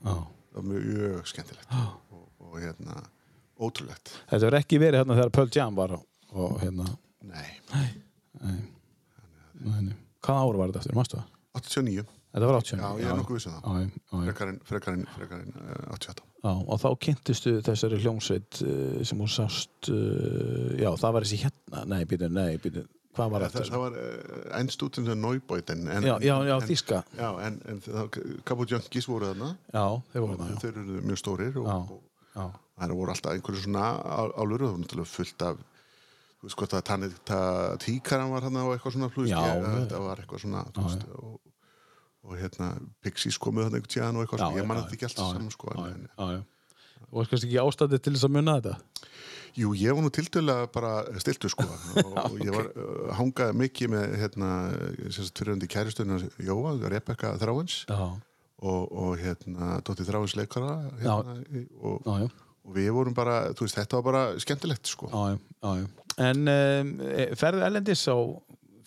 já. var mjög, skemmtilegt og, og hérna, ótrúlegt. Þetta verður ekki verið hérna þegar Pearl Jam var og, hérna, Nei, nei, nei. Hvaða ára var þetta eftir, mástu það? 89. Þetta var 80 Já, ég er nokkuð vissin það. Já, já. Frekarinn, frekarinn, frekarinn uh, 88. Já, og þá kynntistu þessari hljómsveit uh, sem hún sást uh, já, það var þessi hérna, nei, býtu, nei, býtu hvað var Það, þetta? það var einstútin sem Neubeuten. En, Já, já, þíska Já, en, Junkies voru þarna. Já, þeir voru það, já, Þeir eru mjög stórir og, Já. og já. það voru alltaf einhverju svona álur og það náttúrulega fullt af þú veist hvort að tannið ta- tíkaran var hann og eitthvað svona Já, já. þetta var eitthvað svona veist, og, og hérna Pixies komuð hann einhvern tíðan og eitthvað svona, ég man þetta ekki allt saman sko, já, já, já. Og er kannski ekki ástæði til þess að munna þetta? Jú, ég var nú tiltölulega bara stiltu sko og, og ég var uh, hangaði mikið með hérna, fyrirhundi kæristunum Jóa, Rebecca Þráins Já, og, og hérna Dóttir Þráins leikara hérna, í- og, já, já, og við vorum bara, þú veist, þetta var bara skemmtilegt sko. já, já, já, já. En um, ferðu ellendis á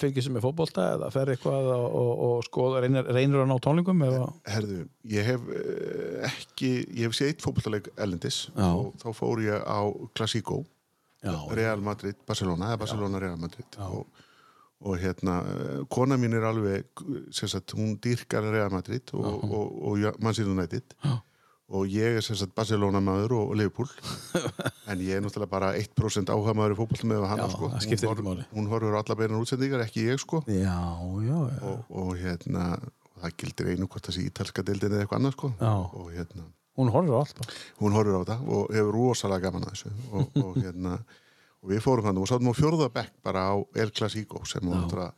fylgis með fótbolta eða ferðu eitthvað og, og, og skoða, reynir, reynir að ná tónlingum eða? Herðu, ég hef uh, ekki, ég hef séð eitt fótballtaleik Ellendis Já. og þá fór ég á Clasico, Já, Real Madrid, Barcelona, eða Barcelona, Real Madrid og, og hérna, kona mín er alveg, sem sagt, hún dýrkar Real Madrid og, og, og, og Manchester United Já. Og ég er sem sagt Barcelona maður og, og Liverpool. En ég er náttúrulega bara 1% áhuga maður í fótballtum með hana Já, sko. það Hún hún horfur alla beinar útsendingar, ekki ég sko. Já, já, og, og hérna og það gildir einu hvort þessi ítalska deildin eða eitthvað annað sko. Og hérna Hún horfir á allt hún horfur á þetta og hefur rosalega gaman að þessu. Og, og hérna og við fórum þannig og sátum á fjórða bekk bara á El Clasico sem náttúrulega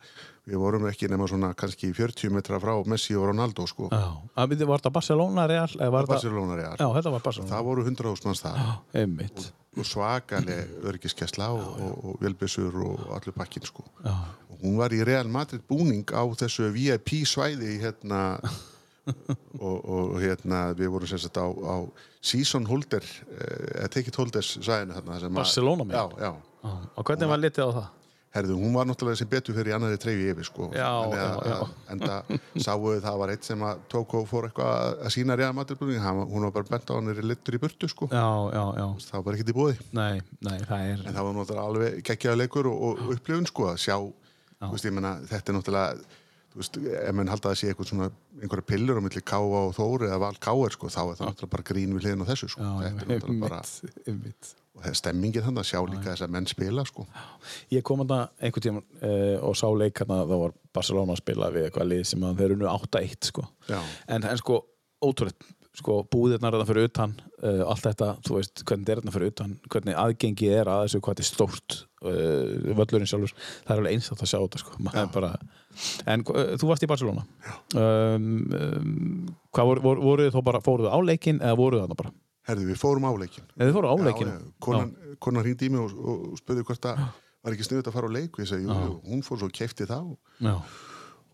við vorum ekki nema svona kannski 40 metra frá Messi og Ronaldo sko Já. Byrði, var þetta Barcelona Real? Barcelona Real já, þetta var Barcelona. það voru 100 manns það Einmitt. og svakaleg örgiskesla og, og, og velbissur og allur pakkin sko Já. og hún var í Real Madrid búning á þessu VIP svæði hérna og, og hérna við vorum sagt á, á season holder eh, eða ticket holders sæðinu að- Barcelona með? Já. Og hvernig var litið á það? herðu, hún var náttúrulega sem betur fyrir annari treyfi yfir sko Já, Þannig að- já, já. að- enda sáu það var eitt sem að tók og fór eitthvað að- sína Real Madrid-búning hún var bara bent á hann er littur í burtu sko Já, já, já. það var bara ekkert í bóði Nei, nei, það er... en það var náttúrulega alveg geggjaða leikur og, og upplifun sko að sjá veist, ég meina, þetta er náttúrulega veist, ef mann halda að sé eitthvað svona einhverja pillur á milli Káa og Þóri eða Val Káar sko, þá er það náttúrulega bara grín við hliðin á þessu sko, Já, þetta er náttúrulega bara einmitt, og það er stemmingin þannig að sjá líka þess að menn spila sko. Ég kom að einhvern tíma uh, og sá leik hérna þá var Barcelona að spila við eitthvað lið sem þeir eru nú 8-1 sko. Já. en, en sko ótrúlega sko, búðirnar er það fyrir utan uh, allt þetta, þú veist, hvernig er þetta fyrir utan hvernig aðgengi er að þessu, hvað er stórt uh, völlurinn sjálfur það er alveg eins að sjá þetta sko. Bara... en uh, þú varst í Barcelona? Um, um, hvað voru, voru, voru þá bara, fóruðu á leikinn eða voruðu þarna bara? Herðu, við fórum á leikin Eða þið fóruðu á leikinn? já, konan, konan hringdi í mig og, og spurði hvort það var ekki sniðut að fara á leik? Og ég segi, jú, jú, hún fór svo kefti það og, Já,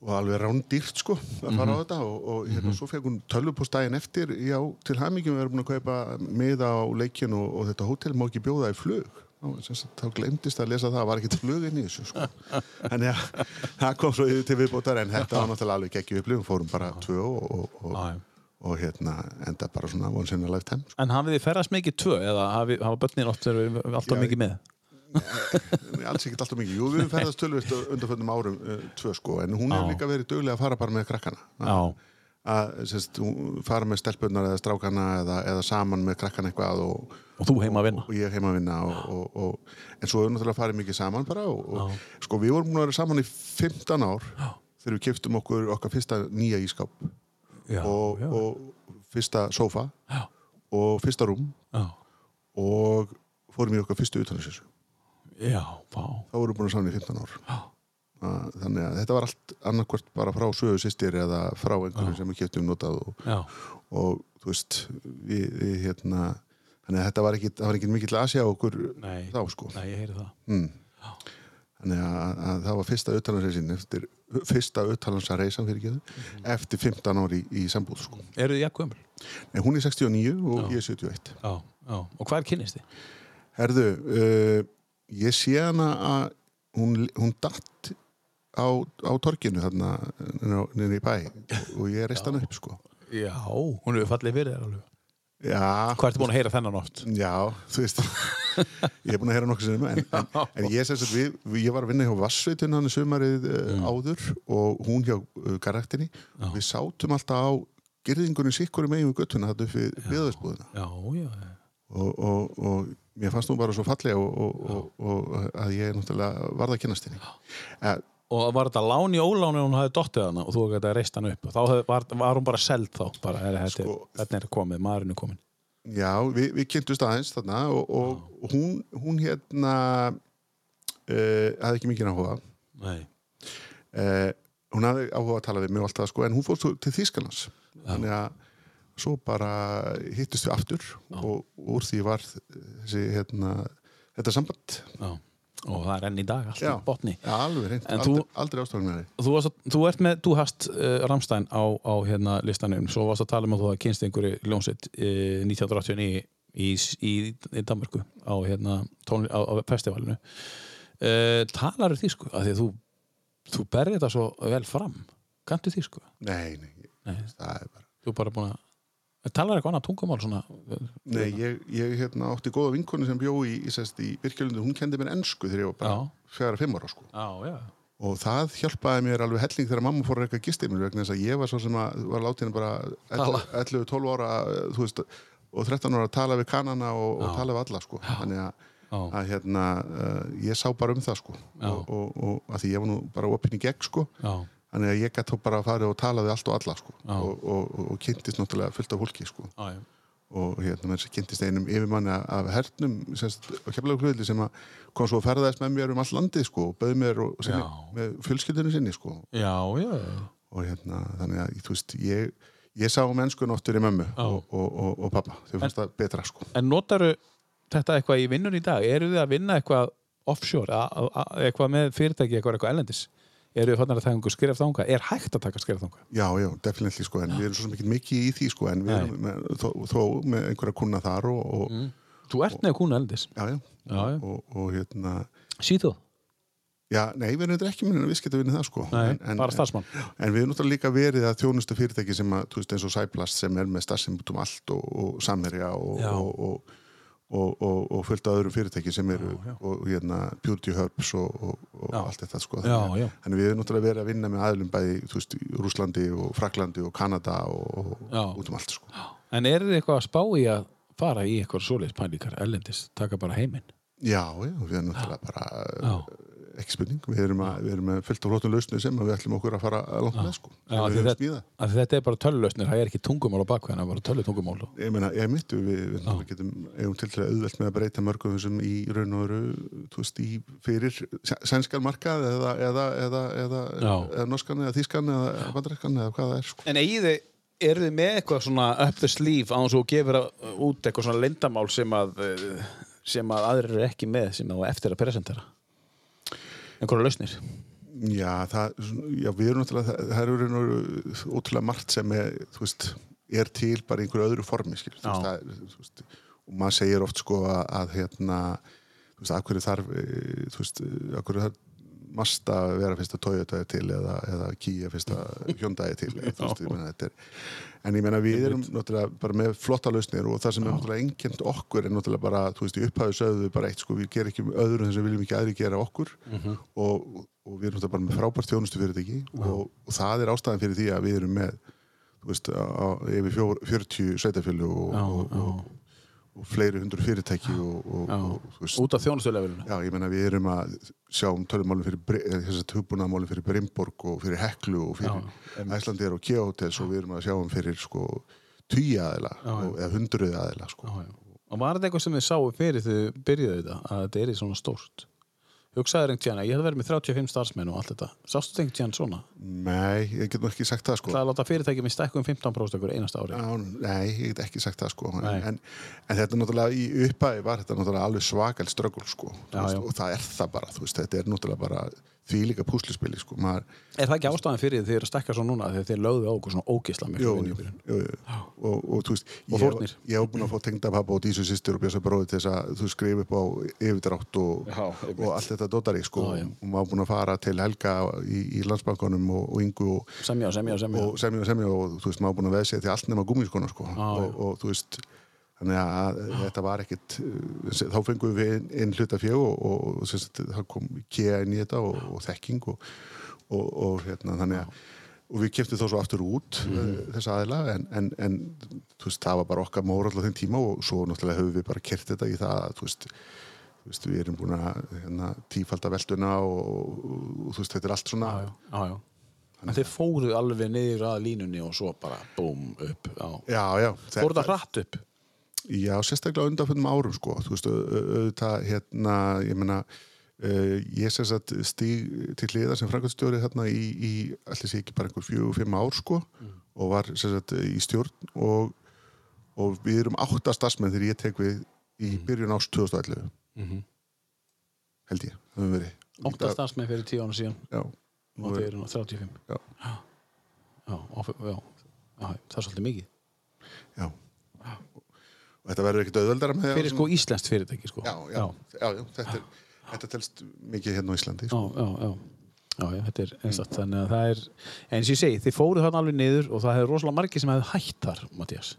og alveg rándýrt sko að fara á þetta og, og hérna svo fekk hún tölvupostægin eftir já, til hamingjum við erum búin að kaupa miða á leikin og, og þetta hótel má ekki bjóða í flug sagt, þá glemdist að lesa það, var ekki flug inn í þessu sko. þannig að það kom svo yfir til viðbótar en þetta var náttúrulega alveg ekki upplifum, fórum bara tvö og, og, hérna enda bara svona once in a lifetime sko. En hafið þið ferðast mikið tvö eða hafa börnin oft verið alltaf Já, mikið með? Alls ekkert alltaf mikið, jú við ferðast tölvist undanföndum árum uh, tvö sko, en hún hefur líka verið duglega að fara bara með krakkana. Já, að sérst, fara með stelpunnar eða strákana eða, eða saman með krakkana eitthvað og, og þú heima að vinna? Og ég heima að vinna og, og, og, en svo er náttúrulega farið mikið saman bara og, og sko við vorum búin að vera saman í 15 ár Já. þegar við keftum okkur okkar fyrsta nýja ískap Já, og, já, og fyrsta sófa Já. og fyrsta rúm já, og fórum í okkar fyrstu utanhansessu já, vá þá vorum við búin að saman í 15 ár Já. Að- þannig að þetta var allt annarkvort bara frá sögu sýstir eða frá einhverju sem við keftum notað og, Já, og þú veist við, við hérna þannig að þetta var ekki, það var ekki mikill að sjá okkur nei, þá sko nei, ég heyri það mm. þannig að, að það var fyrsta utanlandsreisin eftir fyrsta utanlandsreisan fyrir geðu Mhm. eftir 15 ári í, í sambúð sko. Eru þið jakkuðumul? Nei, hún er 69 og ég er 71 Já, já, og hvað er kynnist þið? Herðu, uh, ég sé hana að hún, hún datt á, á torginu þarna niður í bæ og ég reist hann upp sko. Já, hún hefur fallið fyrir þér alveg. Já, Hvað ertu búin að heyra þennan oft? Já, þú veist ég er búin að heyra nokkuð sinnum en, en, en ég, við, ég var að vinna hjá Vassveitin hann sumarið uh, áður og hún hjá uh, karakterni og við sátum alltaf á gerðingunni sikkur megin við göttuna þetta upp við já. Og, og, og mér fannst hún bara svo fallega og, og, og, og að ég náttúrulega varð að kynast henni. Uh, Og var þetta lán í óláni hún hafði dottið hana og þú gæti að reist hann upp? Og þá hef, var, var hún bara seld þá? Bara, er, þetta, Sko- þetta er komið, maðurinn er komin Já, við, við kynntumst aðeins þarna og, hún, hún hérna uh, hafði ekki mikið áhuga. Nei. Uh, hún hafði áhuga að tala við mig og allt það sko en hún fór til Þýskalands. Þannig að svo bara hittust við aftur og úr því var þessi hérna þetta samband. Já, og það er enn í dag allt Já. í botni. Já, alveg En aldrei, aldrei ástofn með Þú, varst þú ert með, þú hast uh, Ramstein á, á hérna listanum. Svo varst að tala um að þú hafði kynst einhverju ljónsitt uh, 1989 í, í, í Danmarku á, hérna, tónli, á, á festivalinu. Uh, Talar því sko að því þú, þú berði þetta svo vel fram. Kantu því sko Nei, nei, Nei. það er bara Þú er bara búin að Talar eitthvað annað tungumál svona Nei, ég, ég hérna, átti góða vinkonu sem bjó í, í, Birkjölundu, hún kendi mér ensku þegar ég var bara fjara fimm ára sko. Já, já og það hjálpaði mér alveg helling þegar mamma fór að reyka gistimil vegna þess að ég var svo sem að var látin bara Tala. 11-12 ára veist, og 13 ára að tala við kannana og, og tala við alla sko. þannig að, að hérna, uh, ég sá bara um það sko. Og, og, og að því ég var nú bara opinn í gegn sko. Já, þannig að ég gæti þá bara að fara og tala við allt og alla sko. Já. og, og, og, og kynntist náttúrulega fullt af fólki sko já, já og hérna að kynntist einum yfirmanni af hernum semst, á keflaugurklöðli sem að kom svo að ferðaðist með mér um all landið sko og bauð mér og, sinni, með fjölskyldunni sinni sko Já, já, og hérna þannig að þú veist ég, ég sá mennskun oftur í mömmu Já. og, og, og, og pappa þau fannst það betra sko En notaru þetta eitthvað í vinnun í dag? Eru þið að vinna eitthvað offshore, eitthvað með fyrirtæki, eitthvað, eitthvað? Eru fannar að taka skrif þanga er hægt að taka skrif þanga Já, já, definitely sko, en við erum svo ekki mikið í því sko, en við erum með, þó, þó með einhverja kuna þar og, og þú ert neðu kúna eldis? Já, já, Já, já. Og, og hérna síðuð, já, nei, við erum ekki minna við sketa vinni það sko. Nei, en, en, bara starfsmann. en við erum náttúrulega líka verið að þjónustu fyrirtæki sem að, þú veist, eins og Cyplast sem er með starfsemi út um allt og, og Samherja og, Já. Og, og, og, fullt af öðrum fyrirtæki sem eru og hérna Purity Herbs og, og, og Já. allt þetta sko Já, já. Þannig við erum náttúrulega verið að vinna með aðlum bæði, veist, Rúslandi og Fraklandi og Kanada og, Já. út um allt sko en er þið eitthvað að spá í að fara í eitthvað svoleiðis pælingar ellendis, taka bara heiminn Já, já, við erum náttúrulega bara Já. Ekki spurning, við erum, að, við erum með fullt af flottum lausnu sem að við ætlum okkur að fara langt með sko, Já, sem því við höfum smíða að þetta er bara tölulösnir, það er ekki tungumál á bakveðin, það er bara tölutungumál Ég meina, ég mitt, við, við, við getum eigum til til að auðvelt með að breyta mörgum þessum í raun og veru, þú veist, í fyrir sænskan markað eða, eða, eða, eða, norskan eða þískan eða bandaræskan eða hvað það er sko. En eigið þið, eru þið með eitthvað svona up the sleeve á þess að þú gefur að- út eitthvað svona lindamál sem að eh, sem að aðrir eru ekki með sem þú á eftir að presentera einhverja lausnir? Já, það, já, við erum náttúrulega, það, það eru ótrúlega margt sem er, veist, er til bara í einhverju öðru formi, skil, veist, það, veist, og maður segir oft sko að, að hérna, þú veist, af hverju þarf, eh, þú veist, af hverju þarf Að vera fyrsta Toyota til eða, eða Kia fyrsta Hyundai til, eða, veist, ég þetta er, en ég meina við erum bara með flotta lausnir og það sem er engjent okkur er náttúrulega bara, þú veist, í upphæðu sögðu við bara eitt, sko, við gerum ekki öðru þess að viljum ekki aðri gera okkur og, og við erum náttúrulega bara með frábært þjónustu fyrirtæki og, og það er ástæðan fyrir því að við erum með veist, á, yfir fjór, 40 sveitafjölu og, og, og, og fleiri hundur fyrirtæki og, og, Já. og veist, út af þjónustulefilinu Já, ég meina við erum að sjá um tölumálum eh, þess að hugbúnaðmálum fyrir Brimborg og fyrir Heklu og fyrir Æslandir og Kjóhotels og við erum að sjá um fyrir sko tugi aðila og, eða hundruði aðila sko. og var þetta eitthvað sem þið sáu fyrir þið byrjuðu þetta að þetta er í svona stórt hugsaður einhvern tíðan að ég hef verið með 35 starfsmenn og allt þetta. Sástu einhvern tíðan svona? Nei, ég get nú ekki sagt það sko. það að láta fyrirtæki með stækkum 15% ykkur einasta ári. Já, nei, ég get ekki sagt það sko. En, en, þetta náttúrulega í uppæði var þetta náttúrulega alveg svakal ströggul sko. Já, veist, já. og það er það bara, veist, þetta er náttúrulega bara því líka púslispili sko maður, er það ekki ástæðan fyrir því þið eru að stækka svo núna þegar þið lögðu á okkur svona ógisla miklu jú, vinnu í jú, byrjun? jú, jú. Og, og þú veist, Og ég, ég hef búin að fá tengda pappa og dísu sýstir og bjösa bróði til þess að þú skrifa upp á yfirdrátt og, Já, og allt þetta dótari sko Já, já. og maður búin að fara til Helga í, í landsbankunum og, og Ingu og, semja og semja og semja og semja og semja og þú veist, maður búin að sig til allt nema gúmiskona sko Já, og, já. og þú veist þannig að þetta var ekkit uh, þá fengum við inn, inn hluta fjö og, og, sagt, það kom kea inn í þetta og, og þekking og, og, og hérna þannig að og við keftum þá svo aftur út mm. þessa aðila en, en, en veist, það var bara okkar móral á þeim tíma og svo náttúrulega höfum við bara kert þetta í það að við erum búin að hérna, tífalda velduna og, veist, þetta er allt svona já, já, já. en þið fóruð alveg niður að línunni og svo bara búm upp já. já, já, fóruð það hratt upp Já, sérstaklega undanfjöndum árum sko, þú veist, auðvitað hérna, ég meina uh, ég sagt stíg til hliðar sem framkvæmstjóri hérna í, í allir sé ekki bara einhver fjögur, fimm ár sko og var sagt í stjórn og, og við erum átta starfsmenn þegar ég tek við í byrjun ást 2011 held ég, það hefur verið ótta starfsmenn fyrir tíu ára síðan. Já, og þið eru nú 35 Já. já, já, á- já. já það er svolítið mikið. Já og þetta verður ekkert auðveldara með fyrir sko íslenskt fyrirtæki sko. já, já, já, já, þetta er þetta telst mikið hérna á Íslandi sko. já, já. Já, já, þetta er einstakt, þannig að það er eins og ég segi, þið fóruð þarna alveg niður og það hefur rosalega margir sem hefur hætt þar Mattias,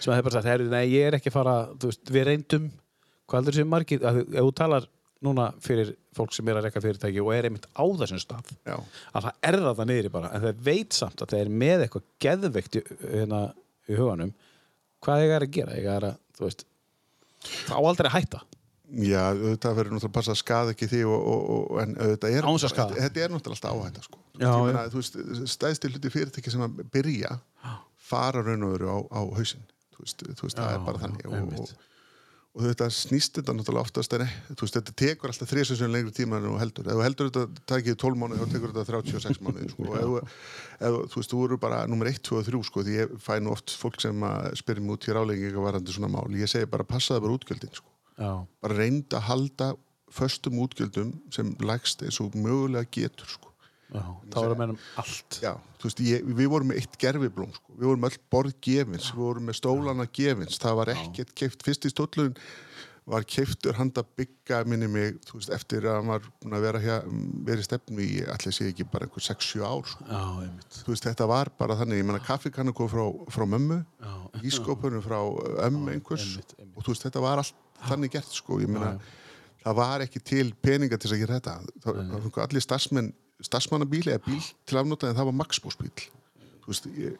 sem hefur bara sagt herri, nei, ég er ekki að fara, þú veist, við reyndum. Hvað heldur sem margir, að, ef þú talar núna fyrir fólk sem er að rekka fyrirtæki og er einmitt á þessum stað já, að það er það það niður bara en það veit samt að það er með eitthvað geðveikt í, hérna, í huganum hvað ég er að gera, ég er að þú veist, það á aldrei að hætta. Já, auðvitað verður náttúrulega að passa að skaða ekki því og, og, og, en auðvitað er þetta, þetta er náttúrulega alltaf áhætta sko. Já, meina, þú veist, stæðstil hluti fyrirtæki sem að byrja fara raun og veru á, á hausinn. Þú veist, þú veist það Já, er bara þannig og. Og, og þetta snýst þetta náttúrulega oftast en þú veist, þetta tekur alltaf þrísessun lengri tíma en þú heldur, ef þú heldur þetta takið 12 mánuði, þá tekur þetta 36 mánuði sko. og ef, ef, þú veist, þú eru bara nummer 1, 2 og 3, sko, því ég fæ nú oft fólk sem spyrir mig út hér álengi varandi svona mál, ég segi bara passaði bara útgjöldin sko bara reynd að halda föstum útgjöldum sem lægst eins og mögulega getur sko. Þá erum mennum allt. Já, þú veist, ég, við vorum með eitt gerfiblóm, sko. við vorum öll borð gefins, við vorum með stólana gefins, það var ekkert keift, fyrst í stóllun var keiftur handa bygga minni mig, þú veist, eftir að hann var að vera hér, verið stefnu í, allir sé ekki bara einhver 6-7 ár, sko. Já, veist, þetta var bara þannig, ég menna kaffikannu kom frá, frá mömmu, Já. ískopunum frá ömmu einhvers einmitt, einmitt. og þú veist, þetta var allt þannig gert, sko, ég menna, það var ekki til peninga til þess að gera þetta. Það, allir starfsmenn, starfsmannabíl eða bíl til afnóta en það var Maxbúsbíl. Þú veist, ég,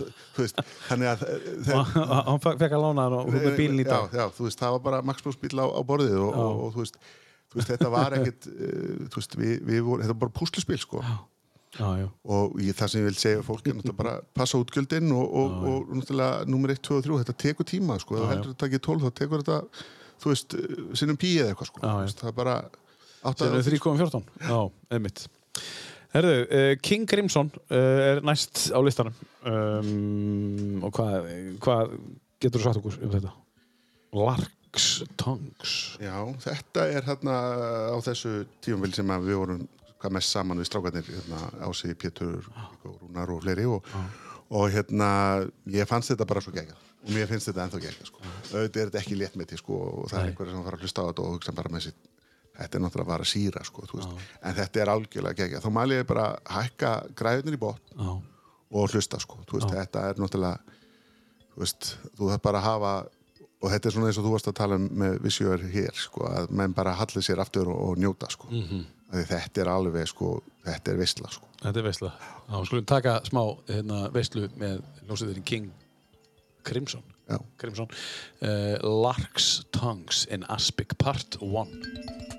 þú, veist, þannig að þegar, Hann fe- fekk að lána hann og með bílinn í dag. Já, já, þú veist, það var bara Maxbúsbíl á, á borðið og, og, og þú veist, þú veist, þetta var ekkit, uh, þú veist, við, við vorum, þetta var bara púsluspil, sko. Já, já. Og ég, það sem ég vil segja fólk er náttúrulega bara passa útgjöldin og, og, og, náttúrulega nummer 1, 2 og 3, þetta tekur tíma, sko. Þú heldur að taka í 12, þá tekur þetta, þú veist, uh, sinnum pí eða eitthvað, sko. Það er bara átt Það að, er 3.14. Já, einmitt. Herðu, uh, King Crimson uh, er næst á listanum um, og hvað, hvað getur þú sagt okkur um þetta? Larks Tongues. Já, þetta er hérna á þessu tíumvili sem að við vorum hvað mest saman við strákarnir hérna, Ási, Pétur, og Rúnar og fleiri og, og hérna ég fannst þetta bara svo geggjað og mér finnst þetta ennþá geggjað sko. auðvitað er þetta ekki létt með því sko, og það er einhverja sem fara að hlusta á þetta og hugsa bara með sér þetta er náttúrulega bara síra sko, en þetta er algjörlega geggjað þá mæli ég bara að hækka græðunir í bótt Já, og hlusta sko, veist, þetta er náttúrulega þú veist, þú þarf bara að hafa og þetta er svona eins og þú varst að tala um með vissjóður hér, sko, að menn bara halli sér aftur og, og njóta, sko mm. -hmm. þetta er alveg, sko, þetta er veistla, sko þetta er veistla. Já, skulum taka smá hérna, veistlu með ljósiðurinn King Crimson. Crimson. Uh, Larks Tongues in Aspic Part 1.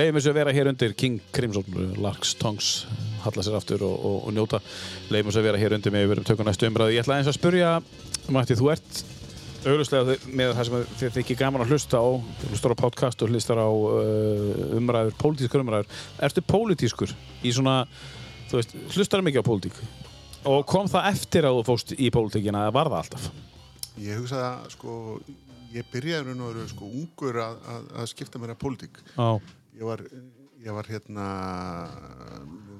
Leifum þessu að vera hér undir King Crimson, Larks Tongues, halla sér aftur og, og, og njóta. Leifum þessu að vera hér undir með við verum tökum næstu umræðu. Ég ætla eins að spurja, Matti, þú ert auglustlega með það sem þið þykir gaman að hlusta á, þú hlustar á podcast og hlustar á uh, umræður, pólitískar umræður. Ertu pólitískur í svona, þú veist, hlustar mikið á pólitík? Og kom það eftir að þú fóst í pólitíkina eða var það alltaf? Ég hugsa að sko, ég byrjaði raun og veru sko ungur að, að, að skipta mér að pólitík. Ég var, ég var hérna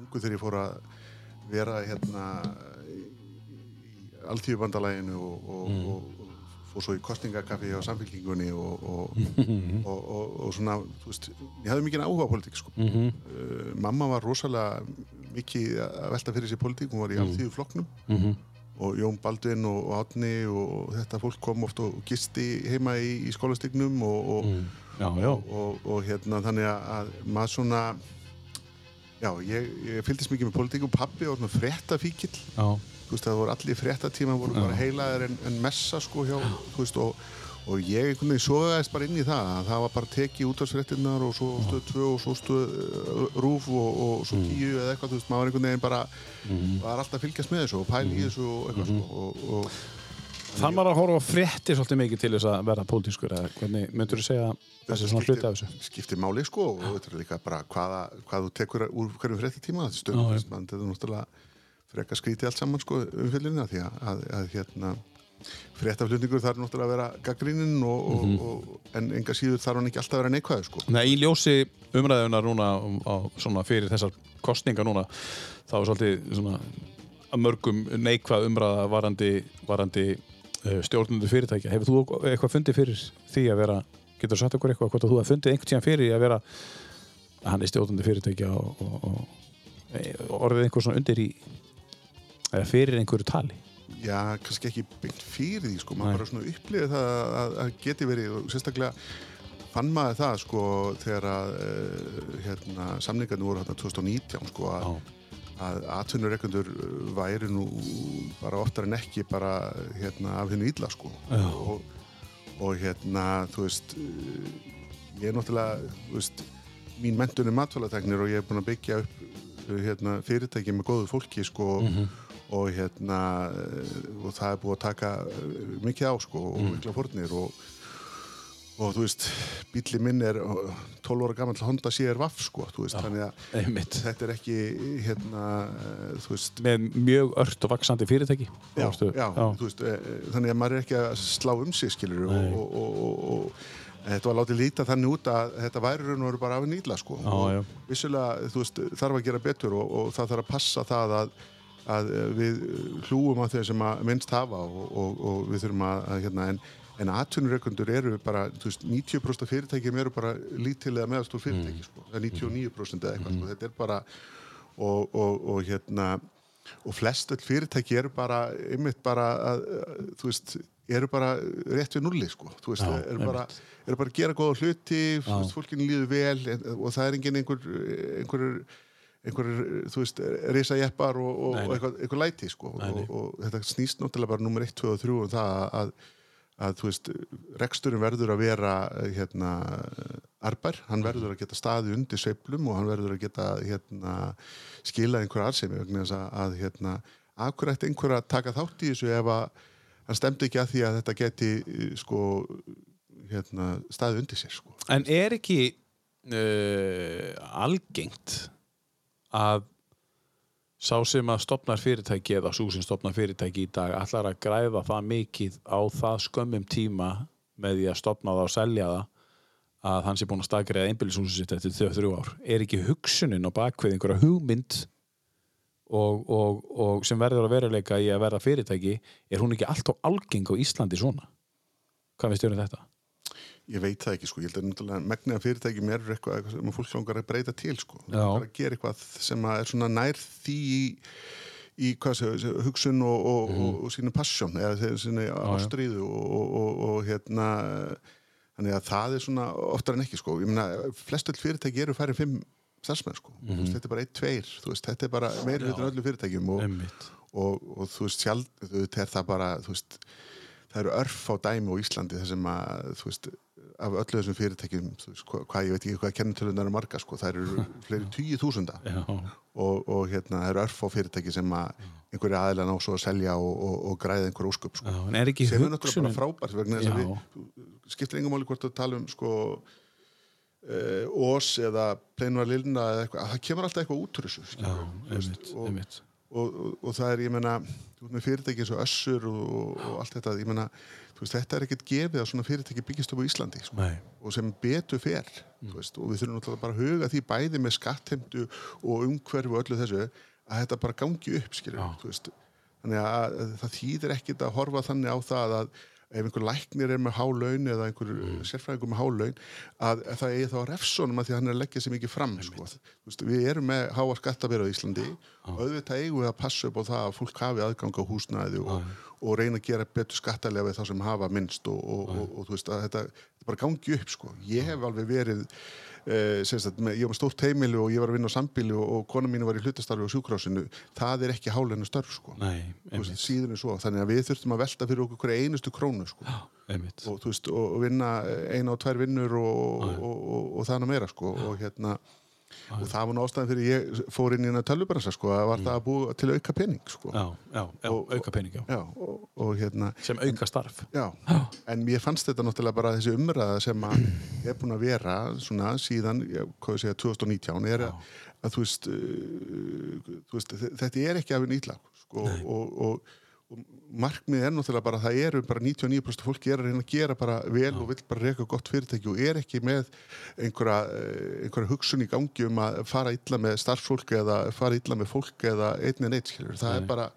ungur þegar ég fór að vera hérna í, í alþjóðbandalæginu og, og, og, og fór svo í kostningakaffi á samfélkingunni og, og, og, og, og svona, þú veist, ég hafði mikið áhuga á pólitík sko. Mhm. uh, mamma var rosalega mikið að velta fyrir sér pólitík, hún var í Mhm. alþjóðu flokknum og Jón Baldvin og, og Átni og þetta fólk kom oft og gisti heima í, í skólastygnum og, og, já, já. og, og hérna þannig að, að maður svona já, ég, ég fylgdist mikið með pólitík og pappi var svona fréttafíkil já. þú veist, það voru allir fréttatíma voru bara heilaðir en, en messa sko hjá, þú veist, og, og ég einhvern veginn sogaðist bara inn í það að það var bara tekið útvarsfréttinnar og svo stöð 2 og svo stöð uh, rúf og, og svo 10 eða eitthvað, þú veist, maður einhvern veginn bara var alltaf að fylgjast með þessu og pæla í þessu og eitthvað sko og, og Þann var að horfa á frétti svolítið mikið til þess að verða pólitískur eða hvernig myndur þú segja þessi svona hluti af þessu? skiptir máli sko og þetta er líka bara hvaða, hvað þú tekur úr hverjum fréttatíma þetta mann, þetta er náttúrulega frekar skrítið allt saman sko umfyllina því að, að, að hérna fréttaflutningur þarf náttúrulega að vera gaggríninn Mhm. og, en enga síður þarf hann ekki alltaf að vera neikvæður sko Nei, í ljósi umræðunar núna um- á, svona fyrir þessar kostningar núna þá er svolítið svona að mörgum neikvað umræða varandi, varandi uh, stjórnundu fyrirtækja. Hefur þú eitthvað fundið fyrir því að vera, getur þú sagt okkur eitthvað hvort að þú hafði fundið einhvern tíðan fyrir að vera að hann er stjórnundu fyrirtækja og, og, og, og orðið einhver svona undir í eða fyrir einhverju tali? Já, kannski ekki byggt fyrir því sko, Nei. maður bara svona upplifið það að, að, geti verið og sérstaklega fann maður það sko þegar að uh, hérna, samningarnir voru hérna 2019 sko að, að atvinnureikundur væri nú bara oftar en ekki bara hérna af hennu illa sko. Og, og hérna þú veist uh, ég er náttúrulega þú veist, mín mentun er matfælategnir og ég er búin að byggja upp uh, hérna, fyrirtæki með góðu fólki sko og hérna uh, og það er búið að taka uh, mikið á sko og mikla fórnir og og þú veist, bíli minn er uh, 12 ára gammal Honda CR-Vaff sko, veist, þannig að Einmitt. þetta er ekki hérna, uh, þú veist Með mjög ört og vaksandi fyrirtæki. já, já, þú veist, eh, eh, þannig að maður er ekki að slá um sig skilur og, og, og, þetta var látið líta þannig út að þetta væri raun og veru bara af nýla sko Já, og já. vissulega, þú veist, þarf að gera betur og, og það þarf að passa það að, að eh, við hlúum að þeir sem að minnst hafa og, og, og við þurfum að, að hérna, en, en atvinnureikundur eru bara, þú veist, 90% af fyrirtækjum eru bara lítilega meðalstór fyrirtæki sko, það er 99% eða eitthvað, sko, þetta er bara og, og, og hérna og flest öll fyrirtæki eru bara einmitt bara að, þú veist eru bara rétt við nulli sko. Þú veist, Já, eru, bara, eru bara að gera góða hluti veist, fólkinu líður vel en, og það er engin einhver einhver, einhver þú veist, risa jeppar og, og, Nei, nei. og eitthvað, eitthvað læti sko Nei, og, og þetta snýst náttúrulega bara nummer 1, 2 og 3 um það að, að þú veist, reksturinn verður að vera hérna arbær, hann verður að geta staði undir sveiflum og hann verður að geta hérna skila einhverja arsemi vegna þess að, að hérna, akkurat einhver að taka þátt í þessu ef að hann stemdi ekki að því að þetta geti eh, sko hérna, staði undir sér sko. En er ekki uh, algengt að sá sem að stopnar fyrirtæki eða sú sem stopnar fyrirtæki í dag allar að græða það mikið á það skömmum tíma með því að stopna það og selja það að hann sé búin að stakriða einbýlishúsið sitt eftir þau þrjú ár. Er ekki hugsunin á bakvið einhverja hugmynd og, og, og sem verður að veruleika í að verða fyrirtæki er hún ekki alltaf algeng á Íslandi svona? Hvað finnst þér um þetta? Ég veit það ekki sko, ég held að náttúrulega megni að fyrirtæki mér er eitthvað, eitthvað sem fólk langar að breyta til sko. Já. Langar að gera eitthvað sem er svona nær því í, í hvað sé, hugsun og, og, og, og sínu passjón eða sínu ástríðu og, og, og, og hérna þannig að það er svona oftar en ekki sko. Ég meina, flest öll fyrirtæki eru færið fimm starfsmenn sko. Þú veist, þetta er bara einn, tveir, veist, þetta er bara meiri hlutin öllu fyrirtækjum og, og, og þú veist sjálf, þú veist, er það bara þú veist, það eru örf á dæmi á Íslandi þar sem að, þú veist af öllu þessum fyrirtækjum, hvað, hvað ég veit ekki hvað kennitölunar eru marga, sko, það eru fleiri tíu þúsunda. Og, og hérna, það eru örf á fyrirtæki sem að einhverja aðilega ná svo að selja og, og, og græða einhver ósköp, sko. Er sem er náttúrulega bara frábært vegna þess að við skiptir engum máli hvort að tala um sko uh, ós eða pleinvar lilna eða eitthvað, það kemur alltaf eitthvað út úr þessu og, og, og, það er, ég meina þú veist, með fyrirtæki eins og össur og, og allt þetta, ég þú veist, þetta er ekkert gefið að svona fyrirtæki byggist upp á Íslandi sko. Og sem betur fer Mm. veist, og við þurfum náttúrulega bara að huga því bæði með skattheimtu og umhverfi og öllu þessu að þetta bara gangi upp skilur, veist þannig að, að það þýðir ekkit að horfa þannig á það að ef einhver læknir er með há laun eða einhver mm. sérfræðingur með há laun að, að það eigi þá refsónum að því að hann er að leggja sér mikið fram sko. Þú veist, við erum með háa skattabera á Íslandi og auðvitað eigum við að passa upp á það að fólk hafi aðgang á húsnæði og, og reyna að gera betur skattalega við þá sem hafa minnst og, og, og, og þú veist að þetta, þetta bara gangi upp sko. ég hef alveg verið Uh, sagt, með, ég var með stórt heimili og ég var að vinna á sambíli og, og kona mín var í hlutastarfi á sjúkrásinu það er ekki hálennu störf sko. Nei, veist, síður en svo, þannig að við þurftum að velta fyrir okkur einustu krónu sko. Einmitt. og, veist, og, og vinna eina og tvær vinnur og, og, og, og er meira sko. og hérna og það var nú ástæðan fyrir ég fór inn í hérna tölvubransa sko, að var það að búa til auka pening sko. Já, já, já, auka pening, já. Já, og, og hérna Sem auka starf. Já, en mér fannst þetta náttúrulega bara þessi umræða sem að ég er búin að vera svona síðan, hvað ég segja, 2019 er að, að þú veist, uh, þú veist þe- þetta er ekki af einn ítlag sko, og, og, og markmið er náttúrulega bara að það eru bara 99% fólki er að reyna að gera bara vel og vill bara reyka gott fyrirtæki og er ekki með einhverja, eh, einhverja hugsun í gangi um að fara illa með starfsfólk eða fara illa með fólk eða einn en eitt skilur, það er bara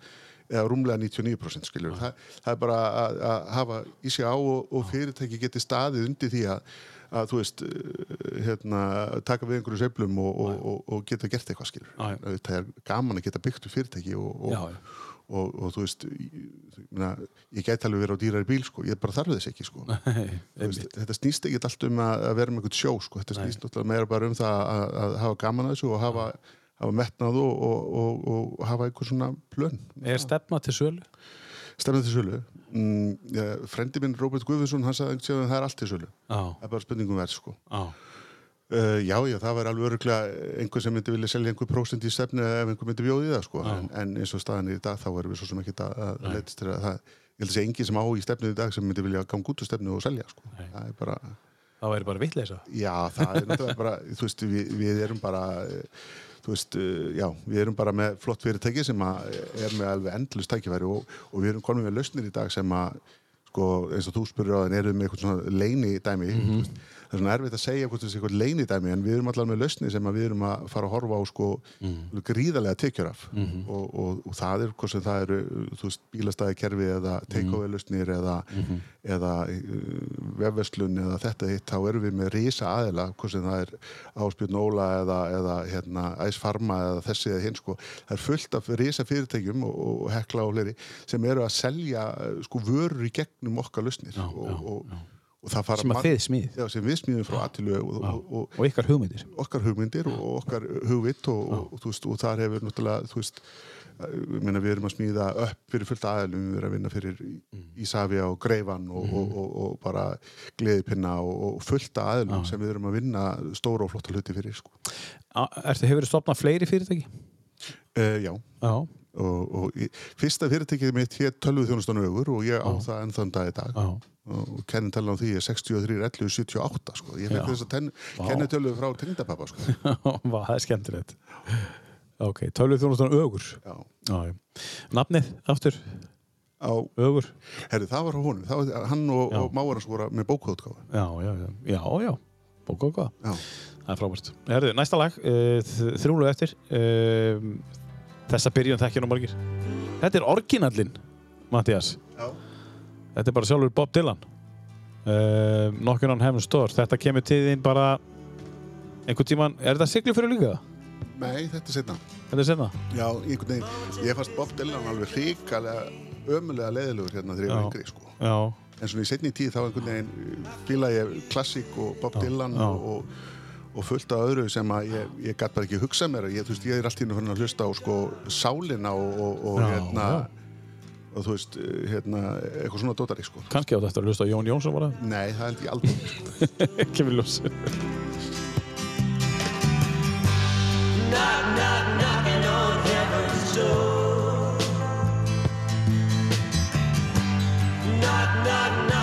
eða rúmlega 99% skiljur það, það er bara að, að hafa í sig á og, og fyrirtæki geti staðið undir því að, að þú veist eh, hérna, taka við einhverju sveiflum og, og, og, og geta gert eitthvað já. það er gaman að geta byggt upp fyrirtæki og, og, Já, já. Og, og þú veist ég, ég gæti alveg verið á dýrari bíl sko, ég bara þarf þess ekki sko. Þú veist, þetta snýst ekki allt um að, vera með einhvern sjó sko. þetta snýst náttúrulega meira bara um það að, að hafa gaman að þessu og hafa, hafa metnað og, og, og, og hafa einhver svona plön. Er stefna til sölu? stefnað til sölu. Mm, ja, frendi minn Róbert Guðvinsson hann sagði einhvern að það er allt til sölu. Já, það er bara spurningum verð sko. Já, Uh, já, já, það var alveg öruglega einhver sem myndi vilja selja einhver prósent í stefnu ef einhver myndi bjóði það, sko. En, en eins og staðan í dag, þá erum við svo sem ekki að, að leitast til að það, ég held að sé engin sem á í stefnu í dag sem myndi vilja ganga út úr stefnu og selja, sko. Það er bara, það væri bara vitleisa. já, það er náttúrulega bara, þú veist, við, við erum bara, eh, þú veist, eh, já, við erum bara með flott fyrirtæki sem er með alveg endlust tækifæri og, og við erum konum með lausnir í dag sem að, sko, eins og þú spurður á þann, erum með eitthvað svona leini dæmi, þú veist, það er svona erfitt að segja hvort þessi eitthvað leini dæmi, en við erum allavega með lausnir sem við erum að fara að horfa á, sko, gríðarlega tekjur af. Og, og, og það er, hvort sem það eru, bílastæðikerfi eða take-away lausnir eða, eða uh, vefverslun eða þetta hitt, þá erum við með risa aðila, hvort sem það er Áspjörn Óla eða, eða hérna, Æs Farma eða þessi eða hinn sko. Það er fullt af risa fyrirtækjum og, og hekla og fleiri sem eru að selja uh, sko vörur í gegnum okkar lausnir Já, og, já, fara Sem að þið smíðið. Já, sem við smíðum frá Atilu og, og, og, Og ykkar hugmyndir. okkar hugmyndir og okkar hugvitt og, veist, og þar hefur náttúrulega veist, meina, við erum að smíða upp fyrir fullt aðeilum, við erum að vinna fyrir Ísafja og Greifan og, og, og, og bara gleðipinna og, og fullt aðeilum sem við erum að vinna stóra og flotta hluti fyrir sko. Ertu, hefur þið stopnað fleiri fyrirtæki? uh, Já, Já. Og, og í, fyrsta fyrirtækið mitt hér tölvuð þjónustan augur og ég á það ennþann dag í dag Já. og kennintalan á því er 63 11 78 sko. ég fekk Já. þess að Vá. kennitölu frá tengdapappa sko. Það er skemmtilegt. Ok, tölvið þjónustan ögur. Já. Já, já. Nafnið, aftur, á ögur. Herri, það var honum, það var, hann og, Já. og mávar hans voru með bókaútgáfa. Já, já, já. Já, já. Já. Það er frábært. Herðu, næsta lag, uh, þrjúlu eftir. Þessa byrjun þekkja nú margir. Þetta er orginallinn, Mattias. Já. Þetta er bara sjálfur Bob Dylan. Uh, Knockin' on Heaven's Door. Þetta kemur til þín bara einhvern tíman, er þetta sigli fyrir líka? Nei, þetta er setna. Þetta er senna? Já, einhvern veginn, ég fannst Bob Dylan alveg hrikalega, ömulega leiðilegur hérna þegar ég var Já. yngri, sko. Já. En svona í setni tíð þá einhvern veginn fíla ég klassík og Bob Dylan já. og, og, fullt af öðru sem að ég, ég gætt bara ekki hugsa mér. Ég, veist, ég er allt í hennu að hlusta á sko sálina og, og, og Já, hérna, já. og þú veist, hérna, eitthvað svona dótari, sko. Kannski átt eftir að hlusta á Jón Jónsson var það? Nei, það held ég aldrei, sko. Kemur ljós. Knock, knock, knocking on heaven's door. Knock, knock, knocking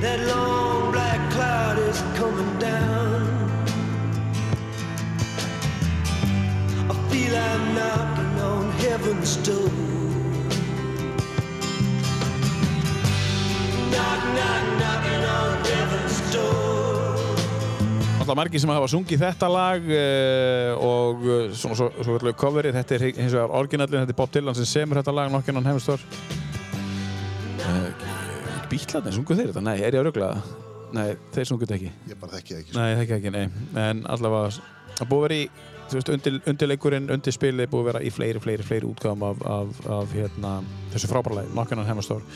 That long black cloud is coming down. I feel I'm knocking on heaven's door. Knock, knock, knocking on heaven's door. Alltaf margir sem hafa sungið þetta lag uh, og uh, svo, svo svo coverið, þetta er hins vegar orginallin, þetta er Bob Dylan sem semur þetta lag nokkinn hann hefustor. Uh, Bítlarnir, sungu þeir þetta? Nei, er ég að rögla það? Nei, þeir sungu þetta ekki. Ég bara þekki það ekki. sko. Nei, það ekki nei. En allavega, það búið að vera í, þú veist, undir, undirleikurinn, undir spilið búið að vera í fleiri, fleiri, fleiri útgáðum af, af, af hérna, þessu frábæra lagi, Heaven's Door.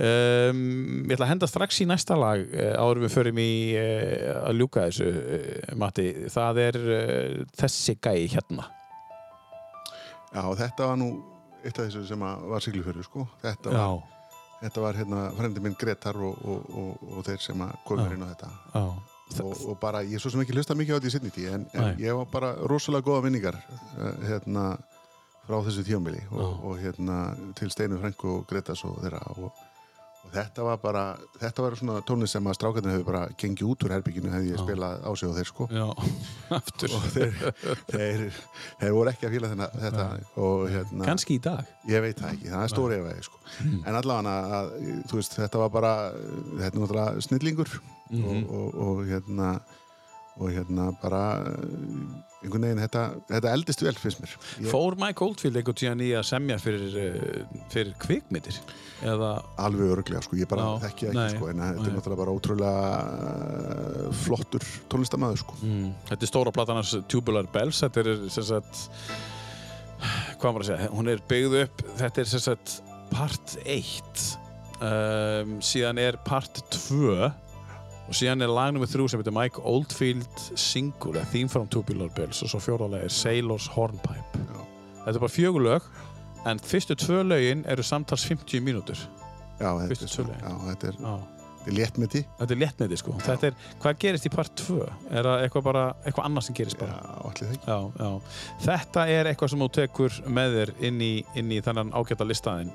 Um, ég ætla að henda strax í næsta lag uh, áður við förum í uh, að ljúka þessu, uh, Matti. Það er uh, þessi gæi hérna. Já, þetta var nú eitt af þessu sem var siglufjörður, sko. Þetta var, Já, þetta var hérna, frendi minn Gretar og, og, og, og þeir sem komur inn á þetta. já. Og, og bara, ég er svo sem ekki hlusta mikið á þetta í sinni tíð, en, en ég var bara rosalega góða vinningar uh, hérna frá þessu tímabili og, og hérna til Steinu Frænku og Gretas og þeirra og, og þetta var bara, þetta var svona tónlist sem að strákarnir hefur bara gengið út úr herbygginu hefði ég spilað á sig og þeir sko. Já, aftur. og þeir, þeir, þeir voru ekki að þennan, þetta. Og hérna Kanski í dag. Ég veit það ekki, það er stóri efaði sko. En allavega þú veist, þetta var bara, þetta er náttúrulega snillingur. Og, og, og hérna, og hérna bara, einhvern veginn, þetta, þetta eldist vel finnst mér. Ég, Fór Mike Oldfield einhvern tíðan í að semja fyrir, uh, fyrir kvikmyndir? Eða, alveg öruglega, sko, ég bara Já, þekki ekki, nei, sko, en þetta nei. er náttúrulega bara ótrúlega uh, flottur tónlistamæður, sko. mm, þetta er stóra platan hans Tubular Bells, þetta er sem sagt, hvað var að segja, hún er byggð upp, þetta er sem sagt part 1, um, síðan er part 2 og síðan er lag nummer 3 sem heitir Mike Oldfield Single, a theme from Tubular Bells og svo fjóralega er Sailor's Hornpipe. Já. Þetta er bara fjögur lög, en fyrstu tvö lögin eru samtals 50 mínútur. Já, þetta er, svona, já, þetta er, Já. þetta er léttmeti. Þetta er léttmeti sko. Þetta er, hvað gerist í part 2? Er það eitthvað bara, eitthvað annað sem gerist Já, bara? allir það ekki. Já, já. Þetta er eitthvað sem þú tekur með þér inn í, inn í þennan ágæta listaðin,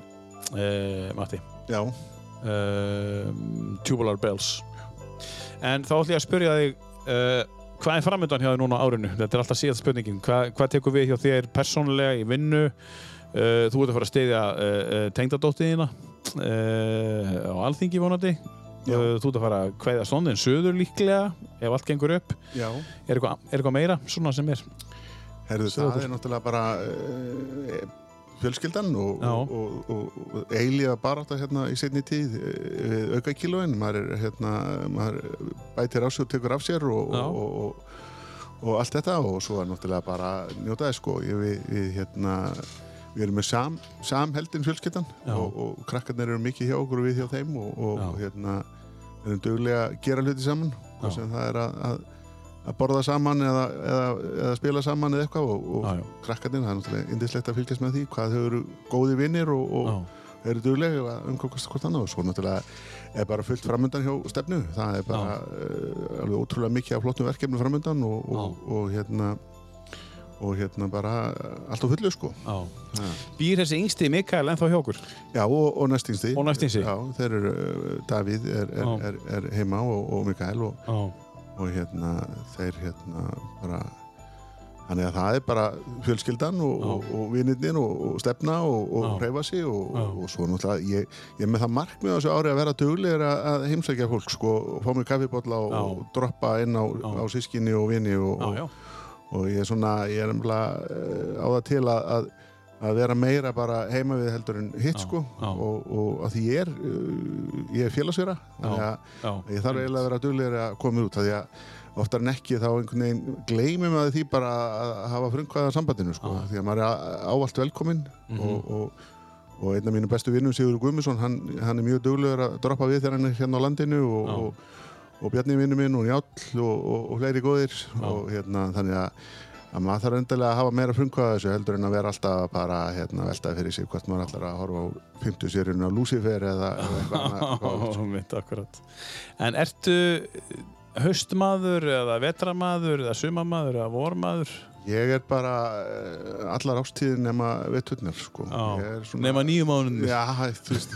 uh, Matti. Já, Uh, Tubular Bells. En þá ætlum ég að spyrja þig, uh, hvað er framöndan hjá þér núna á árinu? Þetta er alltaf síðast spurningin. Hvað, hvað tekur við hjá þér persónulega í vinnu? Uh, þú ert að fara að steyðja uh, uh, tengdadóttiðina uh, á alþingi vonandi. Já. Uh, þú ert að fara að kveðja sondin söður líklega ef allt gengur upp. já. Er eitthvað, er eitthvað meira svona sem er? Herðu, það er náttúrulega bara fjölskyldan og, og, og, og, eilíða barátta hérna í setni tíð eh, við auka kílóin maður, hérna, maður bætir á sig og tekur af sér og, Já. og, og, og allt þetta. Og svo er náttúrulega bara njóta þess sko. Við, við, hérna, við erum með sam, samheldin fjölskyldan og, og krakkarnir eru mikið hjá okkur og við hjá þeim og, hérna, erum duglega að gera hluti saman og sem það er að, að að borða saman eða, eða, eða spila saman eða eitthvað og, og já. krakkarnir, það er náttúrulega indislegt að fylgjast með því hvað þau eru góði vinnir og, og Já. eru duglega að umkvæmast hvort annað og svo náttúrulega er bara fullt framöndan hjá stefnu það er bara uh, alveg ótrúlega mikið af flottum verkefni framöndan og, og, og hérna og hérna bara allt á fullu sko. Býr þessi yngsti Mikael ennþá hjá okkur? Já, og, og næstingsti Og næstingsti. Já, þeir eru, uh, Davíð er, er, er, er heima og, og Mikael og. Og hérna þeir hérna bara þannig að það er bara fjölskyldan og, Já. og, og og, og stefna og, og hreyfa sig og, svo náttúrulega ég, ég með það markmið á þessu ári að vera duglegir að, að heimsækja fólk sko og fá mér kaffibotla og, droppa inn á, á sískinni og vini og, ég er svona ég er nefnilega uh, á það til að, að að vera meira bara heima við heldur en hitt sko og, og að því ég er uh, ég er félagsvera þannig að. Ég þarf eiginlega að vera duglegri að koma út af því að oftar en ekki þá einhvern veginn gleymum að því bara að hafa frumkvæða sambandinu sko. Því að maður er ávallt velkominn Mhm. og, og, og einn af mínu bestu vinnum Sigur Guðmundsson, hann, hann er mjög duglegur að droppa við þegar hann er hérna á landinu og, Já. og, og Bjarni vinnu minn og Njáll og, fleiri góðir og hérna þannig að að maður þarf endilega að hafa meira frumkvæða þessu heldur en að vera alltaf bara hérna, veltaði fyrir sig hvort maður ætlar að horfa á 50 sérinu á Lucifer eða, eitthvað annað-. En ertu, haustmaður eða vetramaður eða sumamaður eða vormaður Ég er bara uh, allar ástíðin nema veturnar, sko. Er svona- nema nýju mánuðin Já, þú veist,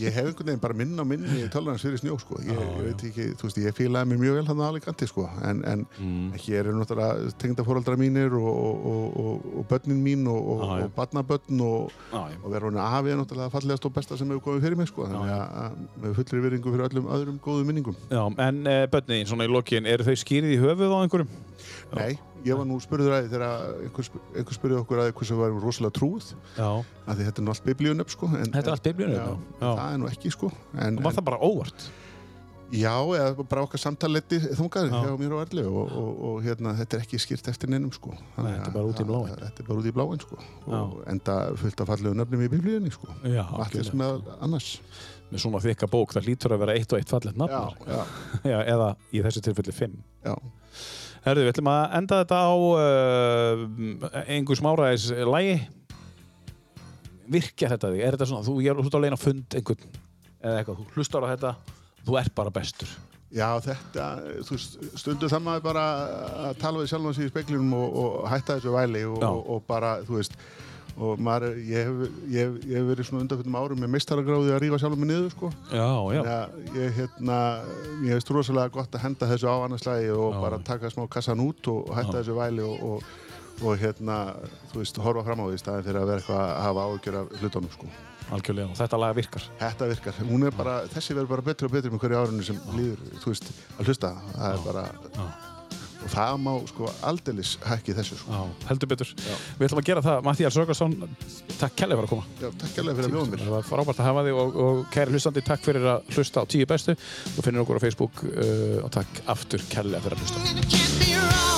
ég hef einhvern veginn bara minna og minni í tölvarnas fyrir snjó, sko. Ég, ég veit ekki, þú veist, ég fílaði mér mjög vel hann að Alicante, sko. En, en Mm. hér eru náttúrulega tengdafóraldra mínir og, og, og, og, og börnin mín og, barnabörn og, Já, já. og vera hún afi er náttúrulega fallegast og besta sem hefur komið fyrir mig, sko. Þannig að, með fullri virðingu fyrir öllum öðrum góðum minningum. Já, en uh, börnin, svona í lokin, eru þau skýrið í höfuð á einhverjum? Nei, ég var nú spurður að því þegar einhver, einhver spurði okkur að hversu var rosalega trúð að því þetta er nú allt biblíunöfn sko en, Þetta er allt. Já. það er nú ekki sko en, Og var það bara óvart? já, eða bara okkar samtaletti þungar Já. hjá mér og Erli og, og, og hérna, þetta er ekki skýrt eftir neinum sko Þannig þetta er að- bara út í bláinn. að- Þetta er bara út í bláin sko og enda fullt af fallegu nöfnum í biblíunni sko Já, allir sem meðal annars Með svona þykka bók, það lítur að vera eitt og eitt nafn. já, Já, eða í þessu tilfelli fimm. já, Herðu, við ætlum að enda þetta á uh, einhver smáraðis lægi. Virkja þetta þig? Er þetta svona, þú er út á leina fund einhvern eða eitthvað, þú hlustar á þetta, þú ert bara bestur. já, þetta þú veist, stundu það maður bara að tala við sjálfan sig í speklinum og, og hætta þessu væli og, og, og bara, þú veist og maður, ég hef, ég, hef- ég hef verið svona undanfjöldum árum með meistaragráði að rífa sjálfum mig niður sko Já, já. Ég, hérna, ég hefst rosalega gott að henda þessu á annars lagi og Já. bara taka smá kassan út og hætta þessu væli og, og, og hérna, þú veist, horfa fram á því staðin fyrir að vera eitthvað að hafa ágjör af hlutunum, sko. Algjörlega, og þetta lag virkar. Þetta virkar. Hún er bara, þessi verður bara betri og betri með hverju árinu sem líður, þú veist, að hlusta. Það er bara, Já. Og það má, sko, aldeilis hækki þessu, sko. Já, heldur betur. Við ætlum að gera það. Mattías Röggarsson, takk kærlega fyrir að koma. Já, takk alveg fyrir að bjóða mér. Það var frábært að hafa þig og, og kæri hlustandi, takk fyrir að hlusta á tíu bestu. Þú finnir okkur á Facebook uh, og takk aftur kærlega fyrir að hlusta.